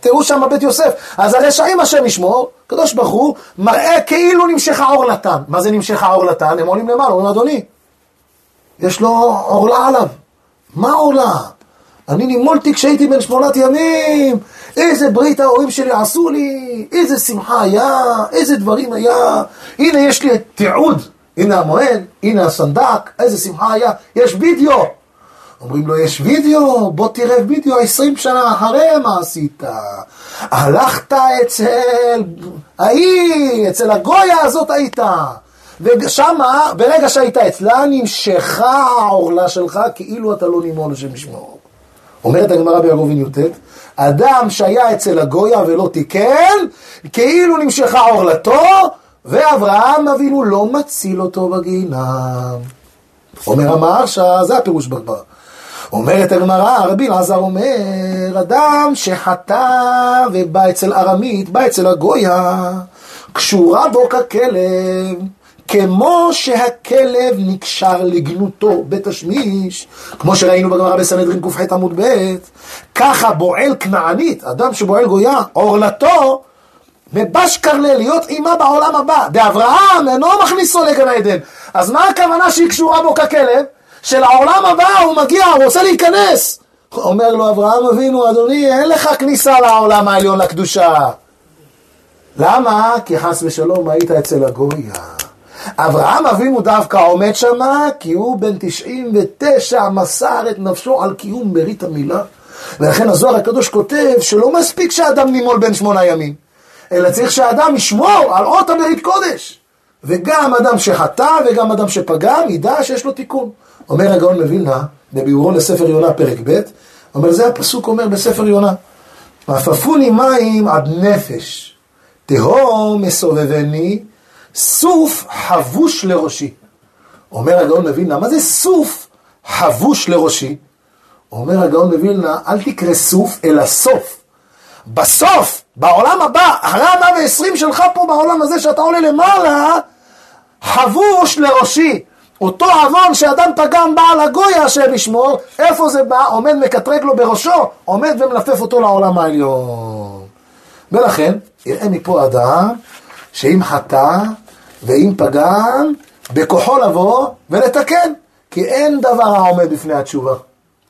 Speaker 1: תראו שם בבית יוסף. אז הרשעים השם ישמור, הקדוש ברוך הוא, מראה כאילו נמשכה עורלתם. מה זה נמשכה עורלתם? הם עולים למעלה, אומרים אדוני, יש לו עורלה עליו. מה עורלה? אני נימולתי כשהייתי בן שמונת ימים, איזה ברית ההורים שלי עשו לי, איזה שמחה היה, איזה דברים היה. הנה יש לי תיעוד, הנה המועד, הנה הסנדק, איזה שמחה היה, יש וידאו. אומרים לו, יש וידאו, בוא תראה וידאו עשרים שנה אחרי מה עשית. הלכת אצל ההיא, אצל הגויה הזאת היית. ושמה, ברגע שהיית אצלה, נמשכה העורלה שלך כאילו אתה לא נימון השם ישמור. אומרת הגמרא ביעקבין י"ט, אדם שהיה אצל הגויה ולא תיקן, כאילו נמשכה עורלתו, ואברהם אבינו לא מציל אותו בגיהינם. אומר המהרש"א, זה הפירוש בגמרא. אומרת הגמרא, רבי אלעזר אומר, אדם שחטא ובא אצל ארמית, בא אצל הגויה, קשורה בו ככלב. כמו שהכלב נקשר לגנותו בתשמיש, כמו שראינו בגמרא בסנהדרין ק"ח עמוד ב', ככה בועל כנענית, אדם שבועל גויה, עורלתו, מבשקרלה להיות עימה בעולם הבא. באברהם אינו מכניסו לגן העדן. אז מה הכוונה שהיא קשורה בו ככלב? שלעולם הבא הוא מגיע, הוא רוצה להיכנס. אומר לו אברהם אבינו, אדוני, אין לך כניסה לעולם העליון לקדושה. למה? כי חס ושלום היית אצל הגויה. אברהם אבינו דווקא עומד שמה, כי הוא בן 99 מסר את נפשו על קיום ברית המילה. ולכן הזוהר הקדוש כותב שלא מספיק שאדם נימול בן שמונה ימים, אלא צריך שאדם ישמור על אות הברית קודש. וגם אדם שחטא וגם אדם שפגם ידע שיש לו תיקון. אומר הגאון מווילנה, בביאורו לספר יונה פרק ב', אומר זה הפסוק אומר בספר יונה. עפפוני מים עד נפש, תהום מסובבני, סוף חבוש לראשי. אומר הגאון מווילנה, מה זה סוף חבוש לראשי? אומר הגאון מווילנה, אל תקרא סוף, אלא סוף. בסוף, בעולם הבא, אחרי המאה ועשרים שלך פה בעולם הזה שאתה עולה למעלה, חבוש לראשי. אותו עוון שאדם פגם בעל הגויה השם ישמור, איפה זה בא? עומד מקטרג לו בראשו, עומד ומלפף אותו לעולם העליון. ולכן, יראה מפה אדם שאם חטא ואם פגם, בכוחו לבוא ולתקן. כי אין דבר העומד בפני התשובה.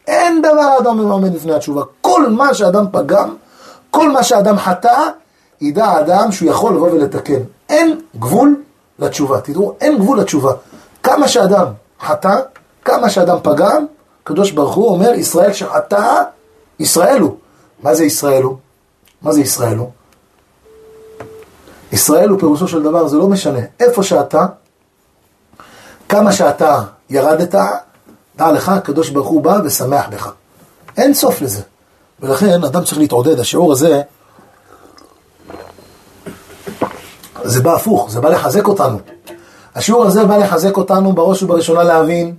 Speaker 1: אין דבר אדם עומד בפני התשובה. כל מה שאדם פגם, כל מה שאדם חטא, ידע אדם שהוא יכול לבוא ולתקן. אין גבול לתשובה. תראו, אין גבול לתשובה. כמה שאדם חטא, כמה שאדם פגם, הקדוש ברוך הוא אומר, ישראל שחטא, ישראל הוא. מה זה ישראל הוא? מה זה ישראל הוא? ישראל הוא פירושו של דבר, זה לא משנה. איפה שאתה, כמה שאתה ירדת, דע לך, הקדוש ברוך הוא בא ושמח בך. אין סוף לזה. ולכן אדם צריך להתעודד, השיעור הזה, זה בא הפוך, זה בא לחזק אותנו. השיעור הזה בא לחזק אותנו בראש ובראשונה להבין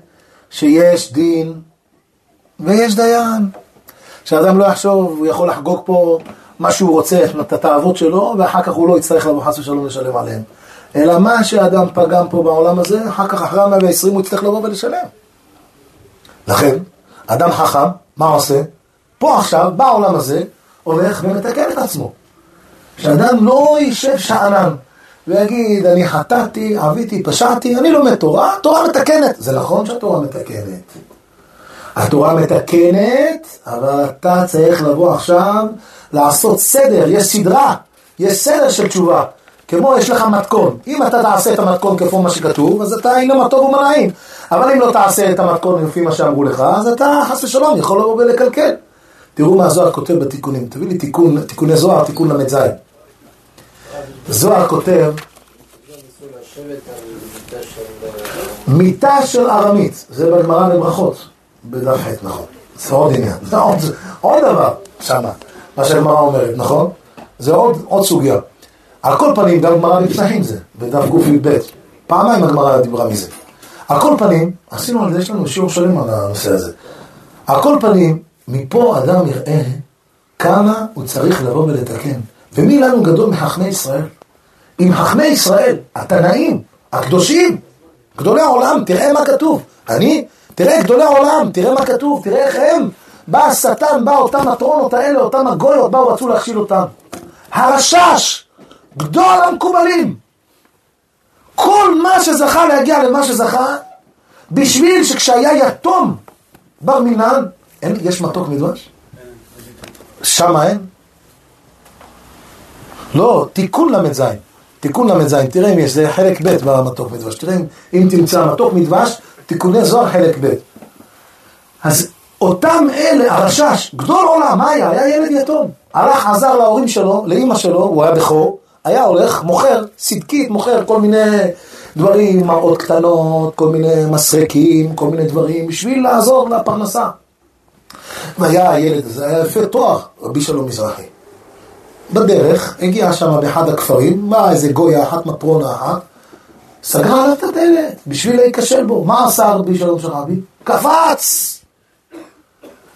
Speaker 1: שיש דין ויש דיין. שאדם לא יחשוב, הוא יכול לחגוג פה מה שהוא רוצה, את התאוות שלו, ואחר כך הוא לא יצטרך לבוא חס ושלום לשלם עליהם. אלא מה שאדם פגם פה בעולם הזה, אחר כך אחרי המאה ועשרים הוא יצטרך לבוא ולשלם. לכן, אדם חכם, מה עושה? פה עכשיו, בעולם הזה, הולך ומתקן את עצמו. שאדם לא יישב שאנן ויגיד, אני חטאתי, עוויתי, פשעתי, אני לומד תורה, תורה מתקנת. זה נכון שהתורה מתקנת. התורה מתקנת, אבל אתה צריך לבוא עכשיו לעשות סדר, יש סדרה, יש סדר של תשובה. כמו יש לך מתכון, אם אתה תעשה את המתכון כפי מה שכתוב, אז אתה אינו מה טוב ומה נעים. אבל אם לא תעשה את המתכון לפי מה שאמרו לך, אז אתה חס ושלום יכול לבוא ולקלקל. תראו מה הזוהר כותב בתיקונים, תביא לי תיקון, תיקוני זוהר, תיקון ל"ז. זוהר כותב, מיטה של ארמית, זה בגמרא בברכות, בדף ח', נכון. זה עוד עניין, זה עוד, עוד דבר שמה, מה שהגמרא אומרת, נכון? זה עוד, עוד סוגיה. על כל פנים, גם גמרא בפתחים זה, בדף קי"ב. פעמיים הגמרא דיברה מזה. על כל פנים, עשינו על זה, יש לנו שיעור שלם על הנושא הזה. על כל פנים, מפה אדם יראה כמה הוא צריך לבוא ולתקן. ומי לנו גדול מחכמי ישראל? עם חכמי ישראל, התנאים, הקדושים, גדולי העולם, תראה מה כתוב. אני, תראה גדולי העולם, תראה מה כתוב, תראה איך הם. בא השטן, בא אותם הטרונות האלה, אותם הגויות, באו רצו להכשיל אותם. הרשש, גדול המקובלים. כל מה שזכה להגיע למה שזכה, בשביל שכשהיה יתום בר מינן, אין, יש מתוק מדבש? שמה אין? לא, תיקון ל"ז. תיקון ל"ז, תראה אם יש, זה חלק ב' במתוק מדבש. תראה אם תמצא מתוק מדבש, תיקוני זוהר חלק ב'. אז אותם אלה, הרשש, גדול עולם, מה היה? היה ילד יתום. הלך, עזר להורים שלו, לאימא שלו, הוא היה בכור, היה הולך, מוכר, צדקית, מוכר כל מיני דברים, מראות קטנות, כל מיני מסרקים, כל מיני דברים, בשביל לעזור לפרנסה. והיה הילד הזה, היה יפה תואר, רבי שלום מזרחי. בדרך, הגיע שם באחד הכפרים, באה איזה גויה אחת, מטרונה אחת, סגרה עליו את הדלת, בשביל להיכשל בו. מה עשה רבי שלום של רבי? קפץ!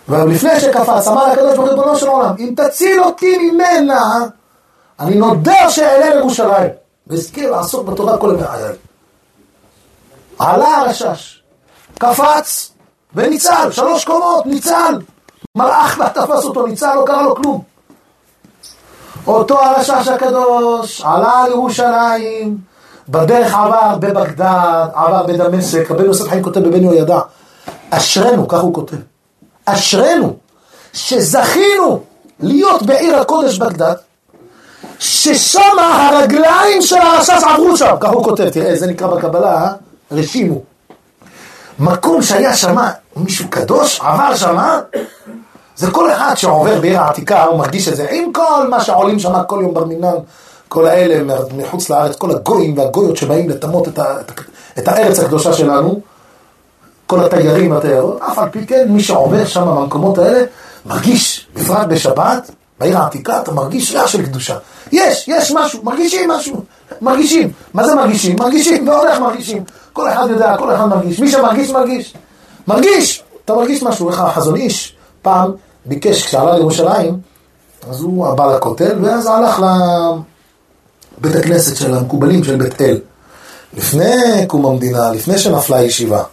Speaker 1: ולפני שקפץ, אמר לקדוש ברוך ריבונו של עולם, אם תציל אותי ממנה, אני נודר שאעלה לירושלים. והזכיר לעסוק בתורה כל חיי. עלה הרשש, קפץ וניצל, שלוש קומות, ניצל. מלאך תפס אותו, ניצל, לא קרה לו כלום. אותו הרשש הקדוש עלה לירושלים, בדרך עבר בבגדד, עבר בדמשק, רבי יוסף חיים כותב בבן יהוידע, אשרנו, כך הוא כותב, אשרנו, שזכינו להיות בעיר הקודש בגדד, ששם הרגליים של הרשש עברו שם, כך הוא כותב, תראה, זה נקרא בקבלה, אה? רשימו. מקום שהיה שם מישהו קדוש, עבר שם, זה כל אחד שעובר בעיר העתיקה, הוא מרגיש את זה, עם כל מה שעולים שם כל יום בר מינן, כל האלה מחוץ לארץ, כל הגויים והגויות שבאים לטמות את, את הארץ הקדושה שלנו, כל התיירים והתיירות, אף על פי כן, מי שעובר שם במקומות האלה, מרגיש, בפרט בשבת, בעיר העתיקה, אתה מרגיש ריח של קדושה. יש, יש משהו, מרגישים משהו, מרגישים. מה זה מרגישים? מרגישים, ועוד איך מרגישים. כל אחד יודע, כל אחד מרגיש. מי שמרגיש, מרגיש. מרגיש! אתה מרגיש משהו. איך החזון איש פעם ביקש, כשעלה לירושלים, אז הוא בא לכותל, ואז הלך לבית הכנסת של המקובלים של בית אל. לפני קום המדינה, לפני שנפלה הישיבה.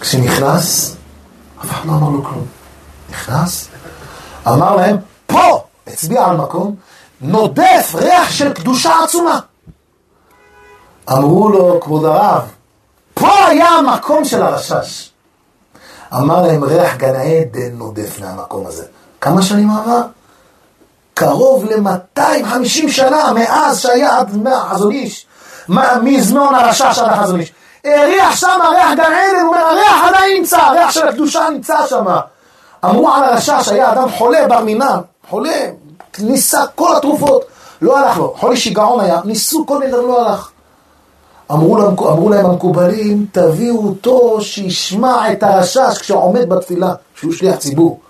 Speaker 1: כשנכנס, אף אחד לא אמר לו כלום. נכנס, אמר להם, פה, הצביע על מקום, נודף ריח של קדושה עצומה. אמרו לו, כבוד הרב, פה היה המקום של הרשש. אמר להם, ריח גן עדן נודף מהמקום הזה. כמה שנים עבר? קרוב ל-250 שנה מאז שהיה עד החזון איש, מזמון הרשש עד החזון איש. הריח שם ריח גן עדן, הוא אומר, הריח עדיין נמצא, הריח של הקדושה נמצא שם. אמרו על הרשש, היה אדם חולה בר מינן, חולה, ניסה כל התרופות, לא הלך לו, חולי שיגעון היה, ניסו כל מיני לא הלך. אמרו להם, אמרו להם המקובלים, תביאו אותו שישמע את הרשש כשהוא עומד בתפילה, שהוא שליח ציבור.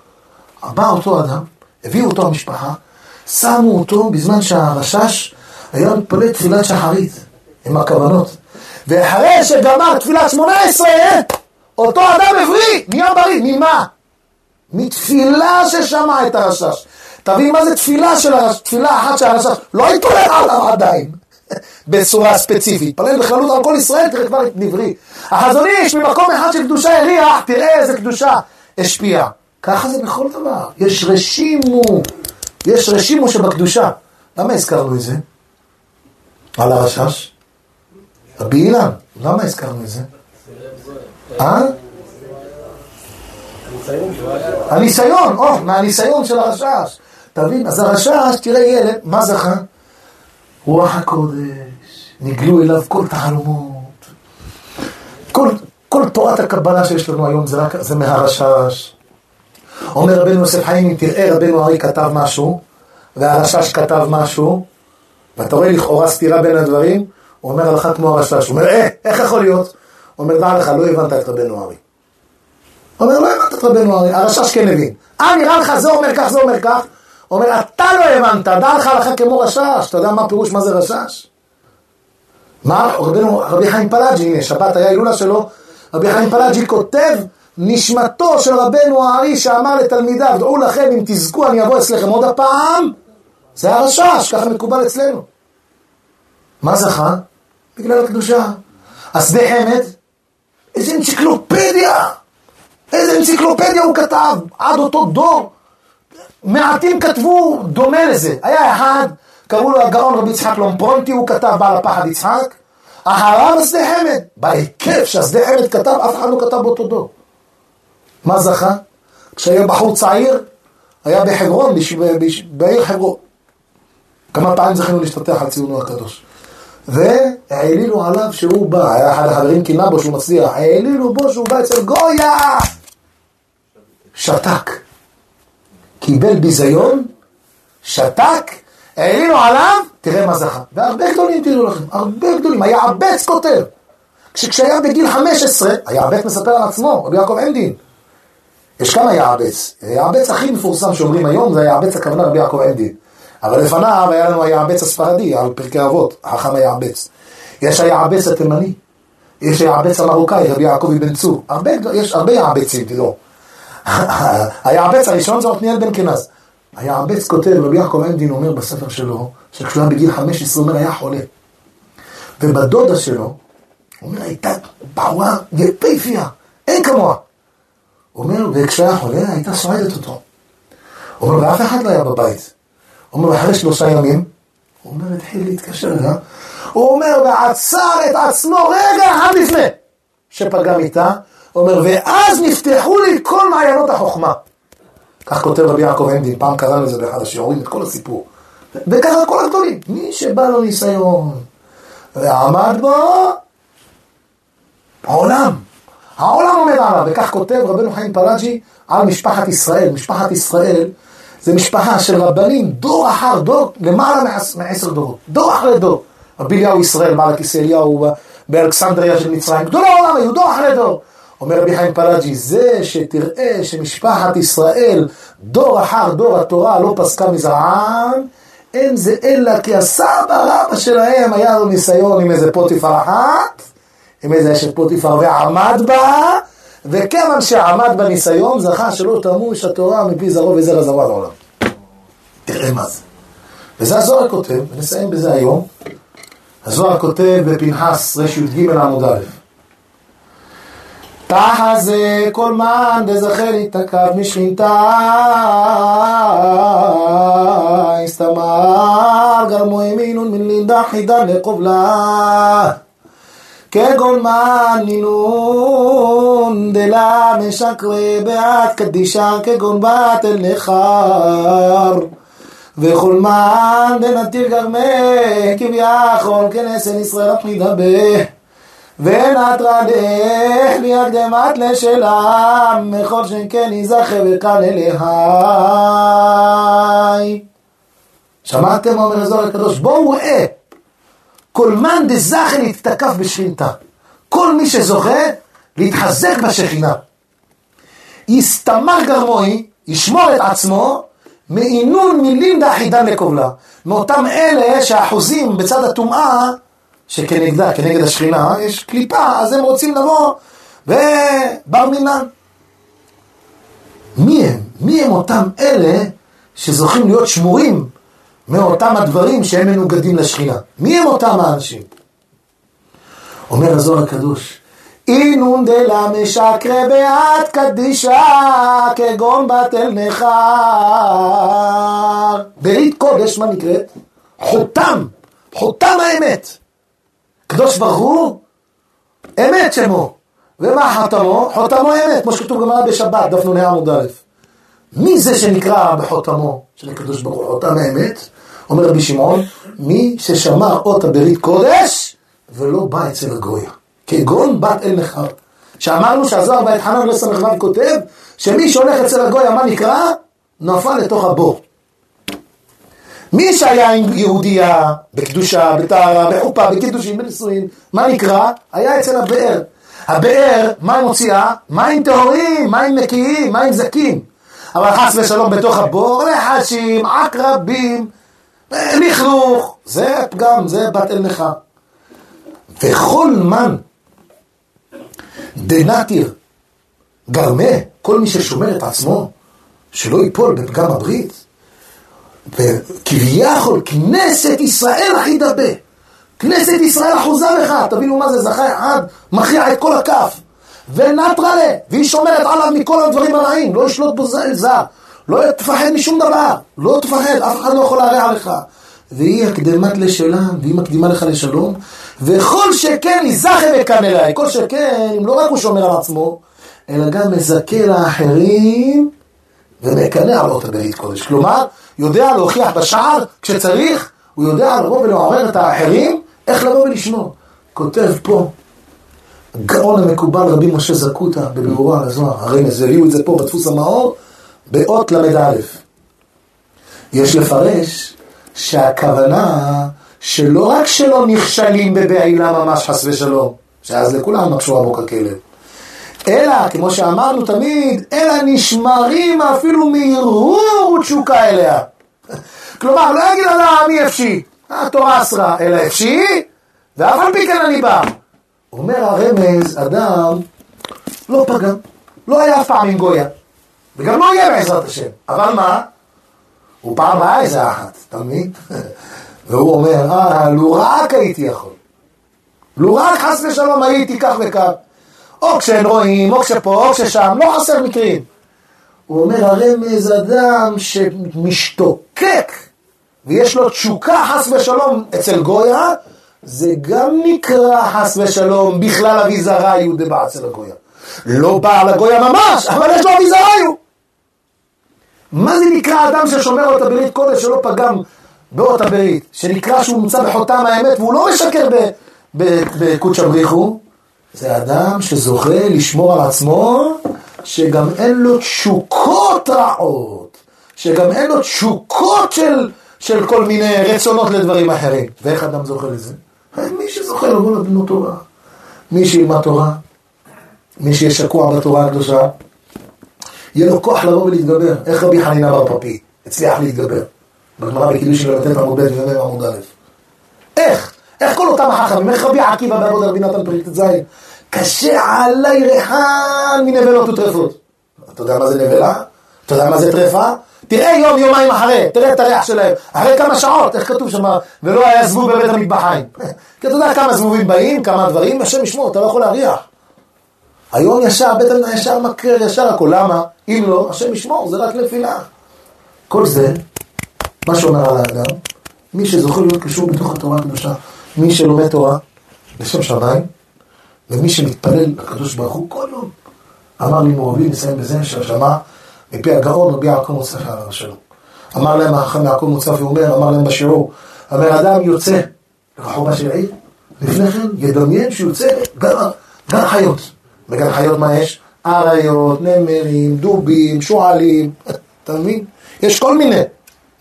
Speaker 1: בא אותו אדם, הביאו אותו המשפחה, שמו אותו בזמן שהרשש היה מתפלל תפילת שחרית, עם הכוונות. ואחרי שגמר תפילת שמונה עשרה, אותו אדם הבריא, נהיה בריא, ממה? מתפילה ששמע את הרשש. תבין מה זה תפילה של הרשש, תפילה אחת של הרשש, לא התעורר עליו עדיין. בצורה ספציפית. פלל בכללות על כל ישראל, תראה כבר את דברי. החזון איש ממקום אחד של קדושה הריח, תראה איזה קדושה השפיעה. ככה זה בכל דבר. יש רשימו, יש רשימו שבקדושה. למה הזכרנו את זה? על הרשש? רבי אילן, למה הזכרנו את זה? אה? הניסיון, או, מהניסיון של הרשש. תבין, אז הרשש, תראה ילד, מה זכה? רוח הקודש, נגלו אליו כל תעלומות. כל, כל תורת הקבלה שיש לנו היום זה, רק, זה מהרשש. אומר רבנו יוסף חיים, אם תראה רבנו ארי כתב משהו, והרשש כתב משהו, ואתה רואה לכאורה סתירה בין הדברים, הוא אומר הלכה כמו הרשש, הוא אומר, אה, איך יכול להיות? אומר, דע לך, לא הבנת את רבנו ארי. אומר, לא הבנת את רבנו ארי, הרשש כן הבין. אה, נראה לך, זה אומר כך, זה אומר כך. אומר, אתה לא הבנת, דע לך הלכה כמו רשש. אתה יודע מה הפירוש, מה זה רשש? מה, רבנו, רבי חיים פלאג'י, הנה, שבת היה הילולה שלו, רבי חיים פלאג'י כותב, נשמתו של רבנו הארי שאמר לתלמידיו, דעו לכם, אם תזכו אני אבוא אצלכם עוד הפעם, זה הרשש, ככה מקובל אצלנו. מה זכה? בגלל הקדושה. השדה חמד, איזה אנציקלופדיה! איזה אנציקלופדיה הוא כתב, עד אותו דור. מעטים כתבו דומה לזה. היה אחד, קראו לו הגאון רבי יצחק לומפרונטי, הוא כתב בעל הפחד יצחק. אחריו השדה חמד. בהיקף שהשדה חמד כתב, אף אחד לא כתב באותו דור. מה זכה? כשהיה בחור צעיר, היה בחברון, בעיר חברון. כמה פעמים זכינו להשתתח על ציונו הקדוש. והעלילו עליו שהוא בא, היה אחד החברים קינה בו שהוא מצליח, העלילו בו שהוא בא אצל גויה! שתק. קיבל ביזיון, שתק, העלילו עליו, תראה מה זכה. והרבה גדולים תראו לכם, הרבה גדולים, היה עבץ כותב. כשהיה בגיל 15, היה עבץ מספר על עצמו, רבי יעקב עמדין. יש כמה יעבץ. היעבץ הכי מפורסם שאומרים היום, זה יעבץ הכוונה רבי יעקב עמדין. אבל לפניו היה לנו היעבץ הספרדי, על פרקי אבות, החכם היעבץ. יש היעבץ התימני, יש היעבץ המרוקאי, רבי יעקב אבן צור. הרבה, יש הרבה יעבצים, תראו. היעבץ הראשון זה עתניאל בן כנז. היעבץ כותב, רבי יעקב עמדין אומר בספר שלו, שכשהוא היה בגיל 15, אומר, היה חולה. ובדודה שלו, הוא אומר, הייתה בחורה יפהפייה, אין כמוה. אומר, וכשהיה חולה, הייתה סועדת אותו. אומר, ואף אחד לא היה בבית. אומר, אחרי שלושה ימים, הוא אומר, התחיל להתקשר אליה, הוא אומר, ועצר את עצמו רגע אחד לפני שפגע מיתה, הוא אומר, ואז נפתחו לי כל מעיינות החוכמה. כך כותב רבי יעקב הנדין, פעם קראנו לזה באחד השיעורים, את כל הסיפור. וככה כל הגדולים, מי שבא לו ניסיון ועמד בו, העולם, העולם עומד עליו, וכך כותב רבנו חיים פלאג'י על משפחת ישראל. משפחת ישראל זה משפחה של רבנים, דור אחר דור, למעלה מעשר דורות, דור אחרי דור. רבי אליהו ישראל, מעל הכיסא אליהו באלכסנדריה של מצרים, גדולי העולם היו דור אחרי דור. אומר רבי חיים פלאג'י, זה שתראה שמשפחת ישראל, דור אחר דור התורה לא פסקה מזרעם, אין זה אלא כי הסבא רבא שלהם היה לו ניסיון עם איזה פוטיפר אחת, עם איזה אשת פוטיפר ועמד בה, וכיוון שעמד בניסיון, זכה שלא תמוש התורה מפי זרעו וזרע זרוע לעולם. תראה מה זה. וזה הזוהר כותב, ונסיים בזה היום. הזוהר כותב בפנחס רי"ג עמוד א' תחזה כל מן דזכר יתקף משכינתה הסתמר גרמו ימינון מן לינדה חידה לקובלה כגון מנינון דלה משקרה בעד קדישה כגון בתל נחר. וכל מן דנתיר גרמה כביכול כנסן ישראל הפנידה ב ונטרדך להקדמת לשלם מכל שכן יזכה וכאן אלוהי שמעתם אומר הזוהר הקדוש בואו ראה כל מאן דזכן יתתקף בשכינתה. כל מי שזוכה להתחזק בשכינה. יסתמר גרמוי, ישמור את עצמו, מעינון מילים דאחידן לקובלה. מאותם אלה שהאחוזים בצד הטומאה, שכנגדה, כנגד השכינה, יש קליפה, אז הם רוצים לבוא ובר מינן. מי הם? מי הם אותם אלה שזוכים להיות שמורים מאותם הדברים שהם מנוגדים לשכינה. מי הם אותם האנשים? אומר הזוהר הקדוש, אינון דלה משקרה בעת קדישה כגון בתל נכר. ברית קודש, מה נקראת? חותם, חותם האמת. קדוש ברוך הוא, אמת שמו. ומה חתמו? חותמו אמת, כמו שכתוב גמרא בשבת, דף נ"ה עמוד א'. מי זה שנקרא בחותמו של הקדוש ברוך הוא, חותם האמת? אומר רבי שמעון, מי ששמר אות הברית קודש ולא בא אצל הגויה. כגון בת אל נכר. שאמרנו שהזוהר בעת חנן לא סמך ו' כותב שמי שהולך אצל הגויה, מה נקרא? נפל לתוך הבור. מי שהיה עם יהודייה בקדושה, בטהרה, בחופה, בקידושים, בנישואין, מה נקרא? היה אצל הבאר. הבאר, מה מוציאה? מים טהורים, מים נקיים, מים זקים. אבל חס ושלום בתוך הבור, נחשים, עקרבים, לכלוך, זה פגם, זה בת אל נכה. וכל מן דנתיר גרמה, כל מי ששומר את עצמו, שלא ייפול בפגם הברית, וכביכול כנסת ישראל הכי דבה, כנסת ישראל אחוזה לך, תבינו מה זה זכה אחד, מכריע את כל הכף, ונטרלה, והיא שומרת עליו מכל הדברים הרעים, לא ישלוט בו זר, לא תפחד משום דבר, לא תפחד, אף אחד לא יכול להרע לך. והיא הקדמת לשלם, והיא מקדימה לך לשלום, וכל שכן יזכה וכאן אליי, כל שכן, אם לא רק הוא שומר על עצמו, אלא גם מזכה לאחרים ומקנא על אות הברית קודש. כלומר, יודע להוכיח בשער כשצריך, הוא יודע לבוא ולעורר את האחרים, איך לבוא ולשמור. כותב פה, גאון המקובל רבי משה זקוטה בביאורו על הזוהר, הרי הביאו את זה פה בדפוס המאור, באות ל"א. יש לפרש שהכוונה שלא רק שלא נכשלים בבעילה ממש חס ושלום, שאז לכולם נקשו עמוק הכלב, אלא, כמו שאמרנו תמיד, אלא נשמרים אפילו מהרהור ותשוקה אליה. כלומר, לא יגיד אדם מי אפשי, התורה אסרה, אלא אפשי, ואף על פי כן אני בא. אומר הרמז, אדם לא פגם, לא היה אף פעם עם גויה, וגם לא יהיה בעזרת השם, אבל מה? הוא פעם היה איזה אחת, אתה מבין? והוא אומר, אה, לו רק הייתי יכול. לו רק חס ושלום הייתי כך וכך. או כשהם רואים, או כשפה, או כששם, לא חסר מקרים. הוא אומר, הרמז אדם שמשתוקק ויש לו תשוקה חס ושלום אצל גויה, זה גם נקרא חס ושלום בכלל אביזריו דבא אצל הגויה. לא בעל הגויה ממש, אבל יש לו אביזריו. מה זה נקרא אדם ששומר אות הברית קודש שלא פגם באות הברית, שנקרא שהוא נמצא בחותם האמת והוא לא משקר בקודש הבריחו? זה אדם שזוכה לשמור על עצמו, שגם אין לו תשוקות רעות, שגם אין לו תשוקות של, של כל מיני רצונות לדברים אחרים. ואיך אדם זוכה לזה? מי שזוכה לבוא לבנות תורה, מי שילמד תורה, מי שיהיה שקוע בתורה הקדושה, יהיה לו כוח לבוא ולהתגבר. איך רבי חנינה בר פפי הצליח להתגבר? בגמרא בקידוש של לתת עמוד ב' ומ"ם עמוד א'. איך? איך כל אותם החכמים, איך רבי עקיבא בעבוד רבי נתן פרק ט"ז? קשה עליי ריחן מנבלות וטרפות. אתה יודע מה זה נבלה? אתה יודע מה זה טרפה? תראה יום, יומיים אחרי, תראה את הריח שלהם, אחרי כמה שעות, איך כתוב שם, ולא היה זבוב בבית המטבחיים. כי אתה יודע כמה זבובים באים, כמה דברים, השם ישמור, אתה לא יכול להריח. היום ישר, בית המטבחיים ישר מקרר, ישר הכל, למה? אם לא, השם ישמור, זה רק נפילה. כל זה, מה שאומר על האדם, מי שזוכה להיות קשור בתוך התורה הקדושה, מי שלומד תורה, לשם שמיים, ומי שמתפלל לקדוש ברוך הוא כל יום. אמר לי מורבי, נסיים בזה, ששמע מפי הגאון רבי יעקב מוצפי עליו השלום. אמר להם החכם יעקב מוצפי, אומר, אמר להם בשיעור, אומר אדם יוצא לרחובה של עיר, לפני כן ידמיין שהוא יוצא גן חיות. בגן חיות מה יש? אריות, נמרים, דובים, שועלים, אתה מבין? יש כל מיני.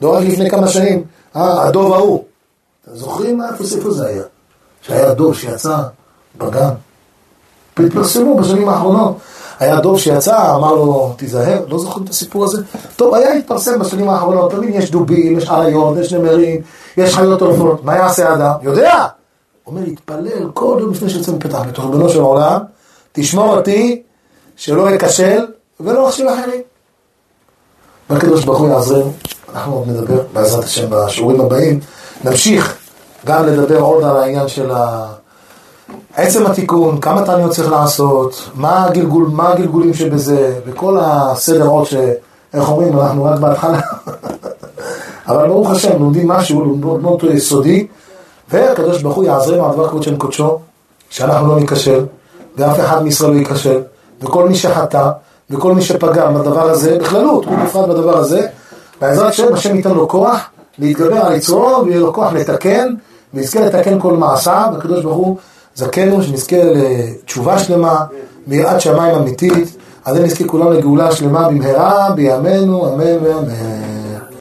Speaker 1: רק לפני כמה שנים, אה, הדוב ההוא. אתם זוכרים איפה זה היה? שהיה דוב שיצא בגן. פרסמו בשנים האחרונות. היה דוב שיצא, אמר לו, תיזהר, לא זוכרים את הסיפור הזה? טוב, היה התפרסם בשנים האחרונות, תמיד יש דובים, יש אריות, יש נמרים, יש חיות עולפות, מה יעשה אדם? יודע! אומר, התפלל כל יום לפני שיוצא מפתח ביתו, ריבונו של עולם, תשמור אותי שלא אכשל ולא אכשיל אחרים. והקדוש ברוך הוא יעזרנו, אנחנו עוד נדבר בעזרת השם בשיעורים הבאים, נמשיך גם לדבר עוד על העניין של ה... עצם התיקון, כמה תעניות צריך לעשות, מה, הגלגול, מה הגלגולים שבזה, וכל הסדר עוד ש... איך אומרים, אנחנו רק בהתחלה. אבל ברוך השם, לומדים משהו, לומדים אותו יסודי, והקדוש ברוך הוא יעזרנו על דבר קודשם קודשו, שאנחנו לא ניכשל, ואף אחד מישראל לא ייכשל, וכל מי שחטא, וכל מי שפגם בדבר הזה, בכללות, הוא נפרד בדבר הזה, בעזרת השם, השם ייתן לו כוח להתגבר על יצרו, ויהיה לו כוח לתקן, ויזכה לתקן כל מעשיו, והקדוש ברוך הוא זכנו, שנזכה לתשובה שלמה, ביראת שמיים אמיתית, אז נזכה כולם לגאולה שלמה במהרה, בימינו, אמן ואמן.